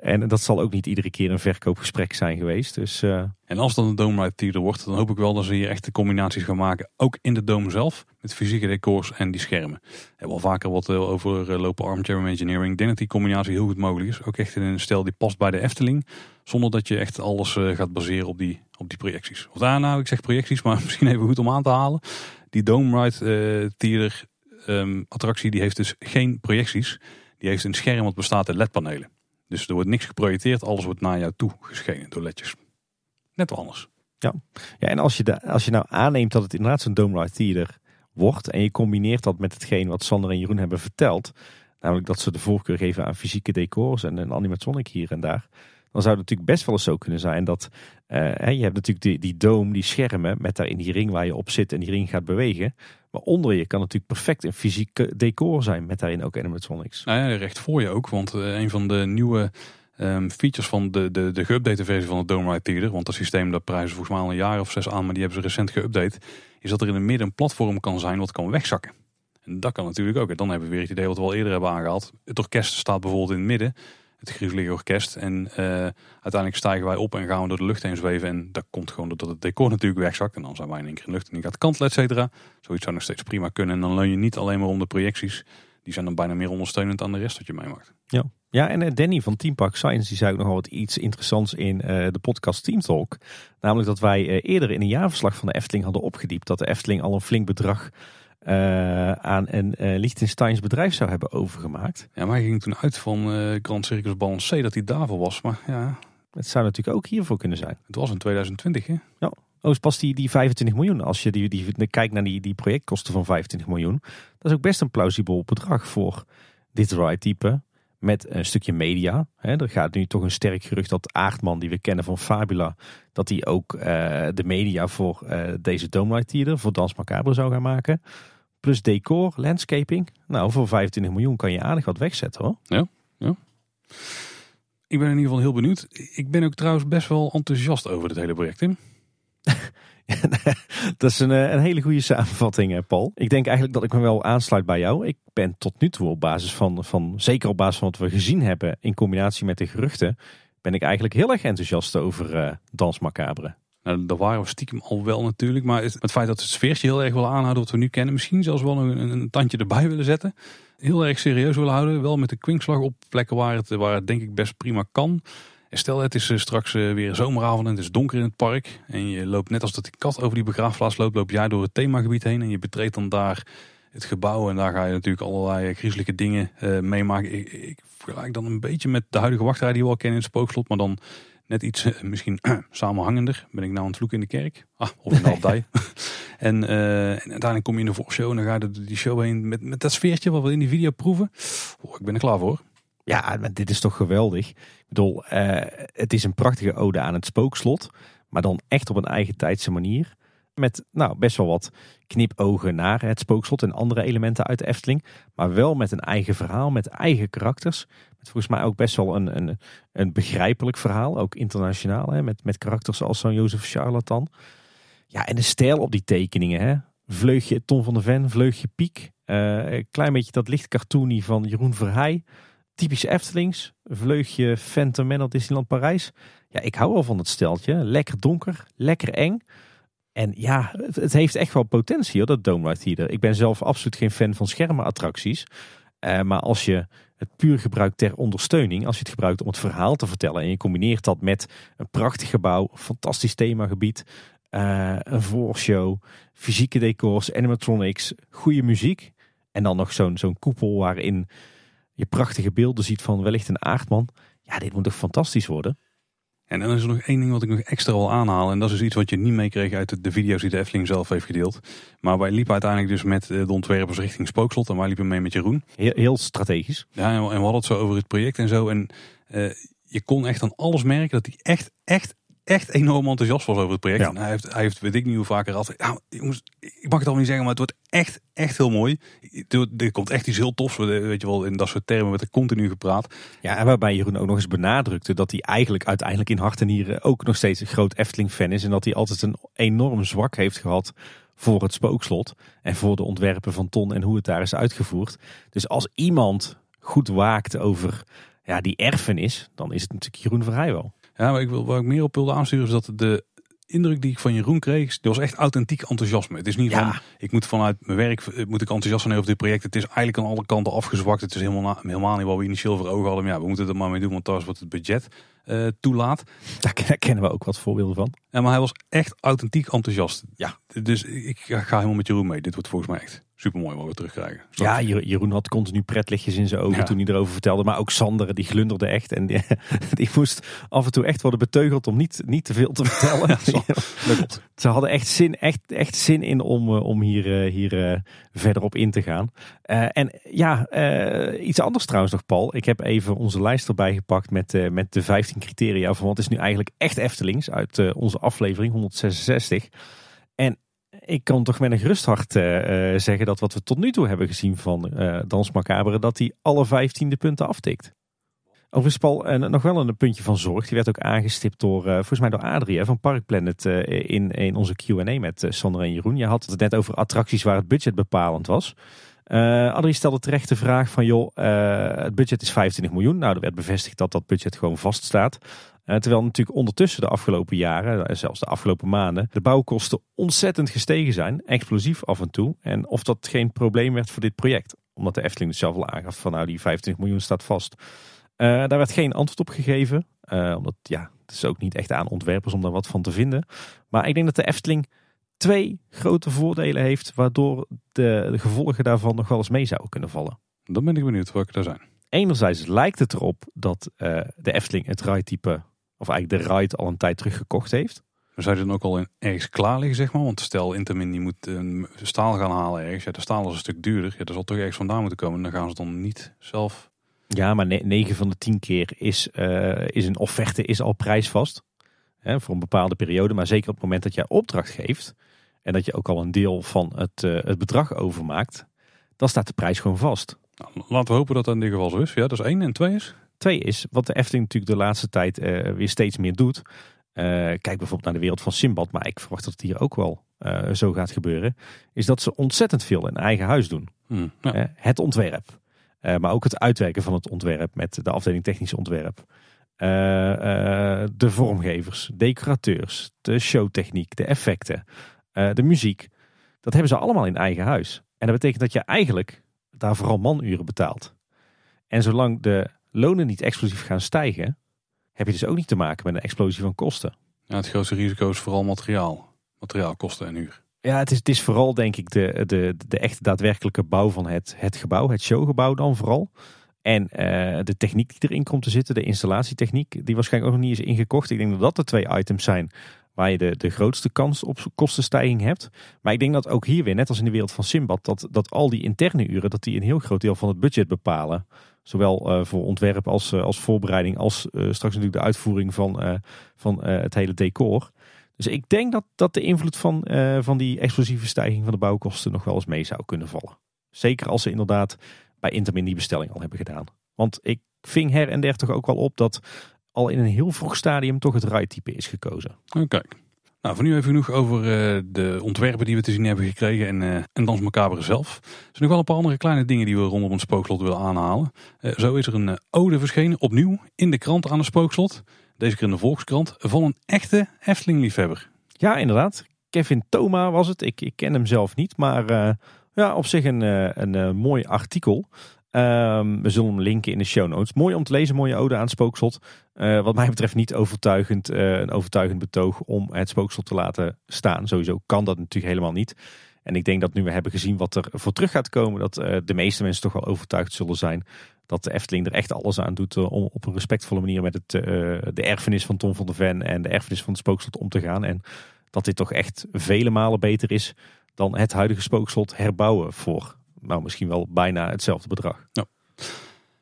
En dat zal ook niet iedere keer een verkoopgesprek zijn geweest. Dus, uh... En als dat een Dome Ride Theater wordt, dan hoop ik wel dat ze hier echt de combinaties gaan maken. Ook in de dome zelf, met fysieke decors en die schermen. We hebben al vaker wat over lopen armchair engineering. Ik denk dat die combinatie heel goed mogelijk is. Ook echt in een stijl die past bij de Efteling. Zonder dat je echt alles gaat baseren op die, op die projecties. Of daar nou, ik zeg projecties, maar misschien even goed om aan te halen. Die Dome Ride uh, Theater um, attractie die heeft dus geen projecties. Die heeft een scherm wat bestaat uit ledpanelen. Dus er wordt niks geprojecteerd, alles wordt naar jou toe geschenen door ledjes. Net wel anders. Ja, ja en als je, de, als je nou aanneemt dat het inderdaad zo'n Dome Ride Theater wordt en je combineert dat met hetgeen wat Sander en Jeroen hebben verteld, namelijk dat ze de voorkeur geven aan fysieke decors en een animatronic hier en daar, dan zou het natuurlijk best wel eens zo kunnen zijn dat uh, je hebt natuurlijk die, die die schermen met daar in die ring waar je op zit en die ring gaat bewegen. Maar onder je kan natuurlijk perfect een fysiek decor zijn met daarin ook animatronics. Nou ja, recht voor je ook, want uh, een van de nieuwe um, features van de, de, de geüpdate versie van het Dome Ride Theater, want dat systeem dat prijzen volgens mij al een jaar of zes aan, maar die hebben ze recent geüpdate, is dat er in het midden een platform kan zijn wat kan wegzakken. En dat kan natuurlijk ook. Dan hebben we weer het idee wat we al eerder hebben aangehaald. Het orkest staat bijvoorbeeld in het midden het Griezelige Orkest. En uh, uiteindelijk stijgen wij op en gaan we door de lucht heen zweven. En dat komt gewoon doordat het decor natuurlijk wegzakt. En dan zijn wij in één keer in lucht en die gaat kantelen, et cetera. Zoiets zou nog steeds prima kunnen. En dan leun je niet alleen maar om de projecties. Die zijn dan bijna meer ondersteunend aan de rest wat je meemaakt. Ja. Ja, en eh, Danny van Team Park Science die zei ook nog wat iets interessants in uh, de podcast Team Talk. Namelijk dat wij eerder in een jaarverslag van de Efteling hadden opgediept dat de Efteling al een flink bedrag uh, aan een uh, Liechtensteins bedrijf zou hebben overgemaakt. Ja, maar hij ging toen uit van uh, Grand Circus Balancé dat hij daarvoor was. Maar ja. Het zou natuurlijk ook hiervoor kunnen zijn. Het was in 2020 hè? Ja. Oh, is pas die, die 25 miljoen. Als je die, die, kijkt naar die, die projectkosten van 25 miljoen. Dat is ook best een plausibel bedrag voor dit ride type. Met een stukje media. Hè. Er gaat nu toch een sterk gerucht dat Aardman, die we kennen van Fabula, dat hij ook uh, de media voor uh, deze Dome Ride Theater, voor Dans Macabre zou gaan maken. Plus decor, landscaping. Nou, voor 25 miljoen kan je aardig wat wegzetten hoor. Ja, ja. Ik ben in ieder geval heel benieuwd. Ik ben ook trouwens best wel enthousiast over dit hele project, Tim. dat is een, eh, een, hele goede samenvatting, eh, Paul. Ik denk eigenlijk dat ik me wel aansluit bij jou. Ik ben tot nu toe op basis van, van zeker op basis van wat we gezien hebben in combinatie met de geruchten, ben ik eigenlijk heel erg enthousiast over uh, Dans Macabre. Nou, dat waren we stiekem al wel natuurlijk. Maar het, feit dat het sfeertje heel erg wil aanhouden wat we nu kennen. Misschien zelfs wel een, een, tandje erbij willen zetten. Heel erg serieus willen houden. Wel met de kwinkslag op plekken waar het, waar het denk ik best prima kan. En stel het is eh, straks eh, weer zomeravond en het is donker in het park. En je loopt net als dat die kat over die begraafplaats loopt. Loop jij door het themagebied heen. En je betreedt dan daar het gebouw. En daar ga je natuurlijk allerlei griezelige dingen meemaken. Ik, ik vergelijk dan een beetje met de huidige wachtrij die we al kennen in het spookslot. Maar dan net iets eh, misschien samenhangender. Ben ik nou aan het vloeken in de kerk? Ah, of in de abdij. en, uh, en uiteindelijk kom je in de voorshow en dan ga je die show heen met, met dat sfeertje wat we in die video proeven. Oh, ik ben er klaar voor. Ja, maar dit is toch geweldig. Ik bedoel, uh, het is een prachtige ode aan het spookslot. Maar dan echt op een eigen tijdse manier. Met nou, best wel wat knipogen naar het spookslot en andere elementen uit de Efteling. Maar wel met een eigen verhaal, met eigen karakters. Met volgens mij ook best wel een, een, een begrijpelijk verhaal, ook internationaal. Hè, met, met karakters als zo'n Jozef Charlatan. Ja, en de stijl op die tekeningen. Hè. Vleugje Tom van der Ven, vleugje Piek. Uh, een klein beetje dat licht cartoony van Jeroen Verheij. Typische Eftelings. Vleugje Phantom Man Disneyland Parijs. Ja, ik hou wel van het steltje. Lekker donker, lekker eng. En ja, het, heeft echt wel potentie hoor, dat Dome Ride Theater. Ik ben zelf absoluut geen fan van schermenattracties. maar als je het puur gebruikt ter ondersteuning, als je het gebruikt om het verhaal te vertellen en je combineert dat met een prachtig gebouw, fantastisch themagebied, een voorshow, fysieke decors, animatronics, goede muziek en dan nog zo'n zo'n koepel waarin je prachtige beelden ziet van wellicht een aardman. Ja, dit moet toch fantastisch worden? En dan is er nog één ding wat ik nog extra wil aanhalen. En dat is iets wat je niet meekreeg uit de video's die de Efteling zelf heeft gedeeld. Maar wij liepen uiteindelijk dus met de ontwerpers richting Spookslot. En wij liepen mee met Jeroen. Heel, heel strategisch. Ja, en we hadden het zo over het project en zo. En uh, je kon echt aan alles merken dat hij echt, echt, echt enorm enthousiast was over het project. En hij heeft, hij heeft, weet ik niet hoe vaker altijd. Nou, jongens, ik mag het al niet zeggen, maar het wordt echt, echt heel mooi. Er komt echt iets heel tofs. Weet je wel, in dat soort termen werd er continu gepraat. Ja, en waarbij Jeroen ook nog eens benadrukte dat hij eigenlijk uiteindelijk in hart en nieren ook nog steeds een groot Efteling-fan is. En dat hij altijd een enorm zwak heeft gehad voor het spookslot. En voor de ontwerpen van Ton en hoe het daar is uitgevoerd. Dus als iemand goed waakt over ja, die erfenis, dan is het natuurlijk Jeroen Vrijwel. Ja, maar ik wil, waar ik meer op wilde aansturen is dat de indruk die ik van Jeroen kreeg, dat was echt authentiek enthousiasme. Het is niet van, ik moet vanuit mijn werk eh, moet ik enthousiast zijn over dit project. Het is eigenlijk aan alle kanten afgezwakt. Het is helemaal, helemaal niet wat we initieel voor ogen hadden. Maar ja, we moeten er maar mee doen, want dat is wat het budget uh, toelaat. Daar kennen we ook wat voorbeelden van. Ja, maar hij was echt authentiek enthousiast. Ja. Dus ik ga helemaal met Jeroen mee. Dit wordt volgens mij echt super mooi wat we terugkrijgen. Ja, Jeroen had continu pretlichtjes in zijn ogen toen hij erover vertelde. Maar ook Sander, die glunderde echt. En die, die, moest af en toe echt worden beteugeld om niet, niet te veel te vertellen. Ja, Ze hadden echt zin, echt, echt zin in om, eh, om hier, eh, hier uh, verder op in te gaan. Uh, en ja, iets anders trouwens nog, Paul. Ik heb even onze lijst erbij gepakt met, met de 15 criteria van wat is nu eigenlijk echt Eftelings uit onze aflevering 166. En ik kan toch met een gerust hart uh, zeggen dat wat we tot nu toe hebben gezien van uh, Dans Macabre, dat hij alle vijftiende punten aftikt. Overigens Paul, uh, nog wel een puntje van zorg. Die werd ook aangestipt door, volgens mij door Adrie van Parkplanet in, in onze Q&A met Sander en Jeroen. Je had het net over attracties waar het budget bepalend was. Adrie stelde terecht de vraag van joh, het budget is 25 miljoen. Nou, er werd bevestigd dat dat budget gewoon vaststaat. Eh, terwijl natuurlijk ondertussen de afgelopen jaren, eh, zelfs de afgelopen maanden, de bouwkosten ontzettend gestegen zijn. Explosief af en toe. En of dat geen probleem werd voor dit project. Omdat de Efteling dus zelf al aangaf van nou die 25 miljoen staat vast. Uh, daar werd geen antwoord op gegeven. omdat ja, het is ook niet echt aan ontwerpers om daar wat van te vinden. Maar ik denk dat de Efteling twee grote voordelen heeft. Waardoor de, de gevolgen daarvan nog wel eens mee zouden kunnen vallen. Dan ben ik benieuwd welke daar zijn. Enerzijds lijkt het erop dat de Efteling het rijtype of eigenlijk de ride al een tijd teruggekocht heeft. Maar zou je dan ook al in, ergens klaar liggen, zeg maar? Want stel Intermin die moet een staal gaan halen ergens. Ja, de staal is een stuk duurder. Ja, dat zal toch ergens vandaan moeten komen. En dan gaan ze dan niet zelf... Ja, maar 9 van de 10 keer is, uh, is een offerte is al prijsvast. Hè, voor een bepaalde periode. Maar zeker op het moment dat je opdracht geeft. En dat je ook al een deel van het, uh, het bedrag overmaakt. Dan staat de prijs gewoon vast. Nou, laten we hopen dat dat in dit geval zo is. Ja, dat is één. En twee is? Twee is, wat de Efteling natuurlijk de laatste tijd uh, weer steeds meer doet. Uh, kijk bijvoorbeeld naar de wereld van Simbad, maar ik verwacht dat het hier ook wel uh, zo gaat gebeuren. Is dat ze ontzettend veel in eigen huis doen. Hmm, ja. het ontwerp, maar ook het uitwerken van het ontwerp met de afdeling technisch ontwerp. de vormgevers, decorateurs, de showtechniek, de effecten, de muziek. Dat hebben ze allemaal in eigen huis. En dat betekent dat je eigenlijk daar vooral manuren betaalt. En zolang de lonen niet explosief gaan stijgen, heb je dus ook niet te maken met een explosie van kosten. Ja, het grootste risico is vooral materiaal. Materiaalkosten en huur. Ja, het is, het is vooral denk ik de, de, de echte daadwerkelijke bouw van het, het gebouw, het showgebouw dan vooral. En uh, de techniek die erin komt te zitten, de installatietechniek, die waarschijnlijk ook nog niet is ingekocht. Ik denk dat dat de twee items zijn waar je de, de grootste kans op kostenstijging hebt. Maar ik denk dat ook hier weer, net als in de wereld van Simbad, dat, dat al die interne uren, dat die een heel groot deel van het budget bepalen. Zowel uh, voor ontwerp als, uh, als voorbereiding, als uh, straks natuurlijk de uitvoering van, van het hele decor. Dus ik denk dat, dat de invloed van, van die explosieve stijging van de bouwkosten nog wel eens mee zou kunnen vallen. Zeker als ze inderdaad bij Intermin die bestelling al hebben gedaan. Want ik ving her en der toch ook wel op dat al in een heel vroeg stadium toch het rijtype is gekozen. Oké. Nou, voor nu even genoeg over uh, de ontwerpen die we te zien hebben gekregen en, uh, en Dans Macabre zelf. Er zijn nog wel een paar andere kleine dingen die we rondom het spookslot willen aanhalen. Uh, zo is er een ode verschenen, opnieuw, in de krant aan het spookslot. Deze keer in de Volkskrant, van een echte Efteling-liefhebber. Ja, inderdaad. Kevin Thoma was het. Ik, ik ken hem zelf niet, maar ja, op zich een, een mooi artikel. Ehm, we zullen hem linken in de show notes. Mooi om te lezen, mooie ode aan spookslot. Uh, wat mij betreft niet overtuigend, uh, een overtuigend betoog om het spookslot te laten staan. Sowieso kan dat natuurlijk helemaal niet. En ik denk dat nu we hebben gezien wat er voor terug gaat komen, dat uh, de meeste mensen toch wel overtuigd zullen zijn dat de Efteling er echt alles aan doet om op een respectvolle manier met het, de erfenis van Tom van der Ven en de erfenis van het spookslot om te gaan. En dat dit toch echt vele malen beter is dan het huidige spookslot herbouwen voor nou, misschien wel bijna hetzelfde bedrag. Ja.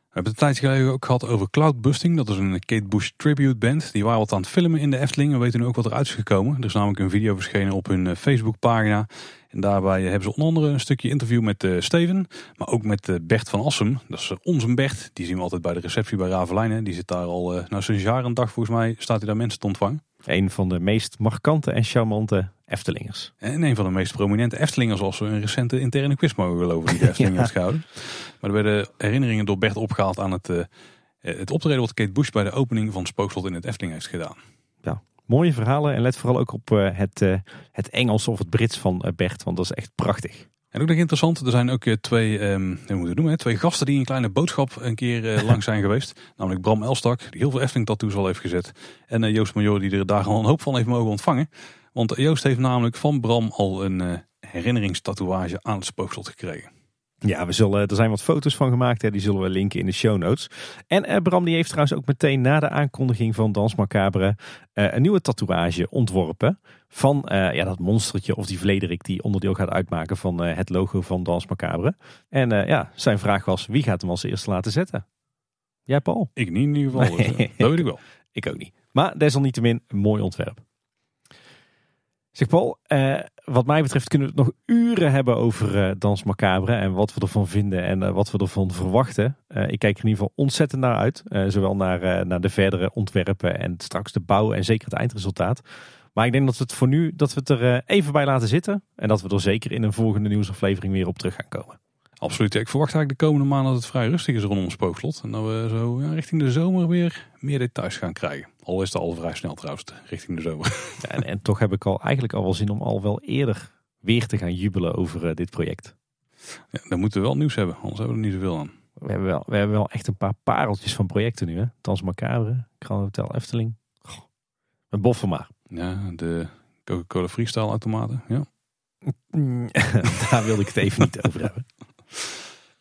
We hebben het een tijdje geleden ook gehad over Cloudbusting. Dat is een Kate Bush tribute band. Die waren wat aan het filmen in de Efteling. We weten nu ook wat eruit is gekomen. Er is namelijk een video verschenen op hun eh, Facebookpagina. En daarbij hebben ze onder andere een stukje interview met uh, Steven. Maar ook met uh, Bert van Assem. Dat is onze Bert. Die zien we altijd bij de receptie bij Ravelijnen. Die zit daar al nou, sinds jaar en dag volgens mij staat hij daar mensen te ontvangen. Een van de meest markante en charmante Eftelingers. En een van de meest prominente Eftelingers als we een recente interne quiz mogen geloven die de Efteling ja. heeft gehouden. Maar er werden herinneringen door Bert opgehaald aan het, uh, het optreden wat Kate Bush bij de opening van Spookslot in het Efteling heeft gedaan. Ja, mooie verhalen en let vooral ook op uh, het, uh, het Engels of het Brits van Bert, want dat is echt prachtig. En ook nog interessant, er zijn ook twee, um, hoe moet noemen, twee gasten die een kleine boodschap een keer uh, lang zijn geweest. Namelijk Bram Elstak, die heel veel Efteling tattoos al heeft gezet. En uh, Joost Major, die er daar al een hoop van heeft mogen ontvangen. Want Joost heeft namelijk van Bram al een uh, herinneringstatoeage aan het spookslot gekregen. Ja, we zullen, er zijn wat foto's van gemaakt. Hè, die zullen we linken in de show notes. En eh, Bram die heeft trouwens ook meteen na de aankondiging van Dans Macabre eh, een nieuwe tatoeage ontworpen. Van eh, ja, dat monstertje of die vlederik die onderdeel gaat uitmaken van eh, het logo van Dans Macabre. En eh, ja, zijn vraag was wie gaat hem als eerste laten zetten? Jij Paul? Ik niet in ieder geval. Dus, dat weet ik wel. ik ook niet. Maar desalniettemin een mooi ontwerp. Zeg Paul, eh, wat mij betreft kunnen we het nog uren hebben over uh, Dans Macabre en wat we ervan vinden en uh, wat we ervan verwachten. Uh, ik kijk er in ieder geval ontzettend naar uit. zowel naar, naar de verdere ontwerpen en straks de bouw en zeker het eindresultaat. Maar ik denk dat we het voor nu dat we het er even bij laten zitten. En dat we er zeker in een volgende nieuwsaflevering weer op terug gaan komen. Absoluut. Ik verwacht eigenlijk de komende maanden dat het vrij rustig is rondom Spookslot. En dat we zo ja, richting de zomer weer meer details gaan krijgen. Al is het al vrij snel trouwens, richting de zomer. Ja, en, en, toch heb ik al eigenlijk al wel zin om al wel eerder weer te gaan jubelen over uh, dit project. Ja, dan moeten we wel nieuws hebben, anders hebben we er niet zoveel aan. We hebben wel, we hebben wel echt een paar pareltjes van projecten nu. Hè? Tans Macabre, Grand Hotel Efteling. Een boffen maar. Ja, de Coca-Cola Freestyle automaten. Ja. Daar wilde ik het even niet over hebben.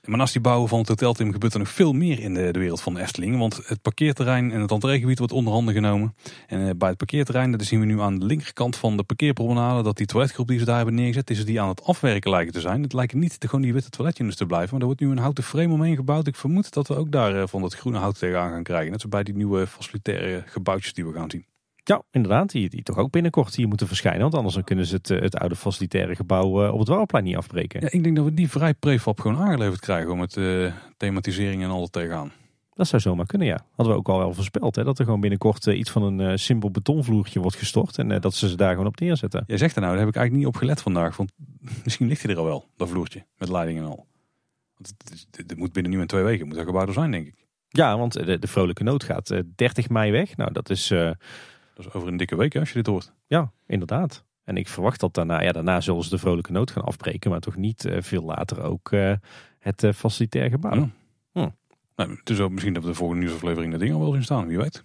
Maar naast die bouwen van het hotelteam gebeurt er nog veel meer in de, wereld van de Efteling. Want het parkeerterrein en het entreegebied wordt onder handen genomen. En uh, bij het parkeerterrein, dat zien we nu aan de linkerkant van de parkeerpromenade, dat die toiletgroep die ze daar hebben neergezet, is die aan het afwerken lijken te zijn. Het lijken niet gewoon die witte toiletjes te blijven, maar er wordt nu een houten frame omheen gebouwd. Ik vermoed dat we ook daar uh, van dat groene hout tegenaan gaan krijgen. Net zo bij die nieuwe facilitaire gebouwtjes die we gaan zien. Ja, inderdaad. Die, die toch ook binnenkort hier moeten verschijnen. Want anders dan kunnen ze het, het oude facilitaire gebouw uh, op het Warplein niet afbreken. Ja, ik denk dat we die vrij prefab gewoon aangeleverd krijgen om het uh, thematisering en al tegenaan. Dat zou zomaar kunnen, ja. Hadden we ook al wel voorspeld. Hè? Dat er gewoon binnenkort uh, iets van een uh, simpel betonvloertje wordt gestort. En uh, dat ze ze daar gewoon op neerzetten. Jij zegt er nou, daar heb ik eigenlijk niet op gelet vandaag. Want misschien ligt hij er al wel, dat vloertje. Met leiding en al. Want het, moet binnen nu en twee weken moet dat gebouw er zijn, denk ik. Ja, want de, de vrolijke nood gaat 30 mei weg. Nou, dat is dat is over een dikke week als je dit hoort. Ja, inderdaad. En ik verwacht dat daarna, ja, daarna zullen ze de vrolijke nood gaan afbreken, maar toch niet uh, veel later ook uh, het uh, facilitair gebouw. Ja. Hm. Nou, het is ook misschien dat we de volgende nieuwsaflevering de dingen al wel zien staan, wie weet.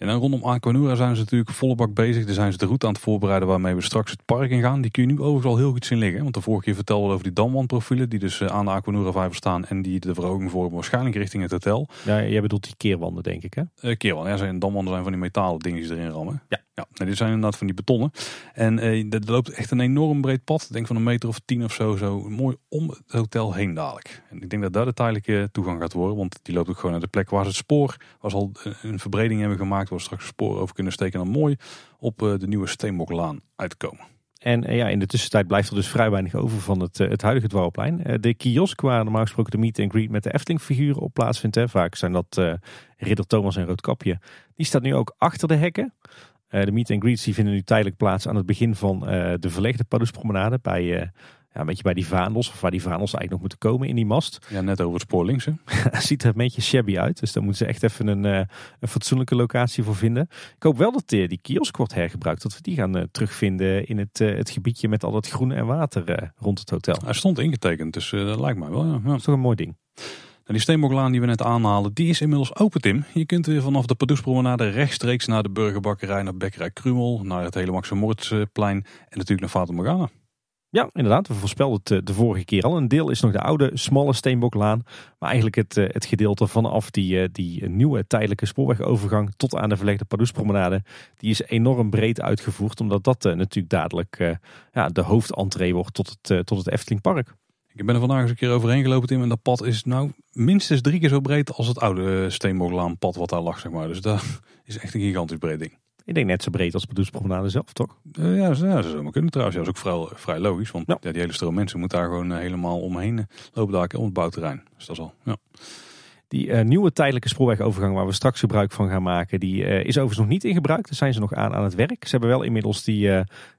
En dan rondom Aquanura zijn ze natuurlijk volle bak bezig. Daar zijn ze de route aan het voorbereiden waarmee we straks het park in gaan. Die kun je nu overigens al heel goed zien liggen. Want de vorige keer vertelde we over die damwandprofielen die dus aan de Aquanura vijver staan. En die de verhoging voor waarschijnlijk richting het hotel. Ja, jij bedoelt die keerwanden denk ik hè? Uh, keerwanden, ja. Zijn, damwanden zijn van die metalen dingen die erin rammen. Ja. Ja, nou, dit zijn inderdaad van die betonnen. En uh, er loopt echt een enorm breed pad. Ik denk van een meter of tien of zo. Zo mooi om het hotel heen dadelijk. En ik denk dat daar de tijdelijke toegang gaat worden. Want die loopt ook gewoon naar de plek waar ze het spoor. Ze al een verbreding hebben gemaakt. Waar we straks spoor over kunnen steken. En dan mooi op uh, de nieuwe Steenboklaan uitkomen. En uh, ja, in de tussentijd blijft er dus vrij weinig over van het, uh, het huidige Dwarrelplein. Uh, de kiosk waar normaal gesproken de meet and greet met de Efteling figuren op plaatsvindt. Hè. Vaak zijn dat Ridder Thomas en Roodkapje. Die staat nu ook achter de hekken. Uh, de meet and greets die vinden nu tijdelijk plaats aan het begin van uh, de verlegde Paddoespromenade. Bij, uh, ja, een beetje bij die vaandels, of waar die vaandels eigenlijk nog moeten komen in die mast. Ja, net over het spoor links. Ziet er een beetje shabby uit, dus daar moeten ze echt even een, een fatsoenlijke locatie voor vinden. Ik hoop wel dat die, die kiosk wordt hergebruikt, dat we die gaan terugvinden in het, het gebiedje met al dat groen en water rond het hotel. Hij stond ingetekend, dus dat lijkt mij wel. Ja. Dat is toch een mooi ding. Nou, die steenboklaan die we net aanhalen, die is inmiddels open, Tim. Je kunt weer vanaf de Pardoespromenade rechtstreeks naar de Burgerbakkerij, naar Bekkerij Krumel, naar het hele Max en natuurlijk naar Fata Morgana. Ja, inderdaad. We voorspelden het eh, de vorige keer al. Een deel is nog de oude, smalle Steenboklaan. Maar eigenlijk het, eh, het gedeelte vanaf die, eh, die nieuwe tijdelijke spoorwegovergang tot aan de verlegde Pardoespromenade. Die is enorm breed uitgevoerd. Omdat dat natuurlijk dadelijk ja, de hoofdentree wordt tot het, tot het Eftelingpark. Ik ben er vandaag eens een keer overheen gelopen, Tim. En dat pad is nou minstens drie keer zo breed als het oude Steenboklaan pad wat daar lag, zeg maar. Dus dat is echt een gigantisch breed ding. Ik denk net zo breed als de Bedoelspromenade zelf, toch? Uh, ja, ze, ja, ze zou maar kunnen trouwens. Ja, dat is ook vrij, vrij logisch. Want ja. die hele stroom mensen moet daar gewoon eh, helemaal omheen uh, lopen daar om het bouwterrein. Dus dat is al, ja. Die nieuwe tijdelijke spoorwegovergang waar we straks gebruik van gaan maken, die is overigens nog niet in gebruik. Daar zijn ze nog aan aan het werk. Ze hebben wel inmiddels die,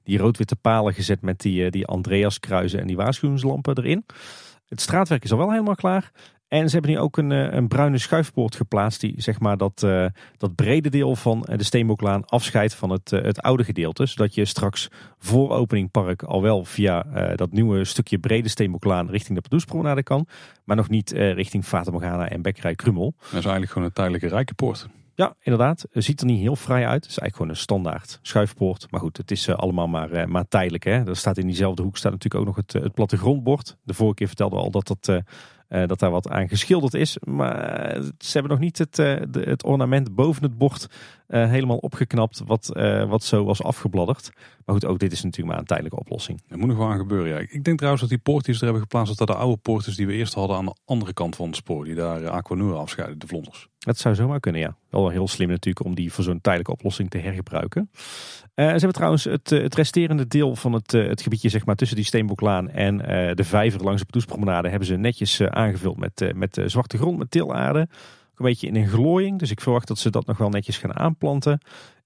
die rood-witte palen gezet met die, die Andreas-kruizen en die waarschuwingslampen erin. Het straatwerk is al wel helemaal klaar. En ze hebben nu ook een, eh, een bruine schuifpoort geplaatst die zeg maar dat, uh, dat brede deel van eh, de Steenboklaan afscheidt van het, uh, het oude gedeelte. Zodat je straks voor opening park al wel via dat nieuwe stukje brede Steenboklaan richting de Padoespromenade kan. Maar nog niet richting Fata Morgana en Bekkerij Krummel. Dat is eigenlijk gewoon een tijdelijke rijkenpoort. Ja, inderdaad. Het ziet er niet heel vrij uit. Het is eigenlijk gewoon een standaard schuifpoort. Maar goed, het is allemaal maar, maar tijdelijk. Hè. Er staat in diezelfde hoek staat natuurlijk ook nog het, het plattegrondbord. De vorige keer vertelde we al dat dat uh, dat daar wat aan geschilderd is. Maar ze hebben nog niet het, de, het ornament boven het bord uh, helemaal opgeknapt. Wat, wat zo was afgebladderd. Maar goed, ook dit is natuurlijk maar een tijdelijke oplossing. Dat moet nog wel aan gebeuren. Ja. Ik denk trouwens dat die poortjes er hebben geplaatst. Dat dat de oude poortjes die we eerst hadden aan de andere kant van het spoor. Die daar Aquanura afscheiden, de vlonders. Dat zou zomaar kunnen, ja. Wel heel slim natuurlijk om die voor zo'n tijdelijke oplossing te hergebruiken. Uh, ze hebben trouwens het, het resterende deel van het, het gebiedje zeg maar, tussen die Steenboklaan en de vijver langs de Padoespromenade hebben ze netjes aangevuld met, met zwarte grond, met tilaarde. Een beetje in een glooiing, dus ik verwacht dat ze dat nog wel netjes gaan aanplanten.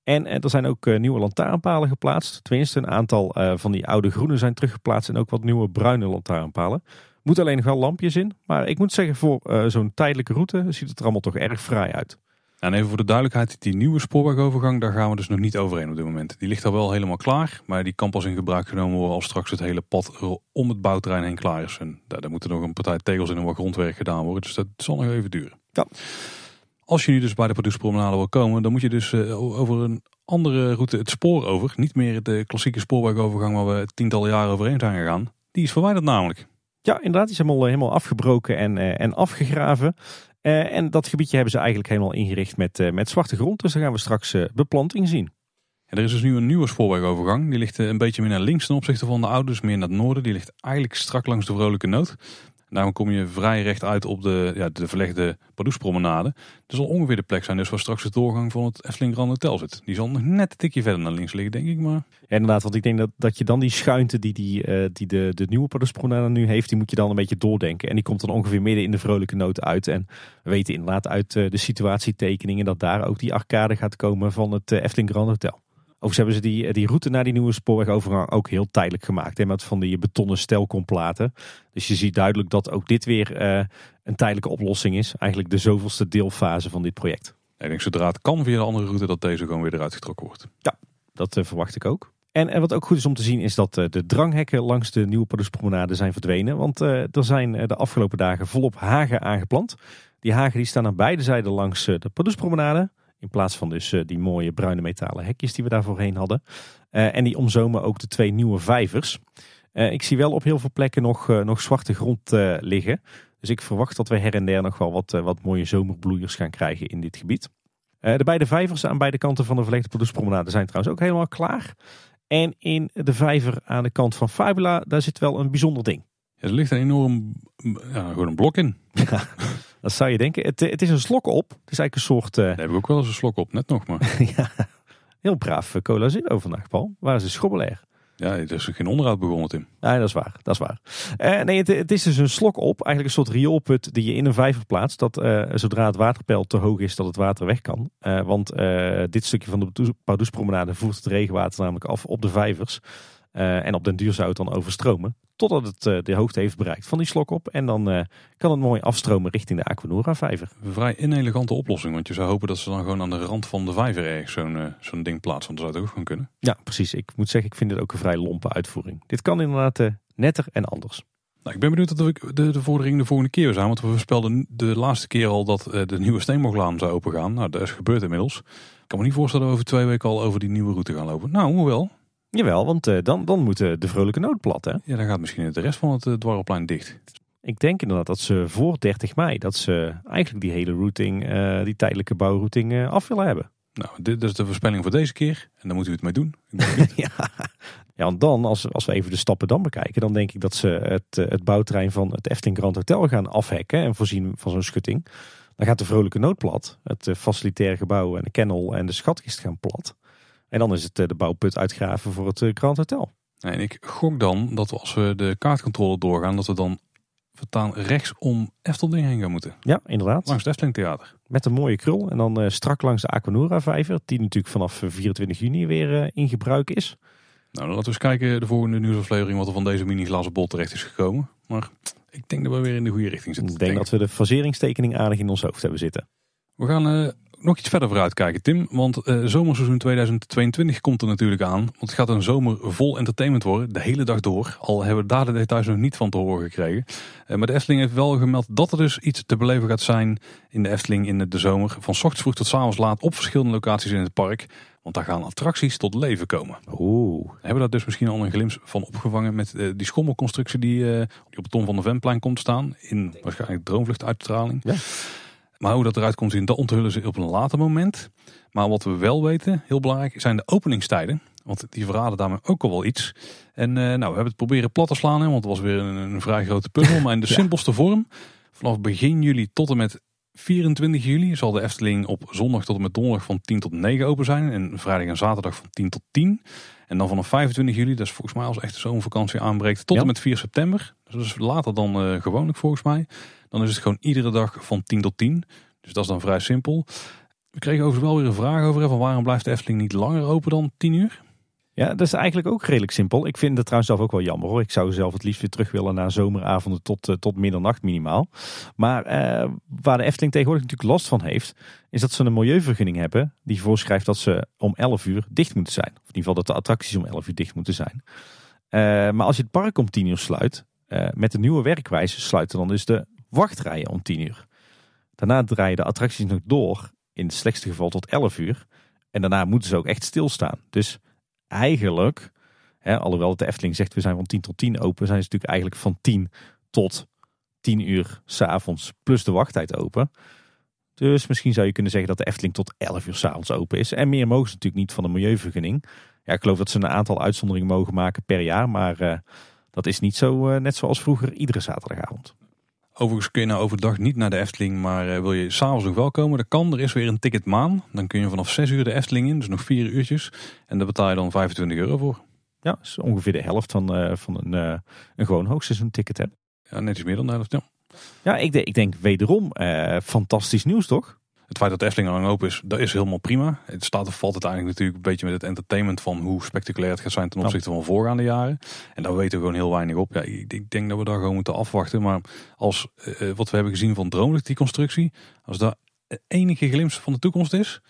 En er zijn ook nieuwe lantaarnpalen geplaatst. Tenminste, een aantal van die oude groene zijn teruggeplaatst en ook wat nieuwe bruine lantaarnpalen. Moet alleen nog wel lampjes in. Maar ik moet zeggen, voor zo'n tijdelijke route ziet het er allemaal toch erg fraai uit. En even voor de duidelijkheid, die nieuwe spoorwegovergang, daar gaan we dus nog niet overheen op dit moment. Die ligt al wel helemaal klaar, maar die kan pas in gebruik genomen worden als straks het hele pad om het bouwterrein heen klaar is. En daar, daar moeten nog een partij tegels in en wat grondwerk gedaan worden, dus dat zal nog even duren. Ja. Als je nu dus bij de Pardoespromenade wil komen, dan moet je dus uh, over een andere route het spoor over. Niet meer de klassieke spoorwegovergang waar we tientallen jaren overheen zijn gegaan. Die is verwijderd namelijk. Ja, inderdaad. Die is helemaal, helemaal afgebroken en, uh, en afgegraven. Uh, en dat gebiedje hebben ze eigenlijk helemaal ingericht met, uh, met zwarte grond. Dus dan gaan we straks beplanting zien. er is dus nu een nieuwe spoorwegovergang. Die ligt een beetje meer naar links ten opzichte van de oude, dus meer naar het noorden. Die ligt eigenlijk strak langs de Vrolijke Nood. Daarom kom je vrij recht uit op de, ja, de verlegde Pardoespromenade. Dat zal ongeveer de plek zijn dus waar straks de doorgang van het Efteling Grand Hotel zit. Die zal nog net een tikje verder naar links liggen, denk ik. Maar... Ja, inderdaad, want ik denk dat, dat je dan die schuinte die, die, uh, die de, de nieuwe Pardoespromenade nu heeft, die moet je dan een beetje doordenken. En die komt dan ongeveer midden in de Vrolijke Noot uit. En we weten inderdaad uit uh, de situatietekeningen dat daar ook die arcade gaat komen van het uh, Efteling Grand Hotel. Overigens hebben ze die, die route naar die nieuwe spoorwegovergang ook heel tijdelijk gemaakt. Hè, met van die betonnen stelkomplaten. Dus je ziet duidelijk dat ook dit weer uh, een tijdelijke oplossing is. Eigenlijk de zoveelste deelfase van dit project. Ik denk zodra het kan via de andere route dat deze gewoon weer eruit getrokken wordt. Ja, dat uh, verwacht ik ook. En, en, wat ook goed is om te zien is dat uh, de dranghekken langs de nieuwe Paddoespromenade zijn verdwenen. Want er zijn de afgelopen dagen volop hagen aangeplant. Die hagen die staan aan beide zijden langs de Paddoespromenade. In plaats van dus eh, die mooie bruine metalen hekjes die we daar voorheen hadden. Eh, en die omzomen ook de twee nieuwe vijvers. Eh, ik zie wel op heel veel plekken nog, nog zwarte grond liggen. Dus ik verwacht dat we her en der nog wel wat, wat mooie zomerbloeiers gaan krijgen in dit gebied. de beide vijvers aan beide kanten van de verlegde Producepromenade zijn trouwens ook helemaal klaar. En in de vijver aan de kant van Fabula, daar zit wel een bijzonder ding. er ligt een enorm ja, gewoon een blok in. Dat zou je denken. Het, het is een slok op. Het is eigenlijk een soort... Uh... Daar hebben we ook wel eens een slok op, net nog maar. ja, heel braaf eh, cola zero vandaag, Paul. Waar is de schobbelair? Ja, er is geen onderhoud begonnen, Tim. Nee, dat is waar. Dat is waar. Uh, nee, het, het, is dus een slok op. Eigenlijk een soort rioolput die je in een vijver plaatst. Dat uh, zodra het waterpeil te hoog is, dat het water weg kan. Uh, want dit stukje van de Pardoespromenade voert het regenwater namelijk af op de vijvers. En op den duur zou het dan overstromen. Totdat het uh, de hoogte heeft bereikt van die slok op. En dan uh, kan het mooi afstromen richting de Aquanura vijver. Een vrij inelegante oplossing. Want je zou hopen dat ze dan gewoon aan de rand van de vijver ergens zo'n zo'n ding plaatsen. Want dat zou het ook gewoon kunnen. Ja, precies. Ik moet zeggen, ik vind het ook een vrij lompe uitvoering. Dit kan inderdaad netter en anders. Nou, ik ben benieuwd dat we de, de vorderingen de volgende keer zijn. Want we voorspelden de laatste keer al dat eh, de nieuwe Steenboklaan zou opengaan. Nou, dat is gebeurd inmiddels. Ik kan me niet voorstellen dat we over twee weken al over die nieuwe route gaan lopen. Nou, hoewel. Jawel, want uh, dan, dan moet de vrolijke nood plat, hè? Ja, dan gaat misschien de rest van het uh, dwarrelplein dicht. Ik denk inderdaad dat ze voor 30 mei, dat ze eigenlijk die hele routing, uh, die tijdelijke bouwrouting af willen hebben. Nou, dit is de voorspelling voor deze keer. En dan moet u het mee doen. ja. ja, want dan, als, als we even de stappen dan bekijken, dan denk ik dat ze het, het bouwterrein van het Efteling Grand Hotel gaan afhekken en voorzien van zo'n schutting. Dan gaat de vrolijke nood plat. Het facilitaire gebouw en de kennel en de schatkist gaan plat. En dan is het de bouwput uitgraven voor het Grand Hotel. En ik gok dan dat als we de kaartcontrole doorgaan, dat we dan vertaan rechts om Efteling heen gaan moeten. Ja, inderdaad. Langs het Efteling Theater. Met een mooie krul. En dan uh, strak langs de Aquanura vijver. Die natuurlijk vanaf 24 juni weer in gebruik is. Nou, dan laten we eens kijken de volgende nieuwsaflevering wat er van deze mini glazen bol terecht is gekomen. Maar ik denk dat we weer in de goede richting zitten. Ik denk dat we de faseringstekening aardig in ons hoofd hebben zitten. We gaan uh, nog iets verder vooruit kijken, Tim. Want uh, zomerseizoen 2022 komt er natuurlijk aan. Want het gaat een zomer vol entertainment worden, de hele dag door. Al hebben we daar de details nog niet van te horen gekregen. Uh, maar de Efteling heeft wel gemeld dat er dus iets te beleven gaat zijn in de Efteling in de zomer. Van ochtends vroeg tot avonds laat op verschillende locaties in het park. Want daar gaan attracties tot leven komen. Oeh. We hebben daar dus misschien al een glimp van opgevangen met uh, die schommelconstructie die, die op het Tom van de Venplein komt staan. In waarschijnlijk droomvluchtuitstraling. Ja. Maar hoe dat eruit komt zien, dat onthullen ze op een later moment. Maar wat we wel weten, heel belangrijk, zijn de openingstijden. Want die verraden daarmee ook al wel iets. En uh, nou, we hebben het proberen plat te slaan, hè, want het was weer een, een vrij grote puzzel. Maar in de ja. simpelste vorm, vanaf begin juli tot en met 24 juli zal de Efteling op zondag tot en met donderdag van 10 tot 9 open zijn. En vrijdag en zaterdag van 10 tot 10. En dan vanaf 25 juli, dat is volgens mij als echt zo'n vakantie aanbreekt, tot ja. en met 4 september. Dus dat is later dan uh, gewoonlijk volgens mij. Dan is het gewoon iedere dag van 10 tot 10. Dus dat is dan vrij simpel. We kregen overigens wel weer een vraag over van waarom blijft de Efteling niet langer open dan 10 uur? Ja, dat is eigenlijk ook redelijk simpel. Ik vind het trouwens zelf ook wel jammer hoor. Ik zou zelf het liefst weer terug willen naar zomeravonden tot, uh, tot middernacht minimaal. Maar uh, waar de Efteling tegenwoordig natuurlijk last van heeft, is dat ze een milieuvergunning hebben die voorschrijft dat ze om 11 uur dicht moeten zijn. Of in ieder geval dat de attracties om 11 uur dicht moeten zijn. Uh, maar als je het park om 10 uur sluit, met de nieuwe werkwijze sluiten dan dus de wachtrijen om 10 uur. Daarna draaien de attracties nog door, in het slechtste geval tot 11 uur. En daarna moeten ze ook echt stilstaan. Dus eigenlijk, hè, alhoewel de Efteling zegt we zijn van 10 tot 10 open, zijn ze natuurlijk eigenlijk van 10 tot 10 uur s'avonds plus de wachttijd open. Dus misschien zou je kunnen zeggen dat de Efteling tot 11 uur s'avonds open is. En meer mogen ze natuurlijk niet van de milieuvergunning. Ja, ik geloof dat ze een aantal uitzonderingen mogen maken per jaar, maar uh, dat is niet zo uh, net zoals vroeger iedere zaterdagavond. Overigens kun je nou overdag niet naar de Efteling, maar uh, wil je s'avonds nog wel komen, dat kan. Er is weer een ticket maan. Dan kun je vanaf 6 uur de Efteling in, dus nog 4 uurtjes. En daar betaal je dan 25 euro voor. Ja, dat is ongeveer de helft van, uh, van een, uh, een gewoon hoogseizoen ticket hebt. Ja, net iets meer dan de helft, ja. Ja, ik, ik denk wederom fantastisch nieuws, toch? Het feit dat de Efteling lang open is, dat is helemaal prima. Het staat of valt het eigenlijk natuurlijk een beetje met het entertainment van hoe spectaculair het gaat zijn ten opzichte van voorgaande jaren. En daar weten we gewoon heel weinig op. Ja, ik, ik denk dat we daar gewoon moeten afwachten. Maar als uh, wat we hebben gezien van Droomlicht, die constructie, als dat enige glimp van de toekomst is,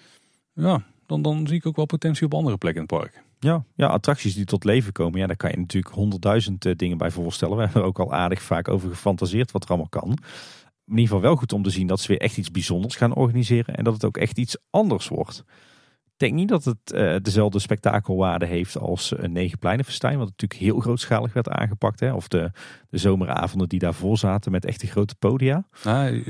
ja, dan, dan zie ik ook wel potentie op andere plekken in het park. Ja, ja, attracties die tot leven komen, ja, daar kan je natuurlijk honderdduizend uh, dingen bij voorstellen. We hebben er ook al aardig vaak over gefantaseerd wat er allemaal kan in ieder geval wel goed om te zien dat ze weer echt iets bijzonders gaan organiseren. En dat het ook echt iets anders wordt. Ik denk niet dat het uh, dezelfde spektakelwaarde heeft als een Negenpleinenfestijn. Wat natuurlijk heel grootschalig werd aangepakt. Hè? Of de, de zomeravonden die daarvoor zaten met echte grote podia. Nou,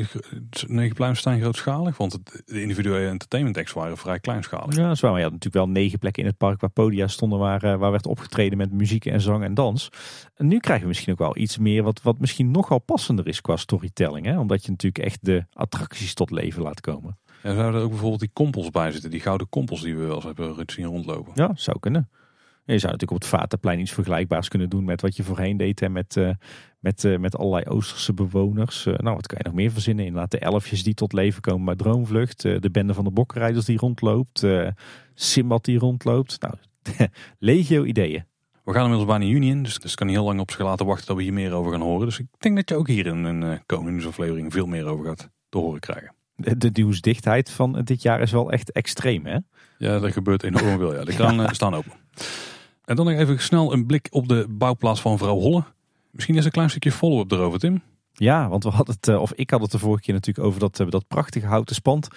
Negenpleinenfestijn grootschalig. Want het, de individuele entertainment acts waren vrij kleinschalig. Ja, dat is waar. Maar je had natuurlijk wel negen plekken in het park waar podia stonden. Waar, uh, waar werd opgetreden met muziek en zang en dans. En nu krijgen we misschien ook wel iets meer wat, wat misschien nogal passender is qua storytelling. Hè? Omdat je natuurlijk echt de attracties tot leven laat komen. Ja, zouden er ook bijvoorbeeld die kompels bij zitten, die gouden kompels die we wel eens hebben zien rondlopen. Ja, zou kunnen. Je zou natuurlijk op het Vatenplein iets vergelijkbaars kunnen doen met wat je voorheen deed en met, uh, met, uh, met allerlei Oosterse bewoners. Uh, nou, wat kan je nog meer verzinnen? Inderdaad, de elfjes die tot leven komen bij Droomvlucht, de bende van de bokrijders die rondloopt, Simbad die rondloopt. Nou, legio ideeën. We gaan inmiddels bijna juni in, dus, dus kan niet heel lang op zich laten wachten dat we hier meer over gaan horen. Dus ik denk dat je ook hier in een koningsaflevering veel meer over gaat te horen krijgen de, nieuwsdichtheid van dit jaar is wel echt extreem, hè? Ja, er gebeurt enorm veel. Ja, de kranen staan open. En dan nog even snel een blik op de bouwplaats van Vrouw Holle. Misschien is een klein stukje follow-up erover, Tim. Ja, want we hadden het, of ik had het de vorige keer natuurlijk over dat, dat prachtige houten spand.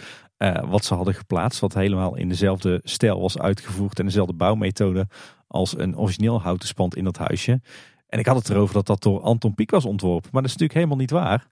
wat ze hadden geplaatst, wat helemaal in dezelfde stijl was uitgevoerd en dezelfde bouwmethode als een origineel houten spand in dat huisje. En ik had het erover dat dat door Anton Pieck was ontworpen. Maar dat is natuurlijk helemaal niet waar.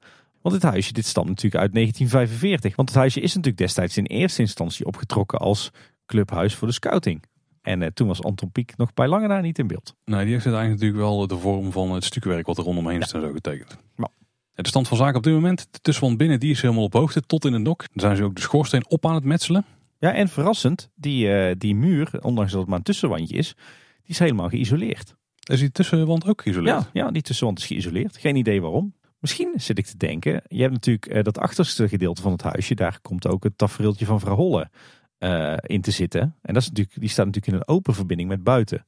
Want dit huisje, dit stamt natuurlijk uit 1945. Want het huisje is natuurlijk destijds in eerste instantie opgetrokken als clubhuis voor de scouting. En eh, toen was Anton Pieck nog bij lange na niet in beeld. Nee, die heeft uiteindelijk natuurlijk wel de vorm van het stukwerk wat er rondomheen is en zo getekend. Nou. De stand van zaken op dit moment, de tussenwand binnen, die is helemaal op hoogte tot in het nok. Dan zijn ze ook de schoorsteen op aan het metselen. Ja, en verrassend, die, uh, die muur, ondanks dat het maar een tussenwandje is, die is helemaal geïsoleerd. Is die tussenwand ook geïsoleerd? Ja, ja, die tussenwand is geïsoleerd. Geen idee waarom. Misschien zit ik te denken, je hebt natuurlijk eh, dat achterste gedeelte van het huisje, daar komt ook het tafereeltje van vrouw Holle uh, in te zitten. En dat is natuurlijk, die staat natuurlijk in een open verbinding met buiten.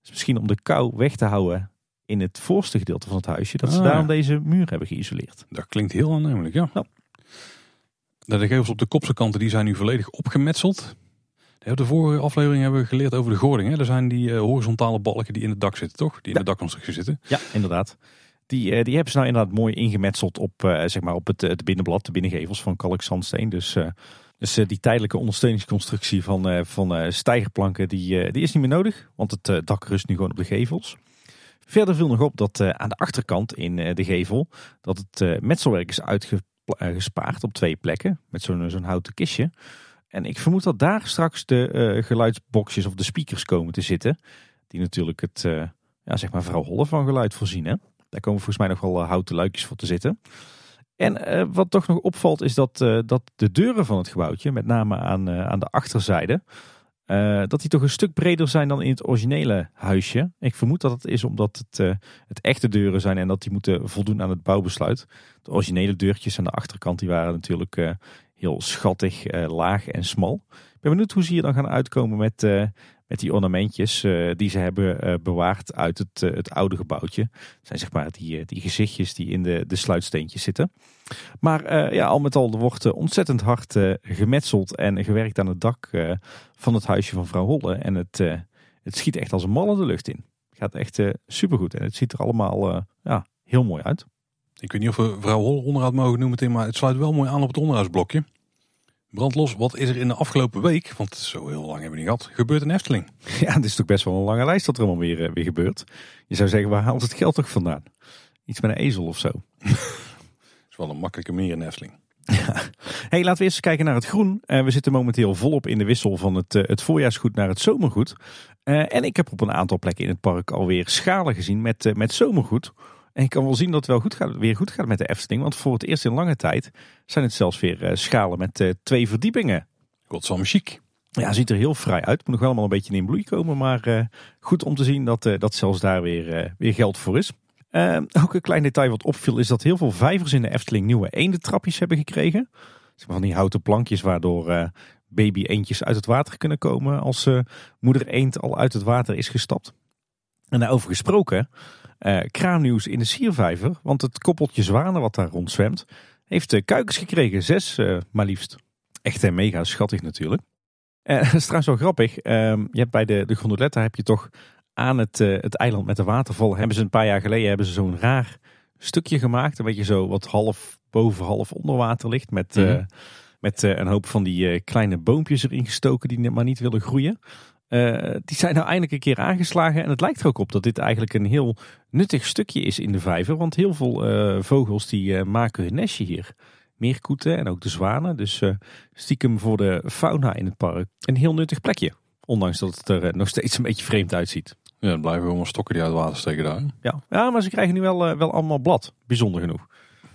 Dus misschien om de kou weg te houden in het voorste gedeelte van het huisje, dat ze ah, daarom deze muur hebben geïsoleerd. Dat klinkt heel aannemelijk, ja. ja. De gevels op de kopse kanten die zijn nu volledig opgemetseld. De vorige aflevering hebben we geleerd over de gording. Hè? Er zijn die uh, horizontale balken die in het dak zitten, toch? Die in de dakconstructie zitten. Ja, inderdaad. Die, uh, die hebben ze nou inderdaad mooi ingemetseld op, uh, zeg maar op het, het binnenblad, de binnengevels van kalkzandsteen. Dus, dus die tijdelijke ondersteuningsconstructie van, van stijgerplanken, die, die is niet meer nodig. Want het dak rust nu gewoon op de gevels. Verder viel nog op dat aan de achterkant in de gevel, dat het metselwerk is uitgespaard op twee plekken. Met zo'n zo'n houten kistje. En ik vermoed dat daar straks de geluidsboxjes of de speakers komen te zitten. Die natuurlijk het, ja, zeg maar, vrouw Holle van geluid voorzien. Hè? Daar komen volgens mij nog wel uh, houten luikjes voor te zitten. En wat toch nog opvalt is dat, dat de deuren van het gebouwtje, met name aan, aan de achterzijde, dat die toch een stuk breder zijn dan in het originele huisje. Ik vermoed dat het is omdat het, het echte deuren zijn en dat die moeten voldoen aan het bouwbesluit. De originele deurtjes aan de achterkant die waren natuurlijk heel schattig, laag en smal. Ik ben benieuwd hoe ze hier dan gaan uitkomen met, met die ornamentjes uh, die ze hebben bewaard uit het, het oude gebouwtje. Zijn zeg maar die, die gezichtjes die in de, de sluitsteentjes zitten. Maar ja, al met al, er wordt ontzettend hard gemetseld en gewerkt aan het dak van het huisje van vrouw Holle. En het, het schiet echt als een mal in de lucht in. Het gaat echt supergoed en het ziet er allemaal ja, heel mooi uit. Ik weet niet of we vrouw Hol onderhoud mogen noemen, maar het sluit wel mooi aan op het onderhoudsblokje. Brandlos, wat is er in de afgelopen week, want zo heel lang hebben we niet gehad, gebeurt in Efteling? Ja, het is toch best wel een lange lijst dat er allemaal weer, eh, weer gebeurt. Je zou zeggen, waar haalt het geld toch vandaan? Iets met een ezel of zo. is wel een makkelijke meer in Efteling. Ja. Hey, laten we eerst kijken naar het groen. Uh, we zitten momenteel volop in de wissel van het, uh, het voorjaarsgoed naar het zomergoed. Uh, en ik heb op een aantal plekken in het park alweer schalen gezien met, met zomergoed. En ik kan wel zien dat het wel goed gaat, weer goed gaat met de Efteling. Want voor het eerst in lange tijd zijn het zelfs weer uh, schalen met uh, twee verdiepingen. Godsamme chic. Ja, ziet er heel vrij uit. Moet nog wel allemaal een beetje in bloei komen. Maar uh, goed om te zien dat, dat zelfs daar weer, weer geld voor is. ook een klein detail wat opviel is dat heel veel vijvers in de Efteling nieuwe eendentrapjes hebben gekregen. Zeg maar van die houten plankjes waardoor baby eendjes uit het water kunnen komen als moeder eend al uit het water is gestapt. En daarover gesproken, uh, kraamnieuws in de Siervijver. Want het koppeltje zwanen wat daar rondzwemt, heeft uh, kuikens gekregen. Zes uh, maar liefst. Echt en mega schattig natuurlijk. Dat is trouwens wel grappig. Ehm, je hebt bij de, de gondoletta heb je toch aan het, het eiland met de waterval. Hebben ze een paar jaar geleden hebben ze zo'n raar stukje gemaakt. Een beetje zo wat half boven, half onder water ligt. Met, mm met een hoop van die kleine boompjes erin gestoken die maar niet willen groeien. Uh, die zijn nou eindelijk een keer aangeslagen. En het lijkt er ook op dat dit eigenlijk een heel nuttig stukje is in de vijver. Want heel veel uh, vogels die uh, maken hun nestje hier. Meerkoeten en ook de zwanen. Dus stiekem voor de fauna in het park een heel nuttig plekje. Ondanks dat het er nog steeds een beetje vreemd uitziet. Ja, het blijven allemaal stokken die uit het water steken daar. Ja, ja maar ze krijgen nu wel, wel allemaal blad. Bijzonder genoeg.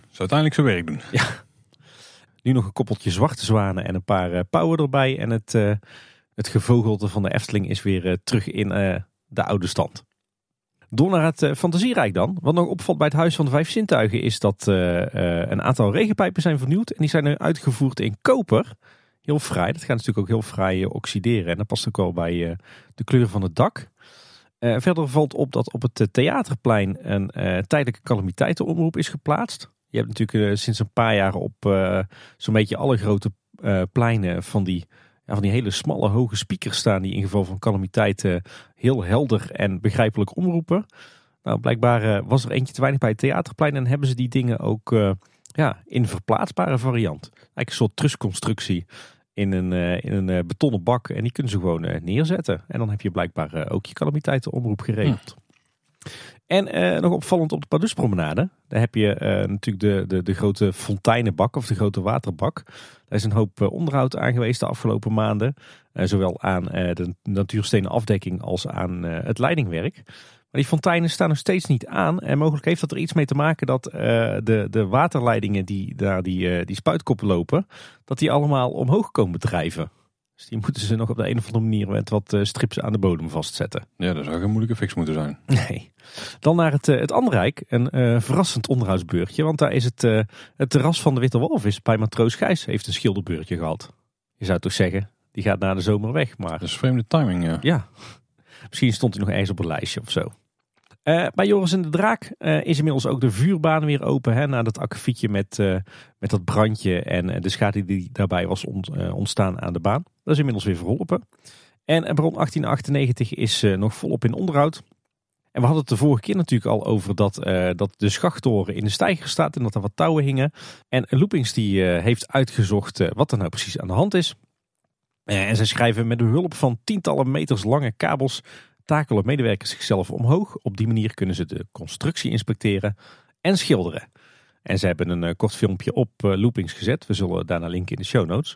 Ze uiteindelijk zijn werk doen. Ja. Nu nog een koppeltje zwarte zwanen en een paar pauwen erbij. En het het gevogelte van de Efteling is weer eh, terug in eh, de oude stand. Door naar het uh, fantasierijk dan. Wat nog opvalt bij het Huis van de Vijf Zintuigen is dat een aantal regenpijpen zijn vernieuwd. En die zijn nu uitgevoerd in koper. Heel fraai. Dat gaat natuurlijk ook heel fraai oxideren. En dat past ook wel bij de kleur van het dak. verder valt op dat op het theaterplein een tijdelijke calamiteitenomroep is geplaatst. Je hebt natuurlijk sinds een paar jaar op zo'n beetje alle grote pleinen van die ja, van die hele smalle hoge speakers staan die in geval van calamiteit heel helder en begrijpelijk omroepen. Nou, blijkbaar was er eentje te weinig bij het theaterplein en hebben ze die dingen ook ja, in verplaatsbare variant. Eigenlijk een soort trusconstructie in een, in een betonnen bak en die kunnen ze gewoon neerzetten. En dan heb je blijkbaar ook je calamiteitenomroep geregeld. En uh, nog opvallend op de Pardoespromenade. Daar heb je uh, natuurlijk de, de, de grote fonteinenbak of de grote waterbak. Daar is een hoop uh, onderhoud aan geweest de afgelopen maanden. zowel aan de natuurstenen afdekking als aan het leidingwerk. Maar die fonteinen staan nog steeds niet aan. En mogelijk heeft dat er iets mee te maken dat de, de waterleidingen die daar die, die spuitkoppen lopen, dat die allemaal omhoog komen drijven. Dus die moeten ze nog op de een of andere manier met wat eh, strips aan de bodem vastzetten. Ja, dat zou geen moeilijke fix moeten zijn. Nee. Dan naar het, eh, het andere rijk. Een uh, verrassend onderhoudsbeurtje. Want daar is het, uh, het terras van de Witte Walvis bij Matroos Gijs heeft een schilderbeurtje gehad. Je zou toch zeggen, die gaat na de zomer weg. Maar... Dat is vreemde timing, ja. Ja. Misschien stond hij nog ergens op een lijstje of zo. Uh, bij Joris en de Draak uh, is inmiddels ook de vuurbaan weer open. Hè, na dat akkefietje met, uh, met dat brandje en de schade die daarbij was ont, ontstaan aan de baan. Dat is inmiddels weer verholpen. En bron 1898 is nog volop in onderhoud. En we hadden het de vorige keer natuurlijk al over dat, dat de schachttoren in de steiger staat en dat er wat touwen hingen. En Loopings die heeft uitgezocht wat er nou precies aan de hand is. En zij schrijven met behulp van tientallen meters lange kabels takelen medewerkers zichzelf omhoog. Op die manier kunnen ze de constructie inspecteren en schilderen. En ze hebben een uh, kort filmpje op uh, loopings gezet. We zullen daarna linken in de show notes.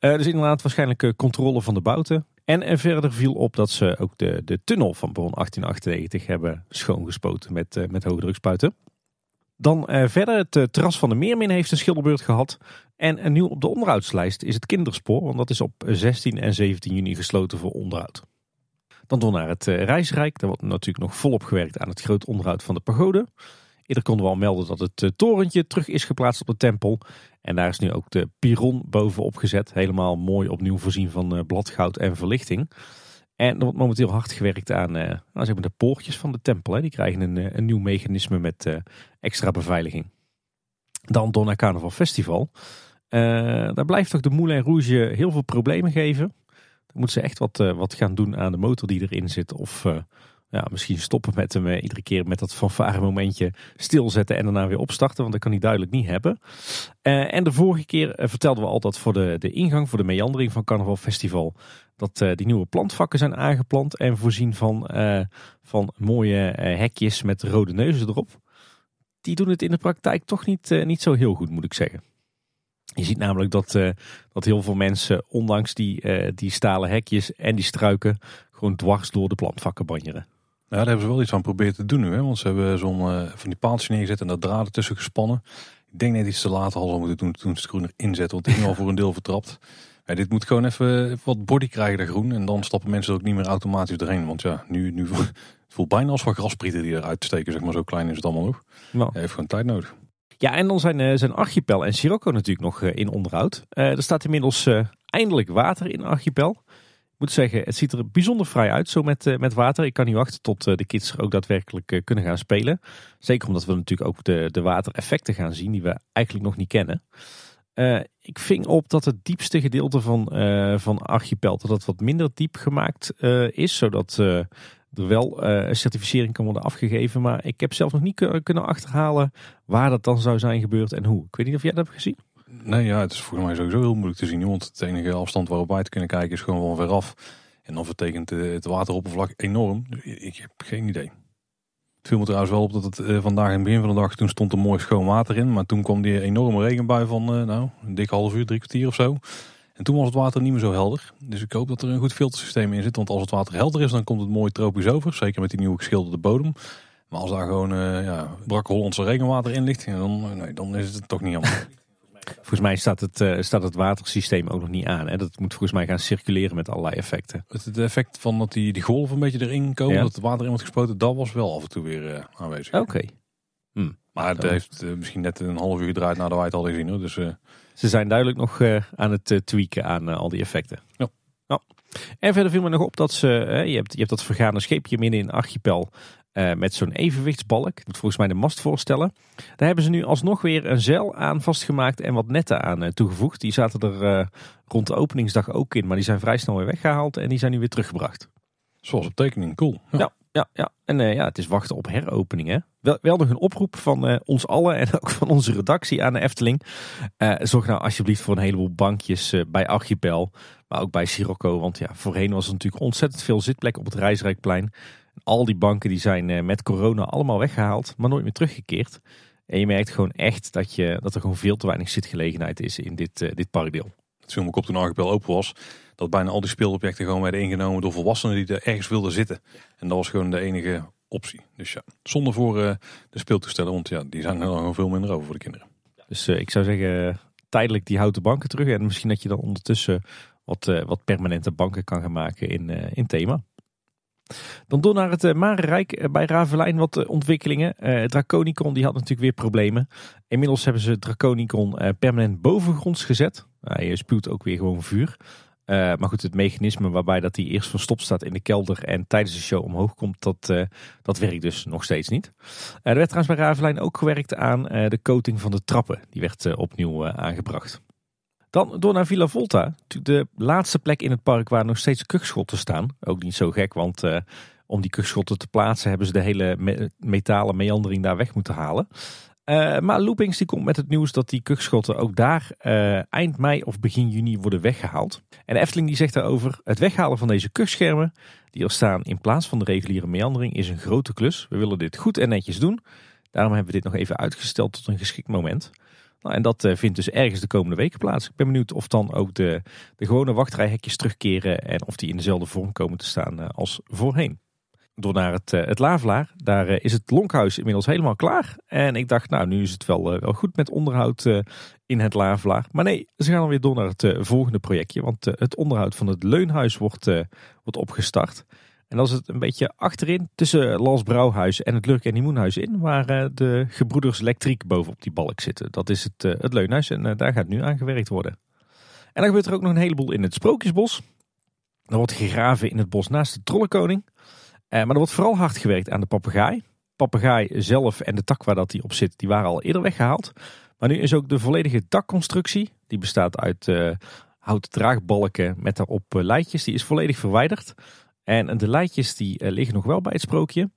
Uh, dus inderdaad waarschijnlijk controle van de bouten. En, en verder viel op dat ze ook de, de tunnel van Bron 1898 hebben schoongespoten met, met hoogdrukspuiten. Dan verder, het terras van de Meermin heeft een schilderbeurt gehad. En nieuw op de onderhoudslijst is het kinderspoor. Want dat is op 16 en 17 juni gesloten voor onderhoud. Dan door naar het eh, Reisrijk. Daar wordt natuurlijk nog volop gewerkt aan het groot onderhoud van de pagode. Eerder konden we al melden dat het eh, torentje terug is geplaatst op de tempel. En daar is nu ook de piron bovenop gezet. Helemaal mooi opnieuw voorzien van eh, bladgoud en verlichting. En er wordt momenteel hard gewerkt aan nou, zeg maar de poortjes van de tempel. Die krijgen een, een nieuw mechanisme met extra beveiliging. Dan door naar Carnaval Festival. daar blijft toch de Moulin Rouge heel veel problemen geven. Moeten ze echt wat, uh, wat gaan doen aan de motor die erin zit. Of uh, ja, misschien stoppen met hem uh, iedere keer met dat fanfare momentje stilzetten en daarna weer opstarten. Want dat kan hij duidelijk niet hebben. en de vorige keer vertelden we al dat voor de, de ingang, voor de meandering van Carnaval Festival, dat die nieuwe plantvakken zijn aangeplant en voorzien van, van mooie hekjes met rode neuzen erop. Die doen het in de praktijk toch niet, niet zo heel goed, moet ik zeggen. Je ziet namelijk dat, uh, dat heel veel mensen, ondanks die, uh, die stalen hekjes en die struiken, gewoon dwars door de plantvakken banjeren. Ja, daar hebben ze wel iets aan proberen te doen nu. Hè? Want ze hebben zo'n uh, van die paaltjes neergezet en daar draden tussen gespannen. Ik denk net iets te laat hadden moeten doen toen ze het groen erin zetten. Want die ging al voor een deel vertrapt. Ja, dit moet gewoon even wat body krijgen, de groen. En dan stappen mensen er ook niet meer automatisch doorheen. Want ja, nu, nu het voelt bijna als van grasprieten die eruit steken. Zeg maar, zo klein is het allemaal nog. Nou. heeft gewoon tijd nodig. Ja, en dan zijn, uh, zijn Archipel en Sirocco natuurlijk nog uh, in onderhoud. Uh, er staat inmiddels eindelijk water in Archipel. Ik moet zeggen, het ziet er bijzonder vrij uit zo met, met water. Ik kan niet wachten tot de kids er ook daadwerkelijk kunnen gaan spelen. Zeker omdat we natuurlijk ook de, de watereffecten gaan zien die we eigenlijk nog niet kennen. ik ving op dat het diepste gedeelte van, van Archipel dat het wat minder diep gemaakt is. Zodat er wel uh, een certificering kan worden afgegeven. Maar ik heb zelf nog niet kunnen achterhalen waar dat dan zou zijn gebeurd en hoe. Ik weet niet of jij dat hebt gezien. Nee, ja, het is volgens mij sowieso heel moeilijk te zien. Want het enige afstand waarop wij te kunnen kijken is gewoon van veraf. En dan vertekent het wateroppervlak enorm. Ik heb geen idee. Het viel me trouwens wel op dat het uh, vandaag in het begin van de dag, toen stond er mooi schoon water in. Maar toen kwam die enorme regenbui van, uh, nou, een dik half uur, drie kwartier of zo. En toen was het water niet meer zo helder. Dus ik hoop dat er een goed filtersysteem in zit. Want als het water helder is, dan komt het mooi tropisch over. Zeker met die nieuwe geschilderde bodem. Maar als daar gewoon uh, ja, brak Hollandse regenwater in ligt, dan, eh, nee, dan is het toch niet helemaal. Volgens mij staat het, uh, staat het watersysteem ook nog niet aan. Hè? Dat moet volgens mij gaan circuleren met allerlei effecten. Het, effect van dat die, die golven een beetje erin komen, dat het water in wordt gespoten, dat was wel af en toe weer uh, aanwezig. Oké. Hm. Maar het heeft misschien net een half uur gedraaid nadat wij het hadden gezien. Hoor. Dus ze zijn duidelijk nog uh, aan het uh, tweaken aan uh, al die effecten. Ja. Nou. En verder viel me nog op dat ze, je, hebt, je hebt dat vergane scheepje midden in archipel met zo'n evenwichtsbalk. Dat moet volgens mij de mast voorstellen. Daar hebben ze nu alsnog weer een zeil aan vastgemaakt en wat netten aan toegevoegd. Die zaten er rond de openingsdag ook in, maar die zijn vrij snel weer weggehaald en die zijn nu weer teruggebracht. Zoals op tekening, cool. Ja. Ja, ja. en ja, het is wachten op heropeningen. Wel, wel nog een oproep van ons allen en ook van onze redactie aan de Efteling. zorg nou alsjeblieft voor een heleboel bankjes bij Archipel, maar ook bij Sirocco. Want ja, voorheen was er natuurlijk ontzettend veel zitplek op het Reisrijkplein. Al die banken die zijn met corona allemaal weggehaald, maar nooit meer teruggekeerd. En je merkt gewoon echt dat, je, dat er gewoon veel te weinig zitgelegenheid is in dit, dit parkdeel. Het viel me op toen Archipel open was. Dat bijna al die speelobjecten gewoon werden ingenomen door volwassenen die er ergens wilden zitten. En dat was gewoon de enige optie. Dus ja, zonder voor uh, de speeltoestellen. Want ja, die zijn er dan veel minder over voor de kinderen. Dus uh, ik zou zeggen, tijdelijk die houten banken terug. En misschien dat je dan ondertussen wat, wat permanente banken kan gaan maken in, in thema. Dan door naar het Marenrijk. Eh, bij Ravelijn wat ontwikkelingen. Draconicon die had natuurlijk weer problemen. Inmiddels hebben ze Draconicon permanent bovengronds gezet. Hij spuwt ook weer gewoon vuur. Maar goed, het mechanisme waarbij dat hij eerst verstopt staat in de kelder en tijdens de show omhoog komt, dat, dat werkt dus nog steeds niet. er werd trouwens bij Ravelijn ook gewerkt aan de coating van de trappen. Die werd opnieuw aangebracht. Dan door naar Villa Volta. De laatste plek in het park waar nog steeds kuchschotten staan. Ook niet zo gek, want om die kuchschotten te plaatsen hebben ze de hele me metalen meandering daar weg moeten halen. Uh, maar Loopings die komt met het nieuws dat die kuchschotten ook daar uh, eind mei of begin juni worden weggehaald. En Efteling die zegt daarover, het weghalen van deze kuchschermen die er staan in plaats van de reguliere meandering is een grote klus. We willen dit goed en netjes doen. Daarom hebben we dit nog even uitgesteld tot een geschikt moment. Nou, en dat eh, vindt dus ergens de komende weken plaats. Ik ben benieuwd of dan ook de, de gewone wachtrijhekjes terugkeren en of die in dezelfde vorm komen te staan eh, als voorheen. Door naar het, eh, het Lavelaar, daar is het lonkhuis inmiddels helemaal klaar. En ik dacht, nou nu is het wel, wel goed met onderhoud in het Lavelaar. Maar nee, ze gaan weer door naar het volgende projectje. Want het onderhoud van het leunhuis wordt, wordt opgestart. En dat is het een beetje achterin tussen Lals Brouwhuis en het Lurk en in. Waar eh, de gebroeders Elektriek bovenop die balk zitten. Dat is het, eh, het leunhuis en eh, daar gaat nu aan gewerkt worden. En dan gebeurt er ook nog een heleboel in het Sprookjesbos. Er wordt gegraven in het bos naast de Trollenkoning. Maar er wordt vooral hard gewerkt aan de papegaai. Papegaai zelf en de tak waar dat die op zit, die waren al eerder weggehaald. Maar nu is ook de volledige dakconstructie, die bestaat uit houten draagbalken met daarop leidjes, die is volledig verwijderd. En de leidjes die eh, liggen nog wel bij het sprookje.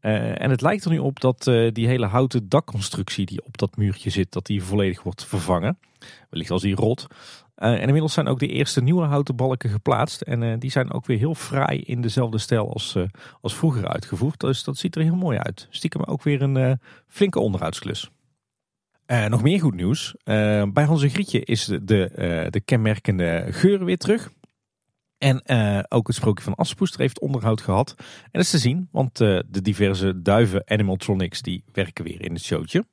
Uh, en het lijkt er nu op dat uh, die hele houten dakconstructie die op dat muurtje zit, dat die volledig wordt vervangen. Wellicht als die rot. Uh, en inmiddels zijn ook de eerste nieuwe houten balken geplaatst. En die zijn ook weer heel fraai in dezelfde stijl als, als vroeger uitgevoerd. Dus dat ziet er heel mooi uit. Stiekem ook weer een flinke onderhoudsklus. nog meer goed nieuws. bij Hans en Grietje is de, de, de kenmerkende geur weer terug. En ook het sprookje van Aspoester heeft onderhoud gehad. En dat is te zien, want de diverse duiven animatronics die werken weer in het showtje.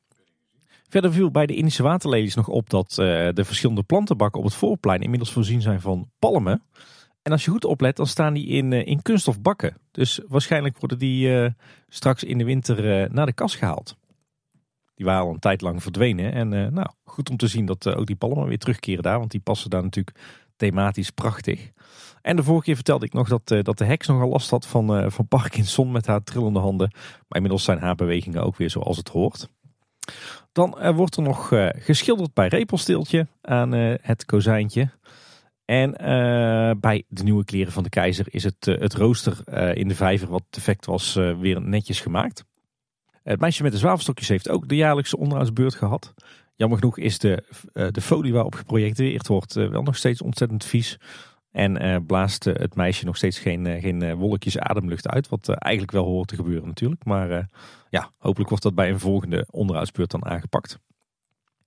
Verder viel bij de Indische waterlelies nog op dat uh, de verschillende plantenbakken op het voorplein inmiddels voorzien zijn van palmen. En als je goed oplet, dan staan die in, in kunststof bakken. Dus waarschijnlijk worden die straks in de winter naar de kas gehaald. Die waren al een tijd lang verdwenen. En nou, goed om te zien dat ook die palmen weer terugkeren daar. Want die passen daar natuurlijk thematisch prachtig. En de vorige keer vertelde ik nog dat, dat de heks nogal last had van, van Parkinson met haar trillende handen. Maar inmiddels zijn haar bewegingen ook weer zoals het hoort. Dan uh, wordt er nog geschilderd bij Repelsteeltje aan het kozijntje. En bij de nieuwe kleren van de keizer is het, het rooster in de vijver wat defect was weer netjes gemaakt. Het meisje met de zwavelstokjes heeft ook de jaarlijkse onderhoudsbeurt gehad. Jammer genoeg is de, de folie waarop geprojecteerd wordt wel nog steeds ontzettend vies. En uh, blaast uh, het meisje nog steeds geen, uh, geen wolkjes ademlucht uit. Wat eigenlijk wel hoort te gebeuren natuurlijk. Maar ja, hopelijk wordt dat bij een volgende onderhoudsbeurt dan aangepakt.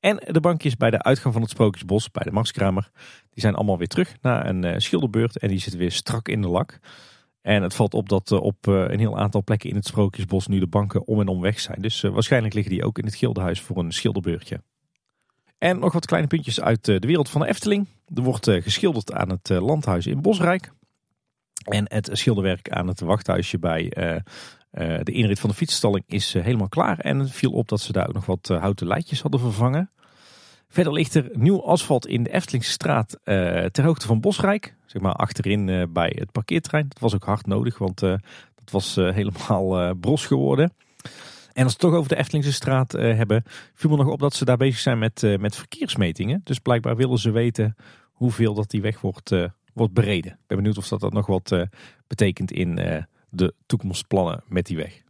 En de bankjes bij de uitgang van het Sprookjesbos, bij de Marskramer, die zijn allemaal weer terug na een schilderbeurt. En die zitten weer strak in de lak. En het valt op dat op een heel aantal plekken in het Sprookjesbos nu de banken om en om weg zijn. Dus waarschijnlijk liggen die ook in het Gildenhuis voor een schilderbeurtje. En nog wat kleine puntjes uit de wereld van de Efteling. Er wordt eh, geschilderd aan het eh, landhuis in Bosrijk. En het schilderwerk aan het wachthuisje bij eh, de inrit van de fietsstalling is helemaal klaar. En het viel op dat ze daar ook nog wat houten leidjes hadden vervangen. Verder ligt er nieuw asfalt in de Eftelingstraat ter hoogte van Bosrijk. Zeg maar achterin bij het parkeerterrein. Dat was ook hard nodig, want dat was helemaal bros geworden. En als we het toch over de Eftelingse straat uh, hebben, viel me nog op dat ze daar bezig zijn met, uh, met verkeersmetingen. Dus blijkbaar willen ze weten hoeveel dat die weg wordt, uh, wordt bereden. Ik ben benieuwd of dat, dat nog wat betekent in de toekomstplannen met die weg.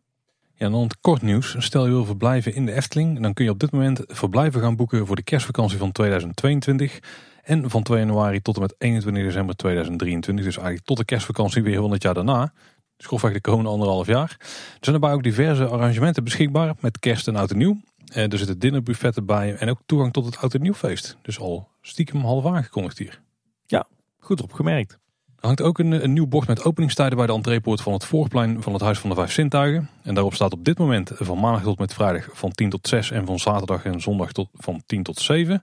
Ja, dan het kort nieuws. Stel je wil verblijven in de Efteling, dan kun je op dit moment verblijven gaan boeken voor de kerstvakantie van 2022. En van 2 januari tot en met 21 december 2023. Dus eigenlijk tot de kerstvakantie weer heel het jaar daarna. Grofweg de komende anderhalf jaar. Er zijn daarbij ook diverse arrangementen beschikbaar met kerst en oud en nieuw. er zitten dinnerbuffetten bij en ook toegang tot het oud en nieuwfeest. Dus al stiekem half aangekondigd hier. Ja, goed opgemerkt. Er hangt ook een, een nieuw bord met openingstijden bij de entreepoort van het voorplein van het Huis van de Vijf Zintuigen. En daarop staat op dit moment van maandag tot met vrijdag van 10 tot 6 en van zaterdag en zondag tot, van 10 tot 7.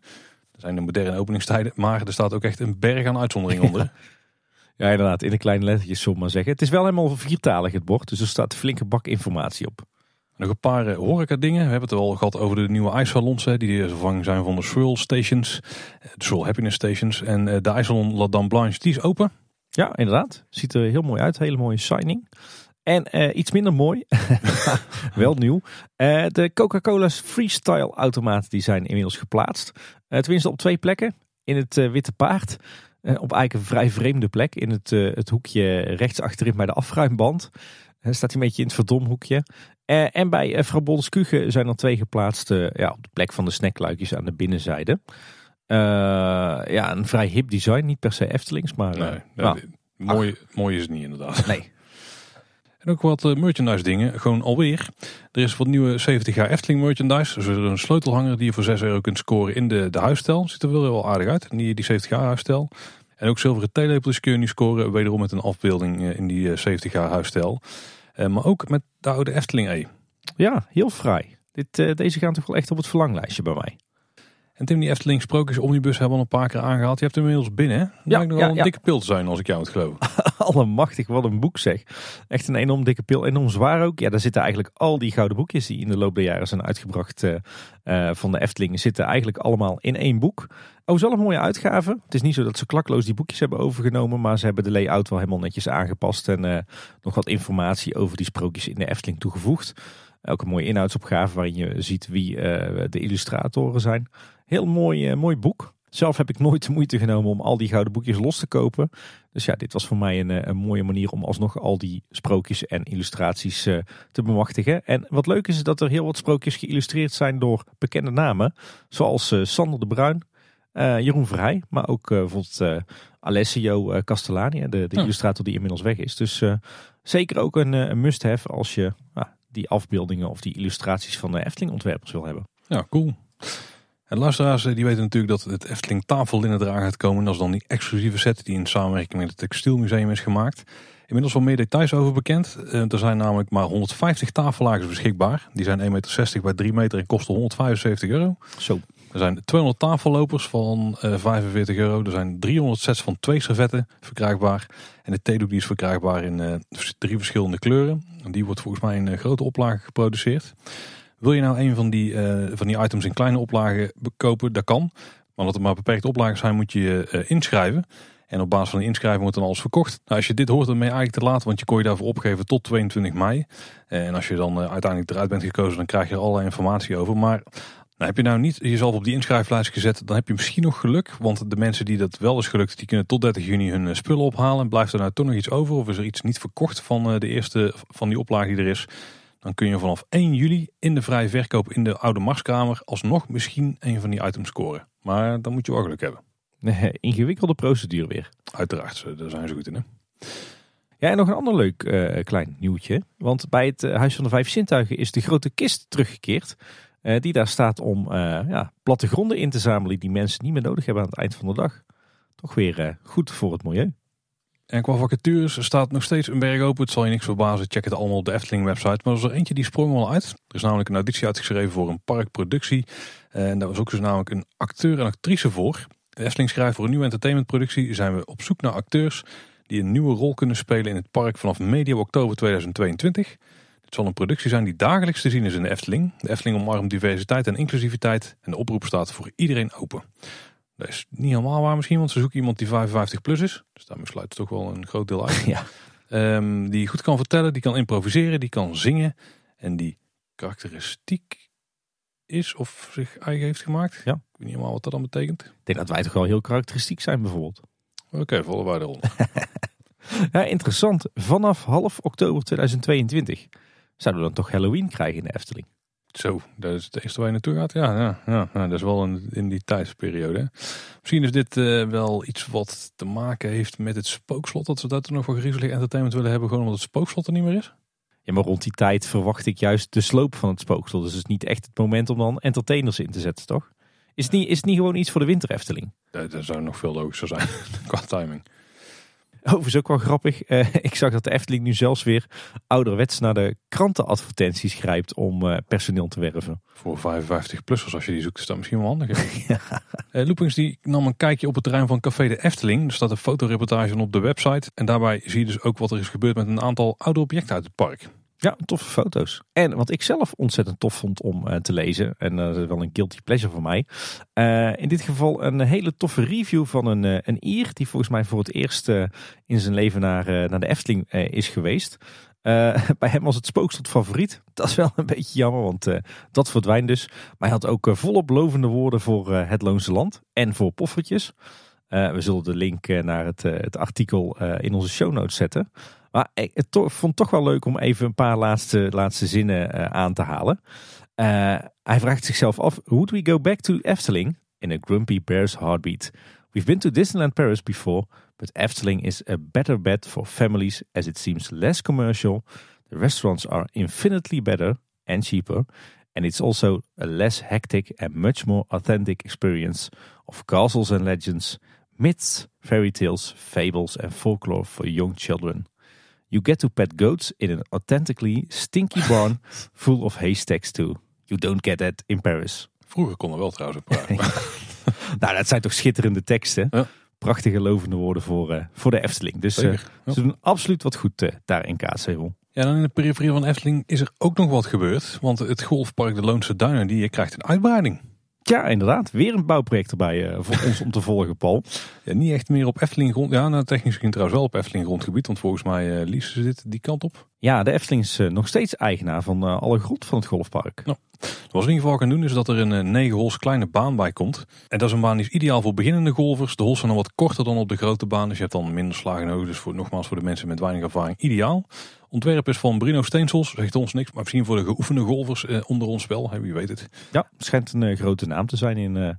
Dat zijn de moderne openingstijden, maar er staat ook echt een berg aan uitzonderingen onder. Ja, inderdaad, in de kleine lettertjes, zullen maar zeggen. Het is wel helemaal viertalig het bord, dus er staat flinke bak informatie op. Nog een paar eh, horeca dingen. We hebben het al gehad over de nieuwe ijssalons. Hè, die de vervanging zijn van de Swirl Stations. Eh, de Swirl Happiness Stations. En eh, de ijssalon La Dame Blanche, die is open. Ja, inderdaad. Ziet er heel mooi uit. Hele mooie signing. En iets minder mooi, wel nieuw. de Coca-Cola's Freestyle automaten die zijn inmiddels geplaatst. tenminste op twee plekken. In het Witte Paard. Op eigenlijk een vrij vreemde plek. In het, het hoekje rechts achterin bij de afruimband. staat hij een beetje in het verdomhoekje. En bij uh, Frau zijn er twee geplaatst ja, op de plek van de snackluikjes aan de binnenzijde. ja, een vrij hip design, niet per se Eftelings, maar... Nee, nou, mooi, mooi is het niet inderdaad. Nee. En ook wat merchandise dingen, gewoon alweer. Er is wat nieuwe 70 jaar Efteling merchandise. Dus er een sleutelhanger die je voor 6 euro kunt scoren in de, de huisstijl. Ziet er wel heel aardig uit, die, die 70 jaar huisstijl. En ook zilveren theelepeltjes kun je nu scoren, wederom met een afbeelding in die 70 jaar huisstijl. Eh, maar ook met de oude Efteling E. Ja, heel fraai. Dit, deze gaan toch wel echt op het verlanglijstje bij mij. En Tim, die Efteling Sprookjes Omnibus hebben we al een paar keer aangehaald. Je hebt hem inmiddels binnen, hè? Ja, nog wel een dikke pil te zijn, als ik jou het geloof. Allemachtig, wat een boek zeg. Echt een enorm dikke pil. Enorm zwaar ook. Ja, daar zitten eigenlijk al die gouden boekjes die in de loop der jaren zijn uitgebracht uh, uh, van de Efteling. Zitten eigenlijk allemaal in één boek. Oh, is wel een mooie uitgave. Het is niet zo dat ze klakloos die boekjes hebben overgenomen. Maar ze hebben de layout wel helemaal netjes aangepast. En uh, nog wat informatie over die sprookjes in de Efteling toegevoegd. Ook een mooie inhoudsopgave waarin je ziet wie de illustratoren zijn. Heel mooi, uh, mooi boek. Zelf heb ik nooit de moeite genomen om al die gouden boekjes los te kopen. Dus ja, dit was voor mij een, eh, een mooie manier om alsnog al die sprookjes en illustraties uh, te bemachtigen. En wat leuk is, is dat er heel wat sprookjes geïllustreerd zijn door bekende namen. Zoals uh, Sander de Bruin, Jeroen Vrij, maar ook bijvoorbeeld Alessio Castellani, de, de illustrator die inmiddels weg is. Dus zeker ook een, een must-have als je die afbeeldingen of die illustraties van de Efteling ontwerpers wil hebben. Ja, cool. En luisteraars die weten natuurlijk dat het Efteling tafellinnen eraan gaat komen. Dat is dan die exclusieve set die in samenwerking met het Textielmuseum is gemaakt. Inmiddels wel meer details over bekend. Eh, er zijn namelijk maar 150 tafellagers beschikbaar. Die zijn 1,60 meter bij 3 meter en kosten 175 euro. Zo. Er zijn 200 tafellopers van 45 eh, euro. Er zijn 300 sets van twee servetten verkrijgbaar. En de theedoek die is verkrijgbaar in drie verschillende kleuren. Die wordt volgens mij in grote oplage geproduceerd. Wil je nou een van die, uh, van die items in kleine oplagen kopen? Dat kan. Maar omdat er maar beperkte oplagen zijn, moet je je uh, inschrijven. En op basis van de inschrijving wordt dan alles verkocht. Nou, als je dit hoort, dan ben je eigenlijk te laat, want je kon je daarvoor opgeven tot 22 mei. En als je dan uh, uiteindelijk eruit bent gekozen, dan krijg je er allerlei informatie over. Maar nou, heb je nou niet jezelf op die inschrijflijst gezet, dan heb je misschien nog geluk. Want de mensen die dat wel is gelukt, die kunnen tot 30 juni hun spullen ophalen. Blijft er nou toch nog iets over? Of is er iets niet verkocht van de eerste van die oplage die er is? Dan kun je vanaf 1 juli in de vrije verkoop in de oude Marskamer alsnog misschien een van die items scoren. Maar dan moet je wel geluk hebben. Nee, ingewikkelde procedure weer. Uiteraard, daar zijn ze goed in. Hè? Ja, en nog een ander leuk uh, klein nieuwtje. Want bij het uh, Huis van de Vijf Zintuigen is de grote kist teruggekeerd. Uh, die daar staat om ja, plattegronden in te zamelen die mensen niet meer nodig hebben aan het eind van de dag. Toch weer goed voor het milieu. En qua vacatures staat nog steeds een berg open. Het zal je niks verbazen. Check het allemaal op de Efteling website. Maar er is er eentje die sprong wel uit. Er is namelijk een auditie uitgeschreven voor een parkproductie. En daar was ook dus namelijk een acteur en actrice voor. De Efteling schrijft voor een nieuwe entertainmentproductie zijn we op zoek naar acteurs die een nieuwe rol kunnen spelen in het park vanaf medio oktober 2022. Het zal een productie zijn die dagelijks te zien is in de Efteling. De Efteling omarmt diversiteit en inclusiviteit en de oproep staat voor iedereen open. Dat is niet helemaal waar misschien, want ze zoeken iemand die 55 plus is. Dus daarmee sluit toch wel een groot deel uit. Ja. Um, die goed kan vertellen, die kan improviseren, die kan zingen. En die karakteristiek is of zich eigen heeft gemaakt. Ja. Ik weet niet helemaal wat dat dan betekent. Ik denk dat wij toch wel heel karakteristiek zijn bijvoorbeeld. Oké, okay, volle waarde rond. Ja, interessant. Vanaf half oktober 2022 zouden we dan toch Halloween krijgen in de Efteling. Zo, dat is het eerste waar je naartoe gaat. Ja, ja, ja, ja dat is wel in, in die tijdsperiode. hè. Misschien is dit eh, wel iets wat te maken heeft met het spookslot. Dat ze dat er nog voor griezelig entertainment willen hebben. Gewoon omdat het spookslot er niet meer is. Ja, maar rond die tijd verwacht ik juist de sloop van het spookslot. Dus het is niet echt het moment om dan entertainers in te zetten, toch? Is het niet, is het niet gewoon iets voor de winter Efteling? Dat, dat zou nog veel logischer zijn qua timing. Overigens ook wel grappig. Eh, ik zag dat de Efteling nu zelfs weer ouderwets naar de krantenadvertenties grijpt om eh, personeel te werven. Voor 55-plussers, als je die zoekt, is dat misschien wel handig. Eh, Loopings die nam een kijkje op het terrein van Café de Efteling. Er staat een fotoreportage op de website. En daarbij zie je dus ook wat er is gebeurd met een aantal oude objecten uit het park. Ja, toffe foto's. En wat ik zelf ontzettend tof vond om eh, te lezen, en eh, is wel een guilty pleasure voor mij. eh, in dit geval een hele toffe review van een, een Ier, die volgens mij voor het eerst in zijn leven naar, naar de Efteling is geweest. Bij hem was het spookslot favoriet. Dat is wel een beetje jammer, want dat verdwijnt dus. Maar hij had ook volop lovende woorden voor het Loonse Land en voor poffertjes. We zullen de link naar het, het artikel in onze show notes zetten. Maar ik to- vond het toch wel leuk om even een paar laatste, laatste zinnen eh, aan te halen. Eh, hij vraagt zichzelf af: Would we go back to Efteling in a grumpy bear's heartbeat? We've been to Disneyland Paris before, but Efteling is a better bet for families as it seems less commercial. The restaurants are infinitely better and cheaper. And it's also a less hectic and much more authentic experience of castles and legends, myths, fairy tales, fables, and folklore for young children. You get to pet goats in an authentically stinky barn full of haystacks too. You don't get that in Paris. Vroeger kon er wel trouwens een praat. Nou, dat zijn toch schitterende teksten. Ja. Prachtige lovende woorden voor, eh, voor de Efteling. Dus eh. Ja. ze doen absoluut wat goed eh, daar in Kaatsheuvel. Ja, dan in de periferie van Efteling is er ook nog wat gebeurd. Want het golfpark de Loonse Duinen die krijgt een uitbreiding. Ja, inderdaad. Weer een bouwproject erbij eh, voor ons om te volgen, Paul. Ja, niet echt meer op Efteling grond. Ja, nou, technisch gezien trouwens wel op Efteling grondgebied. Want volgens mij uh, ze dit die kant op. Ja, de Efteling is eh, nog steeds eigenaar van alle grond van het golfpark. Wat we in ieder geval gaan doen is dat er een eh, 9 hols kleine baan bij komt. En dat is een baan die is ideaal voor beginnende golfers. De hols zijn dan wat korter dan op de grote baan. Dus je hebt dan minder slagen nodig. Dus voor, nogmaals voor de mensen met weinig ervaring ideaal. Ontwerp is van Bruno Steensels. Zegt ons niks. Maar misschien voor de geoefende golfers eh, onder ons. Hè, wie weet het. Ja, schijnt een eh, grote naam te zijn in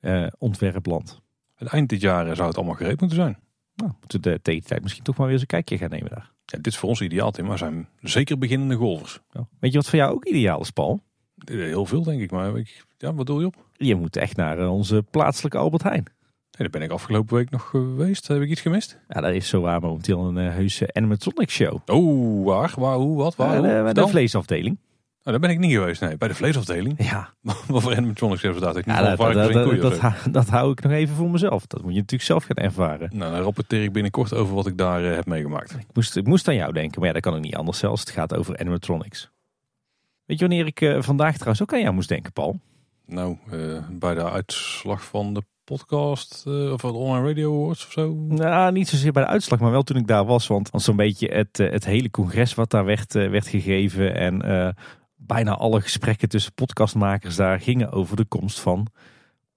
eh, ontwerpland. Het eind dit jaar zou het allemaal gereed moeten zijn. Nou, moeten we de tegen tijd misschien toch maar weer eens een kijkje gaan nemen daar. Ja, dit is voor ons ideaal, Tim. Maar zijn zeker beginnende golfers. Ja. Weet je wat voor jou ook ideaal is, Paul? Heel veel denk ik. Maar ik, ja, wat doe je op? Je moet echt naar onze plaatselijke Albert Heijn. Daar ben ik afgelopen week nog geweest. Heb ik iets gemist? Ja, daar is zo waar momenteel een uh, heuse animatronic show. Oh, waar? Waar? Hoe? Wat? Waar? Hoe? de, de vleesafdeling. Oh, daar ben ik niet geweest. Nee, bij de vleesafdeling. Ja, Wat voor animatronics hebben ze daar? Ik ja niet dat, dat, dat, dat, hou- dat ik nog even voor mezelf. Dat moet je natuurlijk zelf gaan ervaren. Nou, dan rapporteer ik binnenkort over wat ik daar eh, heb meegemaakt. Ik moest, ik moest aan jou denken, maar ja, dat kan ik niet anders zelfs. Het gaat over animatronics. Weet je wanneer ik vandaag trouwens ook aan jou moest denken, Paul? Nou, bij de uitslag van de podcast eh, of de Online Radio Awards of zo. Nou, niet zozeer bij de uitslag, maar wel toen ik daar was. Want zo'n beetje het, eh, het hele congres wat daar werd, eh, werd gegeven. En bijna alle gesprekken tussen podcastmakers daar gingen over de komst van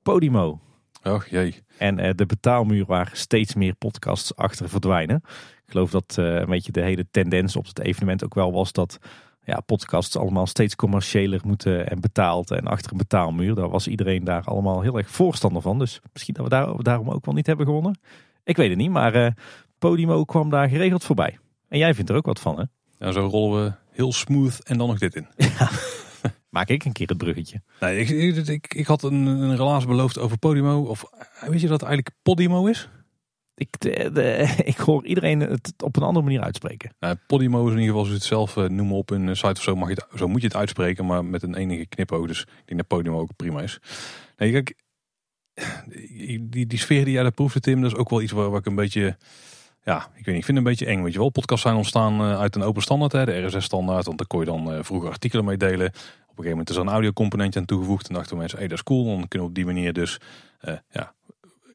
Podimo. Och jee. En de betaalmuur waar steeds meer podcasts achter verdwijnen. Ik geloof dat een beetje de hele tendens op het evenement ook wel was dat ja, podcasts allemaal steeds commerciëler moeten en betaald en achter een betaalmuur. Daar was iedereen daar allemaal heel erg voorstander van. Dus misschien dat we daar, daarom ook wel niet hebben gewonnen. Ik weet het niet, maar eh, Podimo kwam daar geregeld voorbij. En jij vindt er ook wat van, hè? Nou, zo rollen we heel smooth en dan nog dit in. Maak ik een keer het bruggetje. Nee, ik, ik, ik, ik had een, een relaas beloofd over Podimo. Of weet je dat het eigenlijk Podimo is? Ik, ik hoor iedereen het op een andere manier uitspreken. Nou, Podimo is in ieder geval, je het zelf eh, noemen op een site of zo, mag je het, zo moet je het uitspreken, maar met een enige knipoog. Dus ik denk dat Podimo ook prima is. Nee, kijk, die, die, sfeer die jij daar proefde, Tim, dat is ook wel iets waar, ik een beetje, ja, ik weet niet, ik vind een beetje eng. Weet je wel, podcasts zijn ontstaan eh, uit een open standaard, hè, de RSS-standaard, want daar kon je dan eh, vroeger artikelen mee delen. Op een gegeven moment is er een audiocomponentje aan toegevoegd en dachten mensen, hé, dat is cool, dan kunnen we op die manier dus, eh, ja,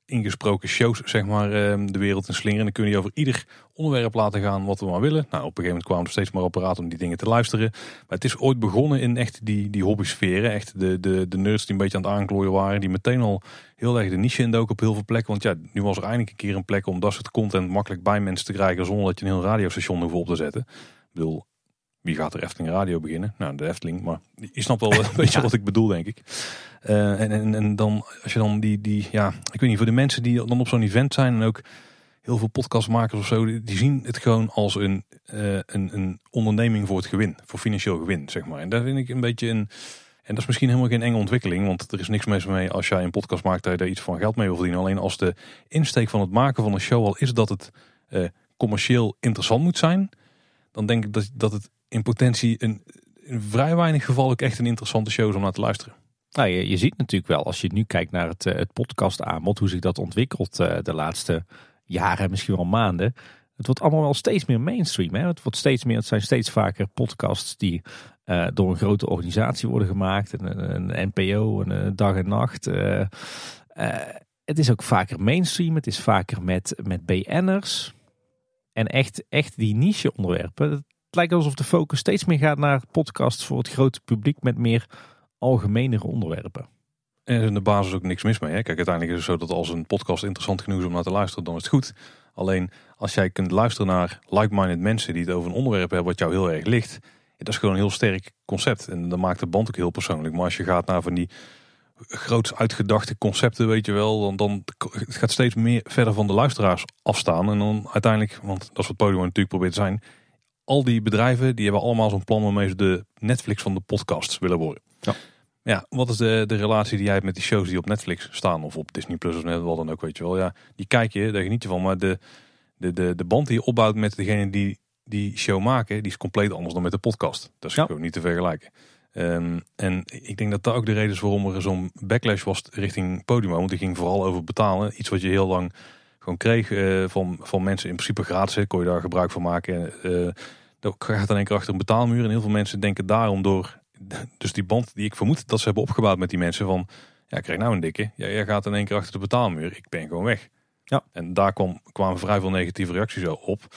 ingesproken shows zeg maar, eh, de wereld in slingeren. En dan kun je over ieder onderwerp laten gaan wat we maar willen. Nou, op een gegeven moment kwamen er steeds meer apparaten om die dingen te luisteren. Maar het is ooit begonnen in echt die, die hobby-sferen. Echt de, de, de nerds die een beetje aan het aanklooien waren. Die meteen al heel erg de niche indoken op heel veel plekken. Want ja, nu was er eindelijk een keer een plek om dat soort content makkelijk bij mensen te krijgen. Zonder dat je een heel radiostation hoeft op te zetten. Ik bedoel, wie gaat er Efteling Radio beginnen? Nou, de Efteling, maar je snapt wel een beetje wat ik bedoel, denk ik. Uh, en, dan, als je dan die, die, ja, ik weet niet, voor de mensen die dan op zo'n event zijn en ook heel veel podcastmakers of zo, die, zien het gewoon als een, uh, een, een onderneming voor het gewin, voor financieel gewin, zeg maar. En daar vind ik een beetje een, en dat is misschien helemaal geen enge ontwikkeling, want er is niks mis mee als jij een podcast maakt dat je daar iets van geld mee wil verdienen. Alleen als de insteek van het maken van een show al is dat het uh, commercieel interessant moet zijn, dan denk ik dat, dat het in potentie een, in vrij weinig geval ook echt een interessante show is om naar te luisteren. Nou, je, je ziet natuurlijk wel, als je nu kijkt naar het, eh, het podcast aanbod, hoe zich dat ontwikkelt uh, de laatste jaren, misschien wel maanden. Het wordt allemaal wel steeds meer mainstream. Hè? Het, wordt steeds meer, het zijn steeds vaker podcasts die uh, door een grote organisatie worden gemaakt. Een, een NPO, een, dag en nacht. het is ook vaker mainstream. Het is vaker met, met BN'ers. En echt, echt die niche onderwerpen het lijkt alsof de focus steeds meer gaat naar podcasts voor het grote publiek met meer algemenere onderwerpen. En er is in de basis ook niks mis mee. Hè? Kijk, uiteindelijk is het zo dat als een podcast interessant genoeg is om naar te luisteren, dan is het goed. Alleen als jij kunt luisteren naar like-minded mensen die het over een onderwerp hebben wat jou heel erg ligt, dat is gewoon een heel sterk concept. En dan maakt de band ook heel persoonlijk. Maar als je gaat naar van die groots uitgedachte concepten, weet je wel, dan, dan het gaat steeds meer verder van de luisteraars afstaan. En dan uiteindelijk, want dat is wat Podium natuurlijk probeert te zijn, al die bedrijven die hebben allemaal zo'n plan waarmee ze de Netflix van de podcasts willen worden. Ja. Ja, wat is de, de relatie die jij hebt met die shows die op Netflix staan of op Disney Plus of net wat dan ook, weet je wel. Ja, die kijk je, daar geniet je van, maar de, de, de, de band die je opbouwt met degene die die show maken, die is compleet anders dan met de podcast. Dat is ja. gewoon niet te vergelijken. Um, en ik denk dat dat ook de reden is waarom er zo'n backlash was richting Podimo. Want die ging vooral over betalen. Iets wat je heel lang gewoon kreeg uh, van, van mensen in principe gratis. Kon je daar gebruik van maken. Uh, dat gaat dan één keer achter een betaalmuur. En heel veel mensen denken daarom door. Dus die band die ik vermoed dat ze hebben opgebouwd met die mensen van. Ja, ik krijg nou een dikke. Ja, jij gaat in één keer achter de betaalmuur. Ik ben gewoon weg. Ja. En daar kwam, kwamen vrij veel negatieve reacties op.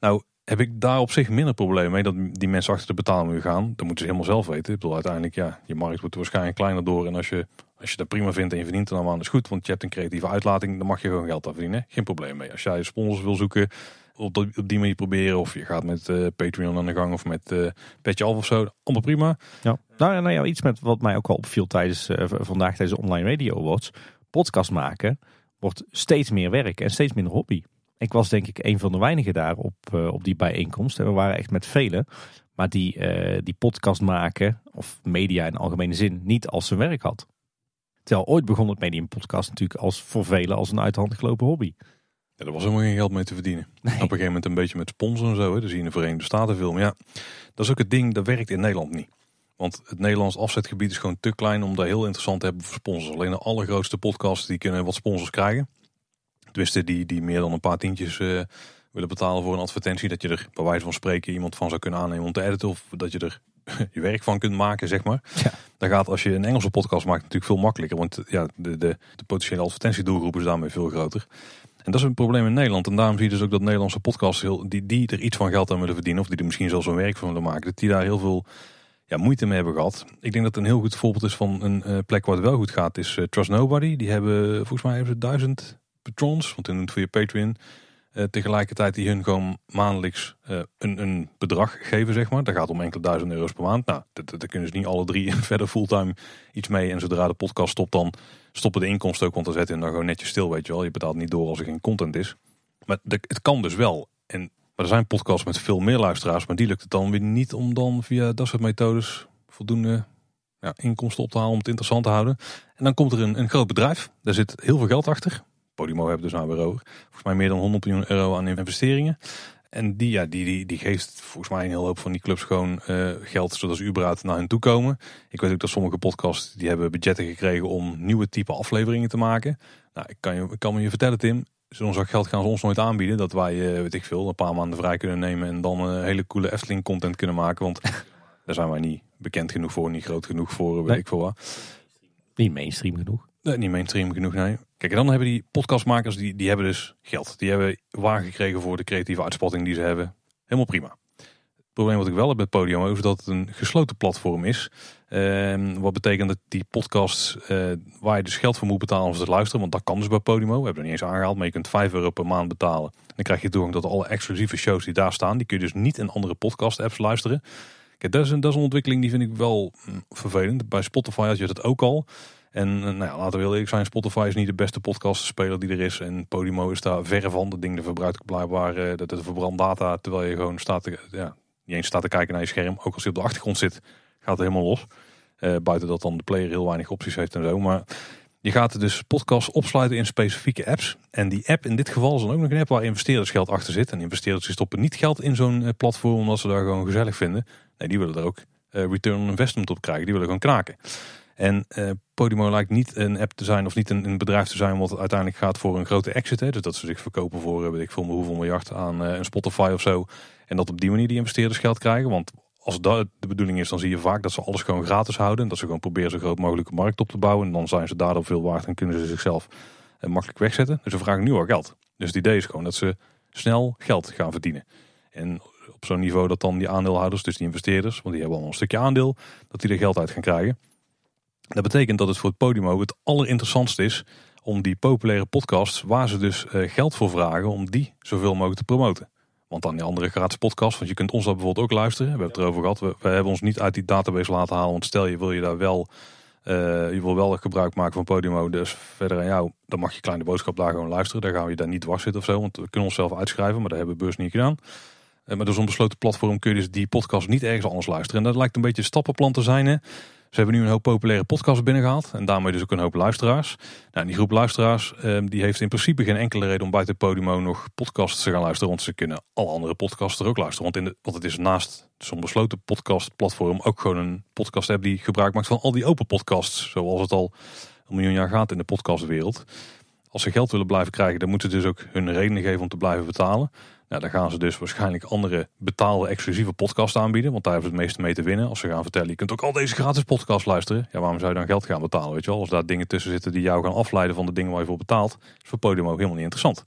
Nou, heb ik daar op zich minder problemen mee dat die mensen achter de betaalmuur gaan. Dat moeten ze helemaal zelf weten. Ik bedoel, uiteindelijk, ja, je markt wordt waarschijnlijk kleiner door. En als je, als je dat prima vindt en je verdient er dan aan, is goed. Want je hebt een creatieve uitlating, dan mag je gewoon geld aan verdienen. Geen probleem mee. Als jij sponsors wil zoeken, op, die manier proberen. Of je gaat met uh, Patreon aan de gang of met uh, Petje Af of zo. Allemaal prima. Ja. Nou, nou ja, iets met wat mij ook al opviel tijdens uh, vandaag deze online radio awards. Podcast maken wordt steeds meer werk en steeds minder hobby. Ik was denk ik een van de weinigen daar op, op die bijeenkomst. En we waren echt met velen. Maar die, die podcast maken, of media in algemene zin, niet als zijn werk had. Terwijl ooit begon het medium podcast natuurlijk als voor velen als een uit de gelopen hobby. Ja, er was helemaal geen geld mee te verdienen. Op een gegeven moment een beetje met sponsors en zo. Hè. In de Verenigde Staten veel. Maar ja, dat is ook het ding, dat werkt in Nederland niet. Want het Nederlands afzetgebied is gewoon te klein om daar heel interessant te hebben voor sponsors. Alleen de allergrootste podcasts die kunnen wat sponsors krijgen. Tenminste, die, die meer dan een paar tientjes uh, willen betalen voor een advertentie. Dat je er bij wijze van spreken iemand van zou kunnen aannemen om te editen. Of dat je er je werk van kunt maken, zeg maar. Ja. Dan gaat als je een Engelse podcast maakt natuurlijk veel makkelijker. Want ja, de, de, de potentiële advertentiedoelgroep is daarmee veel groter. En dat is een probleem in Nederland. En daarom zie je dus ook dat Nederlandse podcasts, heel, die, die er iets van geld aan willen verdienen, of die er misschien zelfs een werk van willen maken, dat die daar heel veel ja, moeite mee hebben gehad. Ik denk dat een heel goed voorbeeld is van een uh, plek waar het wel goed gaat, is uh, Trust Nobody. Die hebben, volgens mij hebben ze duizend patrons, want dan voor je Patreon. Uh, tegelijkertijd die hun gewoon maandelijks een, een bedrag geven, zeg maar. Dat gaat om enkele duizend euro's per maand. Nou, daar kunnen ze niet alle drie verder fulltime iets mee. En zodra de podcast stopt, dan stoppen de inkomsten ook, want dan zetten dan gewoon netjes stil, weet je wel. Je betaalt niet door als er geen content is. Maar het kan dus wel. En, maar er zijn podcasts met veel meer luisteraars, maar die lukt het dan weer niet om dan via dat soort methodes voldoende ja, inkomsten op te halen om het interessant te houden. En dan komt er een, een groot bedrijf, daar zit heel veel geld achter. Podimo hebben dus nou weer over. Volgens mij meer dan 100 miljoen euro aan investeringen. En die, ja, die, die, die geeft volgens mij een hele hoop van die clubs gewoon uh, geld zodat ze überhaupt naar hen toe komen. Ik weet ook dat sommige podcasts die hebben budgetten gekregen om nieuwe type afleveringen te maken. Nou, ik kan, je, ik kan me je vertellen Tim, zo'n zak geld gaan ze ons nooit aanbieden. Dat wij, uh, weet ik veel, een paar maanden vrij kunnen nemen en dan een hele coole Efteling content kunnen maken. Want daar zijn wij niet bekend genoeg voor, niet groot genoeg voor, weet ik veel wat. Niet mainstream genoeg. Nee, niet mainstream genoeg, nee. Kijk, en dan hebben die podcastmakers, die, die hebben dus geld. Die hebben waar gekregen voor de creatieve uitspatting die ze hebben. Helemaal prima. Het probleem wat ik wel heb met Podimo is dat het een gesloten platform is. Ehm, wat betekent dat die podcasts eh, waar je dus geld voor moet betalen om ze te luisteren. Want dat kan dus bij Podimo. We hebben er niet eens aangehaald, maar je kunt 5 euro per maand betalen. Dan krijg je toegang tot alle exclusieve shows die daar staan. Die kun je dus niet in andere podcast apps luisteren. Kijk, dat is een, dat is een ontwikkeling die vind ik wel mm, vervelend. Bij Spotify had je dat ook al. En eh, nou laten we heel eerlijk zijn, Spotify is niet de beste podcastspeler die er is. En Podimo is daar verre van. Dat ding verbruikt blijkbaar uh, dat het verbrandt data terwijl je gewoon staat te, ja, niet eens staat te kijken naar je scherm. Ook als je op de achtergrond zit, gaat het helemaal los. Uh, buiten dat dan de player heel weinig opties heeft en zo. Maar je gaat dus podcasts opsluiten in specifieke apps. En die app in dit geval is dan ook nog een app waar investeerders geld achter zit. En investeerders stoppen niet geld in zo'n platform omdat ze daar gewoon gezellig vinden. Nee, die willen er ook return on investment op krijgen. Die willen gewoon kraken. En uh, Podimo lijkt niet een app te zijn of niet een, een, bedrijf te zijn wat uiteindelijk gaat voor een grote exit. Hè. Dus dat ze zich verkopen voor, eh, weet ik veel, hoeveel miljard aan uh, een Spotify of zo. En dat op die manier die investeerders geld krijgen. Want als dat de bedoeling is, dan zie je vaak dat ze alles gewoon gratis houden. Dat ze gewoon proberen zo groot mogelijke markt op te bouwen. En dan zijn ze daardoor veel waard en kunnen ze zichzelf makkelijk wegzetten. Dus ze vragen nu al geld. Dus het idee is gewoon dat ze snel geld gaan verdienen. En op zo'n niveau dat dan die aandeelhouders, dus die investeerders, want die hebben al een stukje aandeel, dat die er geld uit gaan krijgen. Dat betekent dat het voor het podium het allerinteressantste is om die populaire podcasts, waar ze dus eh, geld voor vragen, om die zoveel mogelijk te promoten. Want dan die andere gratis podcast, want je kunt ons dat bijvoorbeeld ook luisteren. We hebben het erover gehad. We, hebben ons niet uit die database laten halen. Want stel je wil je daar wel, uh, je wil wel gebruik maken van Podimo. Dus verder aan jou, dan mag je kleine boodschap daar gewoon luisteren. Daar gaan we je daar niet dwars zitten of zo. Want we kunnen onszelf uitschrijven, maar dat hebben we beurs niet gedaan. Uh, maar dus een besloten platform kun je dus die podcast niet ergens anders luisteren. En dat lijkt een beetje een stappenplan te zijn. Hè? Ze hebben nu een hoop populaire podcasts binnengehaald. En daarmee dus ook een hoop luisteraars. Nou, die groep luisteraars ehm, die heeft in principe geen enkele reden om buiten Podimo nog podcasts te gaan luisteren. Want ze kunnen alle andere podcasts er ook luisteren. Want, in de, want het is naast zo'n besloten podcastplatform ook gewoon een podcast app die gebruik maakt van al die open podcasts. Zoals het al een miljoen jaar gaat in de podcastwereld. Als ze geld willen blijven krijgen, dan moeten ze dus ook hun redenen geven om te blijven betalen. Nou, dan gaan ze dus waarschijnlijk andere betaalde exclusieve podcasts aanbieden. Want daar hebben ze het meeste mee te winnen. Als ze gaan vertellen, je kunt ook al deze gratis podcasts luisteren. Ja, waarom zou je dan geld gaan betalen? Weet je wel? Als daar dingen tussen zitten die jou gaan afleiden van de dingen waar je voor betaalt. Is voor Podium ook helemaal niet interessant.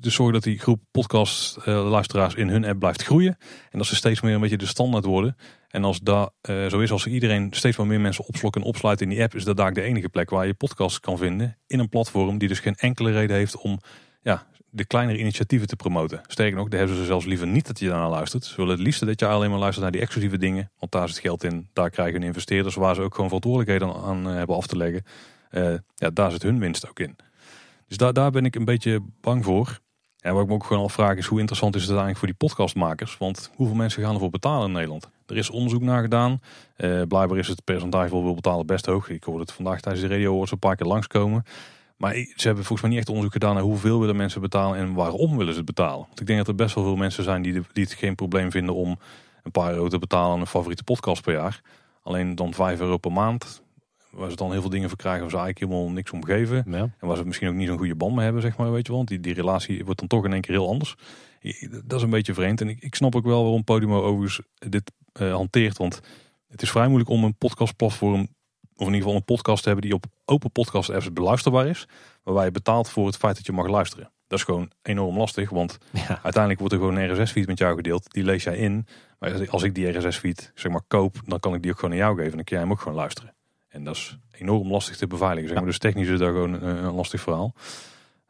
Dus zorg dat die groep podcast uh, luisteraars in hun app blijft groeien. En dat ze steeds meer een beetje de standaard worden. En als dat uh, zo is, als iedereen steeds meer mensen opslokken en opsluit in die app, is dat daar de enige plek waar je podcasts kan vinden. In een platform die dus geen enkele reden heeft om ja, de kleinere initiatieven te promoten. Sterker nog, daar hebben ze zelfs liever niet dat je daarnaar luistert. Ze willen het liefst dat je alleen maar luistert naar die exclusieve dingen. Want daar zit geld in. Daar krijgen investeerders waar ze ook gewoon verantwoordelijkheden aan uh, hebben af te leggen. Uh, ja, daar zit hun winst ook in. Dus daar, daar ben ik een beetje bang voor. En wat ik me ook gewoon afvraag is hoe interessant is het eigenlijk voor die podcastmakers? Want hoeveel mensen gaan ervoor betalen in Nederland? Er is onderzoek naar gedaan. Uh, blijkbaar is het percentage wat wil betalen best hoog. Ik hoorde het vandaag tijdens de radio een paar keer langskomen. Maar ze hebben volgens mij niet echt onderzoek gedaan naar hoeveel willen mensen betalen en waarom willen ze het betalen. Want ik denk dat er best wel veel mensen zijn die, die het geen probleem vinden om een paar euro te betalen aan een favoriete podcast per jaar. Alleen dan 5 euro per maand, waar ze dan heel veel dingen voor krijgen waar ze eigenlijk helemaal niks om geven. Ja. En waar ze misschien ook niet zo'n goede band mee hebben, zeg maar, weet je wel. Want die, die relatie wordt dan toch in één keer heel anders. Dat is een beetje vreemd. En ik, ik snap ook wel waarom Podimo overigens dit uh, hanteert. Want het is vrij moeilijk om een podcastplatform of in ieder geval een podcast hebben die op open podcast apps beluisterbaar is. Waarbij je betaalt voor het feit dat je mag luisteren. Dat is gewoon enorm lastig, want uiteindelijk wordt er gewoon een RSS-feed met jou gedeeld. Die lees jij in. Maar als ik die RSS-feed zeg maar koop, dan kan ik die ook gewoon aan jou geven. En dan kun jij hem ook gewoon luisteren. En dat is enorm lastig te beveiligen. Zeg maar. Dus technisch is dat gewoon een, een lastig verhaal.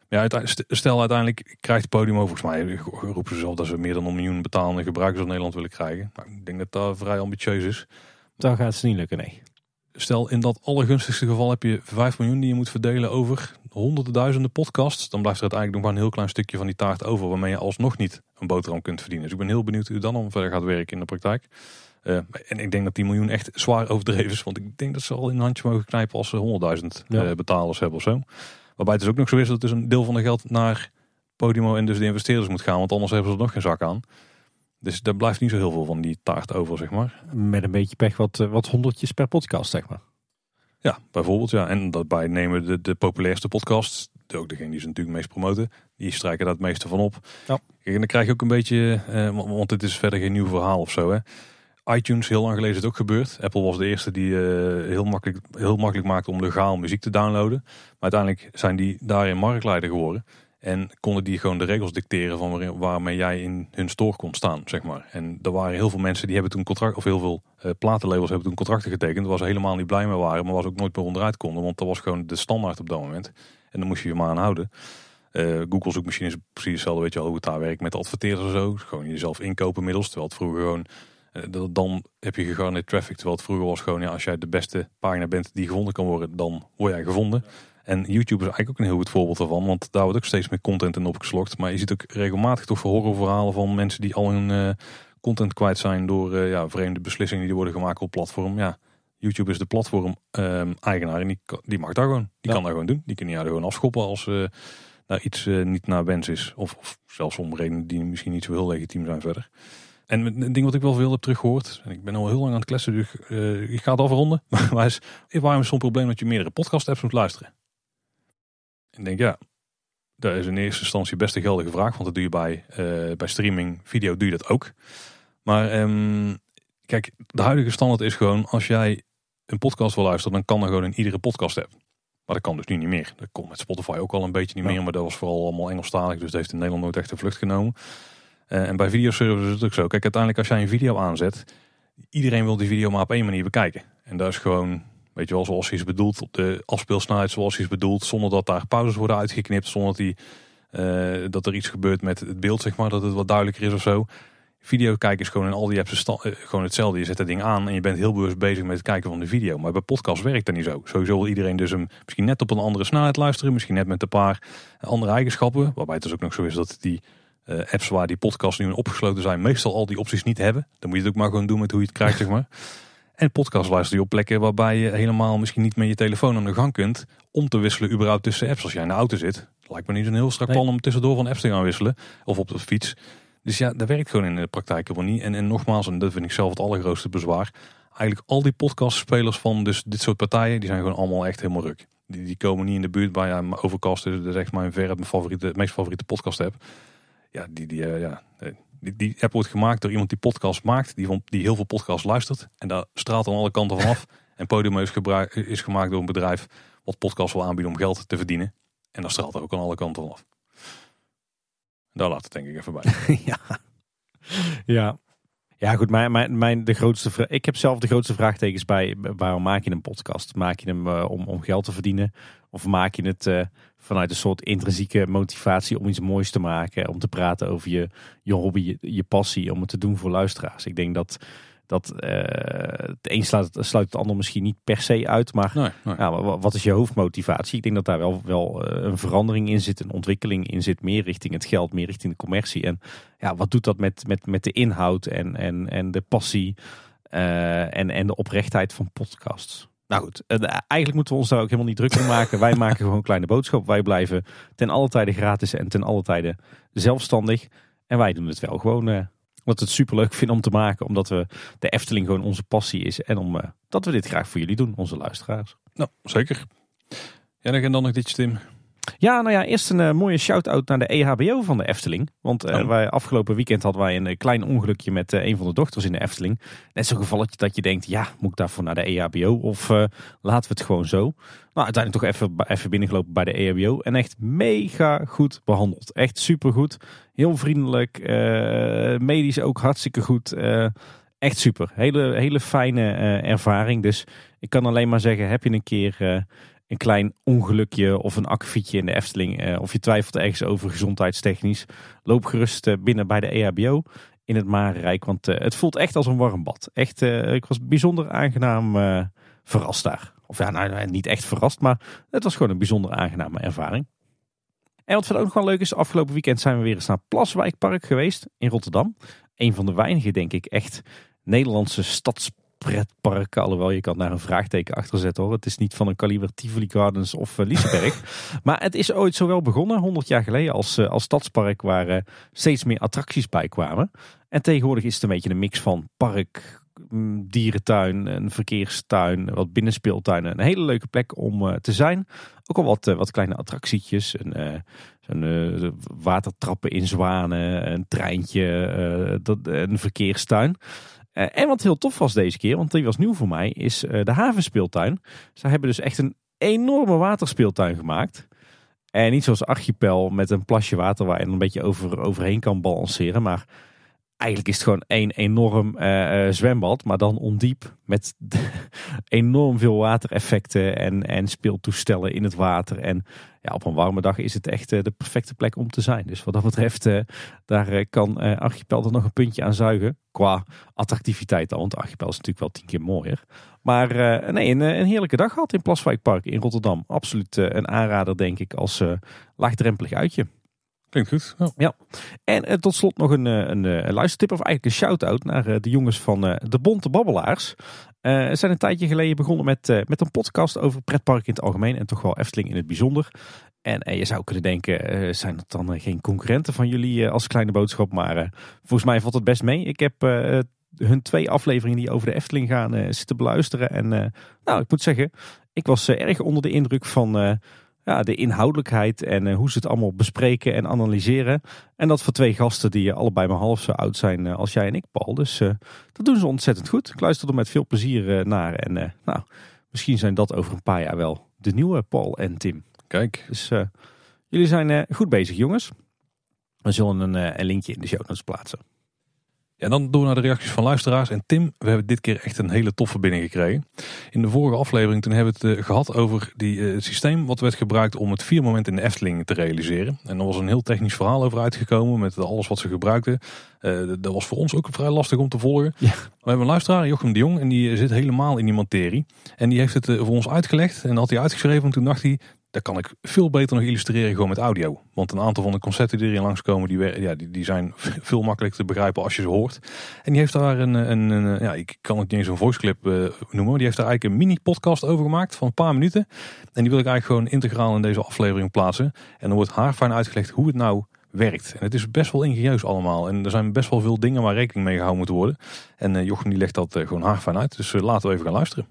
Ja, stel uiteindelijk krijgt Podium volgens mij roepen ze zelf dat ze meer dan een miljoen betalende gebruikers in Nederland willen krijgen. Maar ik denk dat dat vrij ambitieus is. Dan gaat het niet lukken, nee. Stel in dat allergunstigste geval heb je 5 miljoen die je moet verdelen over honderden duizenden podcasts. Dan blijft er uiteindelijk nog maar een heel klein stukje van die taart over waarmee je alsnog niet een boterham kunt verdienen. Dus ik ben heel benieuwd hoe dan dan verder gaat werken in de praktijk. Uh, en ik denk dat die miljoen echt zwaar overdreven is. Want ik denk dat ze al in een handje mogen knijpen als ze 100.000 ja. uh, betalers hebben of zo. Waarbij het dus ook nog zo is dat dus een deel van de geld naar Podimo en dus de investeerders moet gaan. Want anders hebben ze er nog geen zak aan. Dus daar blijft niet zo heel veel van die taart over, zeg maar. Met een beetje pech wat, wat honderdjes per podcast, zeg maar. Ja, bijvoorbeeld. Ja. En daarbij nemen de, de populairste podcasts, ook degene die ze natuurlijk meest promoten, die strijken daar het meeste van op. Ja. En dan krijg je ook een beetje, eh, want het is verder geen nieuw verhaal of zo. Hè. iTunes heel lang geleden is het ook gebeurd. Apple was de eerste die uh, heel, makkelijk, heel makkelijk maakte om legaal muziek te downloaden. Maar uiteindelijk zijn die daarin marktleider geworden. En konden die gewoon de regels dicteren van waarmee jij in hun store kon staan, zeg maar. En er waren heel veel mensen die hebben toen contract, of heel veel uh, platenlabels hebben toen contracten getekend. Waar ze helemaal niet blij mee waren, maar was ook nooit meer onderuit konden. Want dat was gewoon de standaard op dat moment. En dan moest je je maar aan houden. Uh, Google zoekmachine is precies hetzelfde, weet je al hoe het daar werkt met adverteerders en zo. Gewoon jezelf inkopen middels, terwijl het vroeger gewoon... Uh, dan heb je gegarandeerd traffic, terwijl het vroeger was gewoon... Ja, als jij de beste pagina bent die gevonden kan worden, dan word jij gevonden. En YouTube is eigenlijk ook een heel goed voorbeeld daarvan, want daar wordt ook steeds meer content in opgeslokt. Maar je ziet ook regelmatig toch horrorverhalen van mensen die al hun uh, content kwijt zijn door ja, vreemde beslissingen die worden gemaakt op platform. Ja, YouTube is de platform ehm, eigenaar en die, die mag daar gewoon. Die kan daar gewoon doen. Die kan je daar gewoon afschoppen als daar iets niet naar wens is. Of, of, zelfs om redenen die misschien niet zo heel legitiem zijn verder. En een ding wat ik wel veel heb teruggehoord. En ik ben al heel lang aan het kletsen, dus ik ga het afronden. Maar is, waarom is zo'n probleem dat je meerdere podcast apps moet luisteren? Ik denk ja, dat is in eerste instantie best een geldige vraag. Want dat doe je bij, uh, bij streaming video doe je dat ook. Maar um, kijk, de huidige standaard is gewoon als jij een podcast wil luisteren, dan kan er gewoon in iedere podcast app. Maar dat kan dus nu niet meer. Dat komt met Spotify ook al een beetje niet meer. Maar dat was vooral allemaal Engelstalig. Dus dat heeft in Nederland nooit echt een vlucht genomen. Uh, en bij videoservices is het ook zo. Kijk, uiteindelijk als jij een video aanzet. Iedereen wil die video maar op één manier bekijken. En dat is gewoon, weet je wel, zoals hij is bedoeld. Op de afspeelsnelheid zoals hij is bedoeld. Zonder dat daar pauzes worden uitgeknipt. Zonder dat, die, uh, dat er iets gebeurt met het beeld, zeg maar. Dat het wat duidelijker is of zo. Video kijken is gewoon in al die apps eh, gewoon hetzelfde. Je zet het ding aan en je bent heel bewust bezig met het kijken van de video. Maar bij podcast werkt dat niet zo. Sowieso wil iedereen dus hem misschien net op een andere snelheid luisteren. Misschien net met een paar andere eigenschappen. Waarbij het dus ook nog zo is dat die uh, apps waar die podcasts nu in opgesloten zijn... meestal al die opties niet hebben. Dan moet je het ook maar gewoon doen met hoe je het krijgt, zeg maar. En podcast luister je op plekken waarbij je helemaal misschien niet met je telefoon aan de gang kunt... om te wisselen überhaupt tussen apps. Als jij in de auto zit, lijkt me niet een heel strak plan om tussendoor van apps te gaan wisselen. Of op de fiets... Dus ja, dat werkt gewoon in de praktijk helemaal niet. En, en nogmaals, en dat vind ik zelf het allergrootste bezwaar. Eigenlijk al die podcastspelers van dus dit soort partijen, die zijn gewoon allemaal echt helemaal ruk. Die, die komen niet in de buurt bij ja, Overcast dat is echt mijn verre mijn favoriete, meest favoriete podcast app. Ja, die, die, uh, ja, die, die app wordt gemaakt door iemand die podcast maakt, die, die heel veel podcasts luistert. En daar straalt aan alle kanten vanaf. en Podium is, is gemaakt door een bedrijf wat podcast wil aanbieden om geld te verdienen. En daar straalt er ook aan alle kanten vanaf. Daar laat het denk ik even bij. ja. ja. Ja, goed. Mijn, mijn, mijn, de grootste, ik heb zelf de grootste vraagtekens bij waarom maak je een podcast? Maak je hem uh, om, om geld te verdienen? Of maak je het uh, vanuit een soort intrinsieke motivatie om iets moois te maken? Om te praten over je, je hobby, je, je passie, om het te doen voor luisteraars? Ik denk dat dat uh, het een sluit, sluit, het ander misschien niet per se uit. Maar nee, Ja, wat is je hoofdmotivatie? Ik denk dat daar wel, wel uh, een verandering in zit, een ontwikkeling in zit. Meer richting het geld, meer richting de commercie. En ja, wat doet dat met, met, met de inhoud en, en, en de passie uh, en, en de oprechtheid van podcasts? Nou goed, eigenlijk moeten we ons daar ook helemaal niet druk om maken. Wij maken gewoon kleine boodschap. Wij blijven ten alle tijde gratis en ten alle tijde zelfstandig. En wij doen het wel gewoon omdat we het super leuk vinden om te maken. Omdat we de Efteling gewoon onze passie is. En omdat uh, we dit graag voor jullie doen, onze luisteraars. Nou, zeker. Ja, en dan nog dit, Tim. Ja, nou ja, eerst een uh, mooie shout-out naar de EHBO van de Efteling. Want uh, wij, afgelopen weekend hadden wij een uh, klein ongelukje met een van de dochters in de Efteling. Net zo'n gevalletje dat je denkt, ja, moet ik daarvoor naar de EHBO of laten we het gewoon zo? Nou, uiteindelijk toch even, even binnengelopen bij de EHBO en echt mega goed behandeld. Echt supergoed, heel vriendelijk, medisch ook hartstikke goed. echt super, hele, hele fijne ervaring. Dus ik kan alleen maar zeggen, heb je een keer een klein ongelukje of een akkefietje in de Efteling. Uh, of je twijfelt ergens over gezondheidstechnisch. Loop gerust uh, binnen bij de EHBO in het Marenrijk. Want uh, het voelt echt als een warm bad. Echt, ik was bijzonder aangenaam verrast daar. Of ja, nou, niet echt verrast, maar het was gewoon een bijzonder aangename ervaring. En wat verder ook wel leuk is, afgelopen weekend zijn we weer eens naar Plaswijkpark geweest in Rotterdam. Een van de weinige, denk ik, echt Nederlandse stads pretpark. Alhoewel, je kan daar een vraagteken achter zetten hoor. Het is niet van een kaliber Tivoli Gardens of uh, Liseberg. maar het is ooit zo wel begonnen, 100 jaar geleden, als, uh, als stadspark waar uh, steeds meer attracties bij kwamen. En tegenwoordig is het een beetje een mix van park, mm, dierentuin, een verkeerstuin, wat binnenspeeltuinen. Een hele leuke plek om te zijn. Ook al wat, wat kleine attractietjes. Een, een watertrappen in zwanen, een treintje, dat, een verkeerstuin. En wat heel tof was deze keer, want die was nieuw voor mij, is de havenspeeltuin. Zij hebben dus echt een enorme waterspeeltuin gemaakt. En niet zoals Archipel met een plasje water waar je een beetje over, overheen kan balanceren. Maar eigenlijk is het gewoon één enorm uh, zwembad, maar dan ondiep. Met enorm veel watereffecten en, en speeltoestellen in het water. En ja, op een warme dag is het echt uh, de perfecte plek om te zijn. Dus wat dat betreft, daar kan Archipel er nog een puntje aan zuigen. Qua attractiviteit al, want Archipel is natuurlijk wel tien keer mooier. Maar nee, een, een, heerlijke dag gehad in Plaswijkpark in Rotterdam. Absoluut een aanrader, denk ik, als laagdrempelig uitje. Klinkt goed. Ja. En uh, tot slot nog een, eh, een, eh, een, luistertip of eigenlijk een shout-out naar de jongens van de Bonte Babbelaars. Ze zijn een tijdje geleden begonnen met, met een podcast over pretparken in het algemeen en toch wel Efteling in het bijzonder. En je zou kunnen denken, zijn dat dan geen concurrenten van jullie als kleine boodschap? Maar volgens mij valt het best mee. Ik heb hun twee afleveringen die over de Efteling gaan zitten beluisteren. En nou, ik moet zeggen, ik was erg onder de indruk van ja, de inhoudelijkheid en uh, hoe ze het allemaal bespreken en analyseren. En dat voor twee gasten die allebei maar half zo oud zijn uh, als jij en ik, Paul. Dus uh, dat doen ze ontzettend goed. Ik luister er met veel plezier naar. En nou, misschien zijn dat over een paar jaar wel de nieuwe Paul en Tim. Kijk. Dus jullie zijn goed bezig, jongens. We zullen een, een linkje in de show notes plaatsen. En dan door naar de reacties van luisteraars. En Tim, we hebben dit keer echt een hele toffe binnengekregen. In de vorige aflevering toen hebben we het uh, gehad over die, uh, het systeem wat werd gebruikt om het vier moment in de Efteling te realiseren. En er was een heel technisch verhaal over uitgekomen met alles wat ze gebruikten. Uh, dat was voor ons ook vrij lastig om te volgen. Ja. We hebben een luisteraar, Jochem de Jong, en die zit helemaal in die materie. En die heeft het voor ons uitgelegd en had hij uitgeschreven. En toen dacht hij, dat kan ik veel beter nog illustreren gewoon met audio. Want een aantal van de concepten die erin langskomen, die, ja, die, die zijn veel makkelijker te begrijpen als je ze hoort. En die heeft daar een, een, een ja, ik kan het niet eens een voice clip uh, noemen, maar die heeft daar eigenlijk een mini podcast over gemaakt van een paar minuten. En die wil ik eigenlijk gewoon integraal in deze aflevering plaatsen. En dan wordt haar fijn uitgelegd hoe het nou werkt. En het is best wel ingenieus allemaal. En er zijn best wel veel dingen waar rekening mee gehouden moet worden. En uh, Jochem die legt dat uh, gewoon haar fijn uit. Dus laten we even gaan luisteren.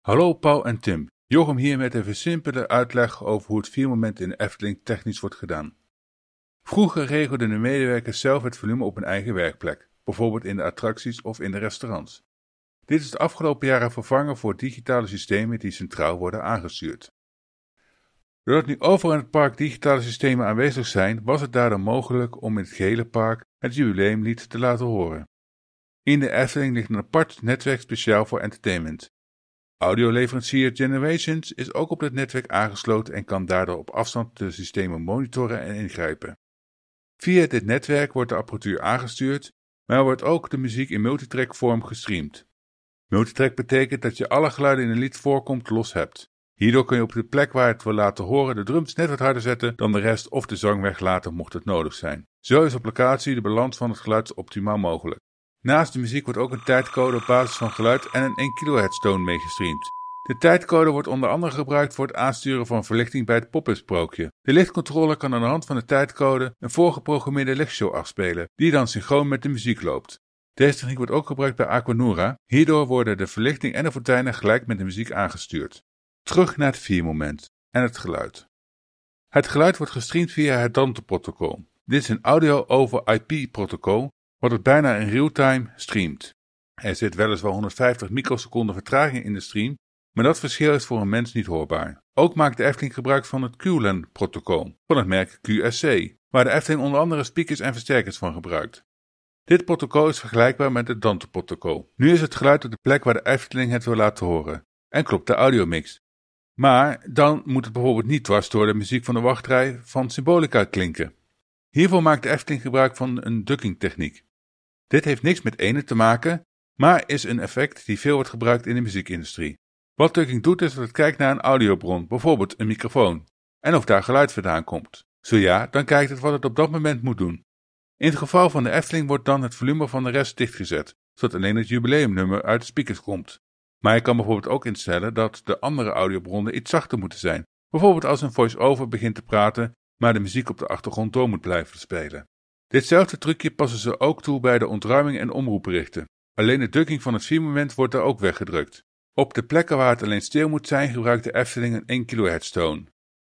Hallo Paul en Tim. Jochem hier met even simpele uitleg over hoe het viermoment in de Efteling technisch wordt gedaan. Vroeger regelden de medewerkers zelf het volume op hun eigen werkplek, bijvoorbeeld in de attracties of in de restaurants. Dit is de afgelopen jaren vervangen voor digitale systemen die centraal worden aangestuurd. Doordat nu overal in het park digitale systemen aanwezig zijn, was het daardoor mogelijk om in het gehele park het jubileumlied te laten horen. In de Efteling ligt een apart netwerk speciaal voor entertainment, Audioleverancier Generations is ook op het netwerk aangesloten en kan daardoor op afstand de systemen monitoren en ingrijpen. Via dit netwerk wordt de apparatuur aangestuurd, maar wordt ook de muziek in multitrack vorm gestreamd. Multitrack betekent dat je alle geluiden in een lied voorkomt los hebt. Hierdoor kun je op de plek waar het wil laten horen de drums net wat harder zetten dan de rest of de zang weglaten mocht het nodig zijn. Zo is op locatie de balans van het geluid optimaal mogelijk. Naast de muziek wordt ook een tijdcode op basis van geluid en een 1 kHz toon meegestreamd. De tijdcode wordt onder andere gebruikt voor het aansturen van verlichting bij het pop-up. De lichtcontroller kan aan de hand van de tijdcode een voorgeprogrammeerde lichtshow afspelen, die dan synchroon met de muziek loopt. Deze techniek wordt ook gebruikt bij Aquanura. Hierdoor worden de verlichting en de fonteinen gelijk met de muziek aangestuurd. Terug naar het viermoment en het geluid. Het geluid wordt gestreamd via het Dante-protocol. Dit is een audio wat het bijna in real-time streamt. Er zit weliswaar 150 microseconden vertraging in de stream, maar dat verschil is voor een mens niet hoorbaar. Ook maakt de Efteling gebruik van het QLAN-protocol van het merk QSC, waar de Efteling onder andere speakers en versterkers van gebruikt. Dit protocol is vergelijkbaar met het Dante-protocol. Nu is het geluid op de plek waar de Efteling het wil laten horen en klopt de audiomix. Maar dan moet het bijvoorbeeld niet dwars door de muziek van de wachtrij van Symbolica klinken. Hiervoor maakt de Efteling gebruik van een ducking techniek. Dit heeft niks met ene te maken, maar is een effect die veel wordt gebruikt in de muziekindustrie. Wat ducking doet is dat het kijkt naar een audiobron, bijvoorbeeld een microfoon, en of daar geluid vandaan komt. Zo ja, dan kijkt het wat het op dat moment moet doen. In het geval van de Efteling wordt dan het volume van de rest dichtgezet, zodat alleen het jubileumnummer uit de speakers komt. Maar je kan bijvoorbeeld ook instellen dat de andere audiobronnen iets zachter moeten zijn. Bijvoorbeeld als een voice-over begint te praten, maar de muziek op de achtergrond door moet blijven spelen. Ditzelfde trucje passen ze ook toe bij de ontruiming en omroepberichten. Alleen de drukking van het viermoment wordt daar ook weggedrukt. Op de plekken waar het alleen stil moet zijn gebruikt de Efteling een 1 kHz toon.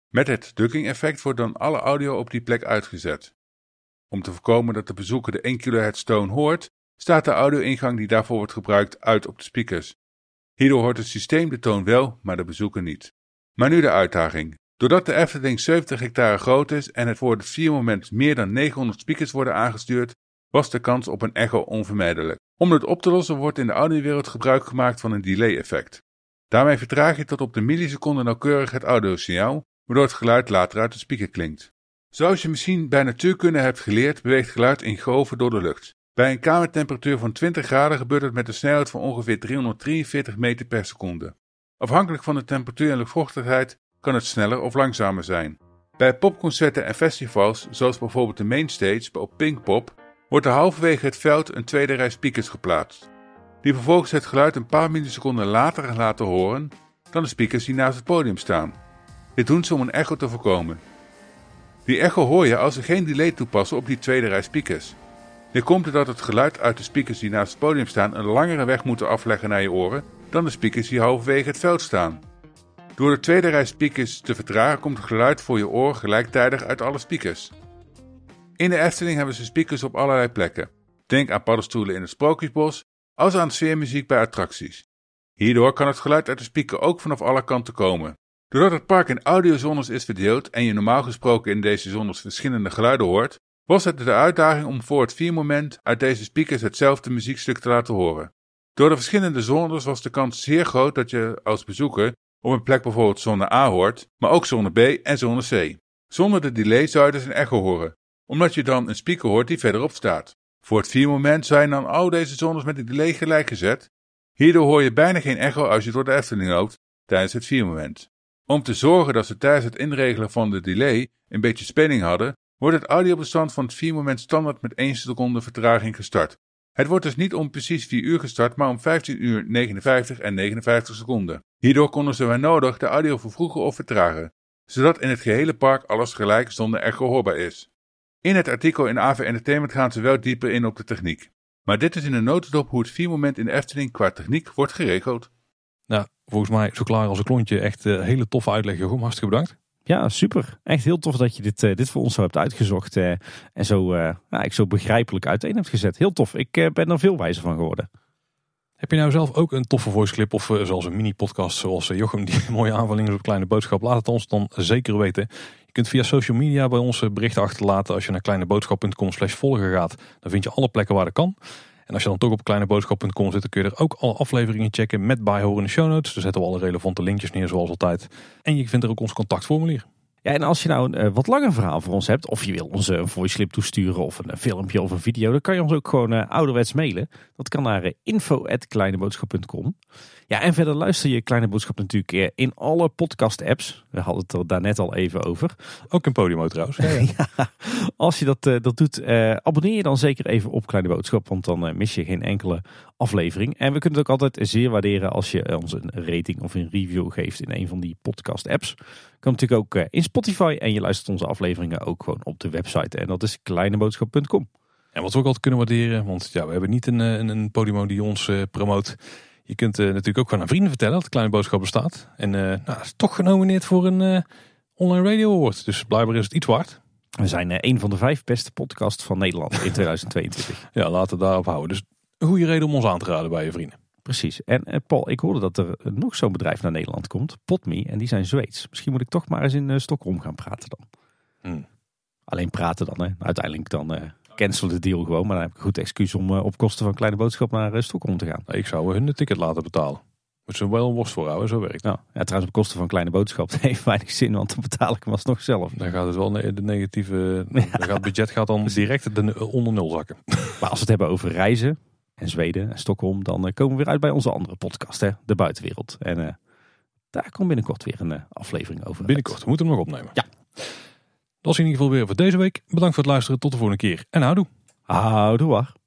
Met het drukking effect wordt dan alle audio op die plek uitgezet. Om te voorkomen dat de bezoeker de 1 kHz toon hoort, staat de audio-ingang die daarvoor wordt gebruikt uit op de speakers. Hierdoor hoort het systeem de toon wel, maar de bezoeker niet. Maar nu de uitdaging. Doordat de Efteling 70 hectare groot is en het voor het viermoment meer dan 900 speakers worden aangestuurd, was de kans op een echo onvermijdelijk. Om dit op te lossen wordt in de audiowereld gebruik gemaakt van een delay-effect. Daarmee vertraag je tot op de milliseconde nauwkeurig het audiosignaal, waardoor het geluid later uit de speaker klinkt. Zoals je misschien bij natuurkunde hebt geleerd, beweegt geluid in golven door de lucht. Bij een kamertemperatuur van 20 graden gebeurt het met een snelheid van ongeveer 343 meter per seconde. Afhankelijk van de temperatuur en luchtvochtigheid kan het sneller of langzamer zijn. Bij popconcerten en festivals, zoals bijvoorbeeld de Mainstage op Pinkpop, wordt er halverwege het veld een tweede rij speakers geplaatst, die vervolgens het geluid een paar milliseconden later laten horen dan de speakers die naast het podium staan. Dit doen ze om een echo te voorkomen. Die echo hoor je als ze geen delay toepassen op die tweede rij speakers. Dit komt doordat het geluid uit de speakers die naast het podium staan een langere weg moeten afleggen naar je oren dan de speakers die halverwege het veld staan. Door de tweede rij speakers te vertragen komt het geluid voor je oor gelijktijdig uit alle speakers. In de Efteling hebben ze speakers op allerlei plekken. Denk aan paddenstoelen in het Sprookjesbos, als aan sfeermuziek bij attracties. Hierdoor kan het geluid uit de speaker ook vanaf alle kanten komen. Doordat het park in audiozones is verdeeld en je normaal gesproken in deze zones verschillende geluiden hoort, was het de uitdaging om voor het viermoment uit deze speakers hetzelfde muziekstuk te laten horen. Door de verschillende zones was de kans zeer groot dat je als bezoeker op een plek bijvoorbeeld zone A hoort, maar ook zone B en zone C. Zonder de delay zou je dus een echo horen, omdat je dan een speaker hoort die verderop staat. Voor het viermoment zijn dan al deze zones met een delay gelijk gezet. Hierdoor hoor je bijna geen echo als je door de Efteling loopt tijdens het viermoment. Om te zorgen dat ze tijdens het inregelen van de delay een beetje spanning hadden, wordt het audiobestand van het viermoment standaard met 1 seconde vertraging gestart. Het wordt dus niet om precies 4 uur gestart, maar om 15 uur 59 en 59 seconden. Hierdoor konden ze waar nodig de audio vervroegen of vertragen, zodat in het gehele park alles gelijk zonder echo hoorbaar is. In het artikel in AV Entertainment gaan ze wel dieper in op de techniek. Maar dit is in een notendop hoe het viermoment in de Efteling qua techniek wordt geregeld. Nou, volgens mij zo klaar als een klontje. Echt uh, hele toffe uitleg, Jochem. Hartstikke bedankt. Ja, super. Echt heel tof dat je dit, uh, dit voor ons zo hebt uitgezocht. Uh, en zo, nou, ik zo begrijpelijk uiteen hebt gezet. Heel tof. Ik ben er veel wijzer van geworden. Heb je nou zelf ook een toffe voice clip of zoals een mini podcast zoals Jochem die mooie aanvulling is op kleine boodschap? Laat het ons dan zeker weten. Je kunt via social media bij ons berichten achterlaten. Als je naar kleineboodschap.com slash volgen gaat, dan vind je alle plekken waar dat kan. En als je dan toch op kleineboodschap.com zit, dan kun je er ook alle afleveringen checken met bijhorende show notes. Daar zetten we alle relevante linkjes neer zoals altijd. En je vindt er ook ons contactformulier. Ja, en als je nou een uh, wat langer verhaal voor ons hebt, of je wil ons een voice clip toesturen of een, filmpje of een video, dan kan je ons ook gewoon ouderwets mailen. Dat kan naar info.kleineboodschap.com. Ja, en verder luister je Kleine Boodschap natuurlijk in alle podcast apps. We hadden het er daarnet al even over. Ook in Podimo trouwens. Ja, als je dat, dat doet, abonneer je dan zeker even op Kleine Boodschap, want dan mis je geen enkele aflevering. En we kunnen het ook altijd zeer waarderen als je ons een rating of een review geeft in een van die podcast apps. Kan natuurlijk ook in Spotify en je luistert onze afleveringen ook gewoon op de website. En dat is kleineboodschap.com. En wat we ook altijd kunnen waarderen, want ja, we hebben niet een, een, een Podimo die ons uh, promoot. Je kunt uh, natuurlijk ook gewoon aan vrienden vertellen dat de Kleine Boodschap bestaat. En uh, nou, is toch genomineerd voor een online radio award. Dus blijkbaar is het iets waard. We zijn een van de vijf beste podcasts van Nederland in 2022. ja, laten we daarop houden. Dus een goede reden om ons aan te raden bij je vrienden. Precies. En Paul, ik hoorde dat er nog zo'n bedrijf naar Nederland komt, Potme, en die zijn Zweeds. Misschien moet ik toch maar eens in Stockholm gaan praten dan. Hmm. Alleen praten dan, hè. Uiteindelijk dan cancelen de deal gewoon, maar dan heb ik een goed excuus om op kosten van kleine boodschap naar Stockholm te gaan. Ik zou hun de ticket laten betalen. Moet ze wel een worst voor houden, zo werkt nou, ja, trouwens op kosten van kleine boodschap heeft weinig zin, want dan betaal ik hem alsnog zelf. Dan gaat het wel de negatieve, dan gaat het budget gaat dan direct de, onder nul zakken. Maar als we het hebben over reizen, en Zweden en Stockholm, dan eh, komen we weer uit bij onze andere podcast, hè, De Buitenwereld. En uh, daar komt binnenkort weer een uh, aflevering over. Binnenkort, we moeten hem nog opnemen. Ja. Dat was in ieder geval weer voor deze week. Bedankt voor het luisteren, tot de volgende keer en houdoe. Houdoe.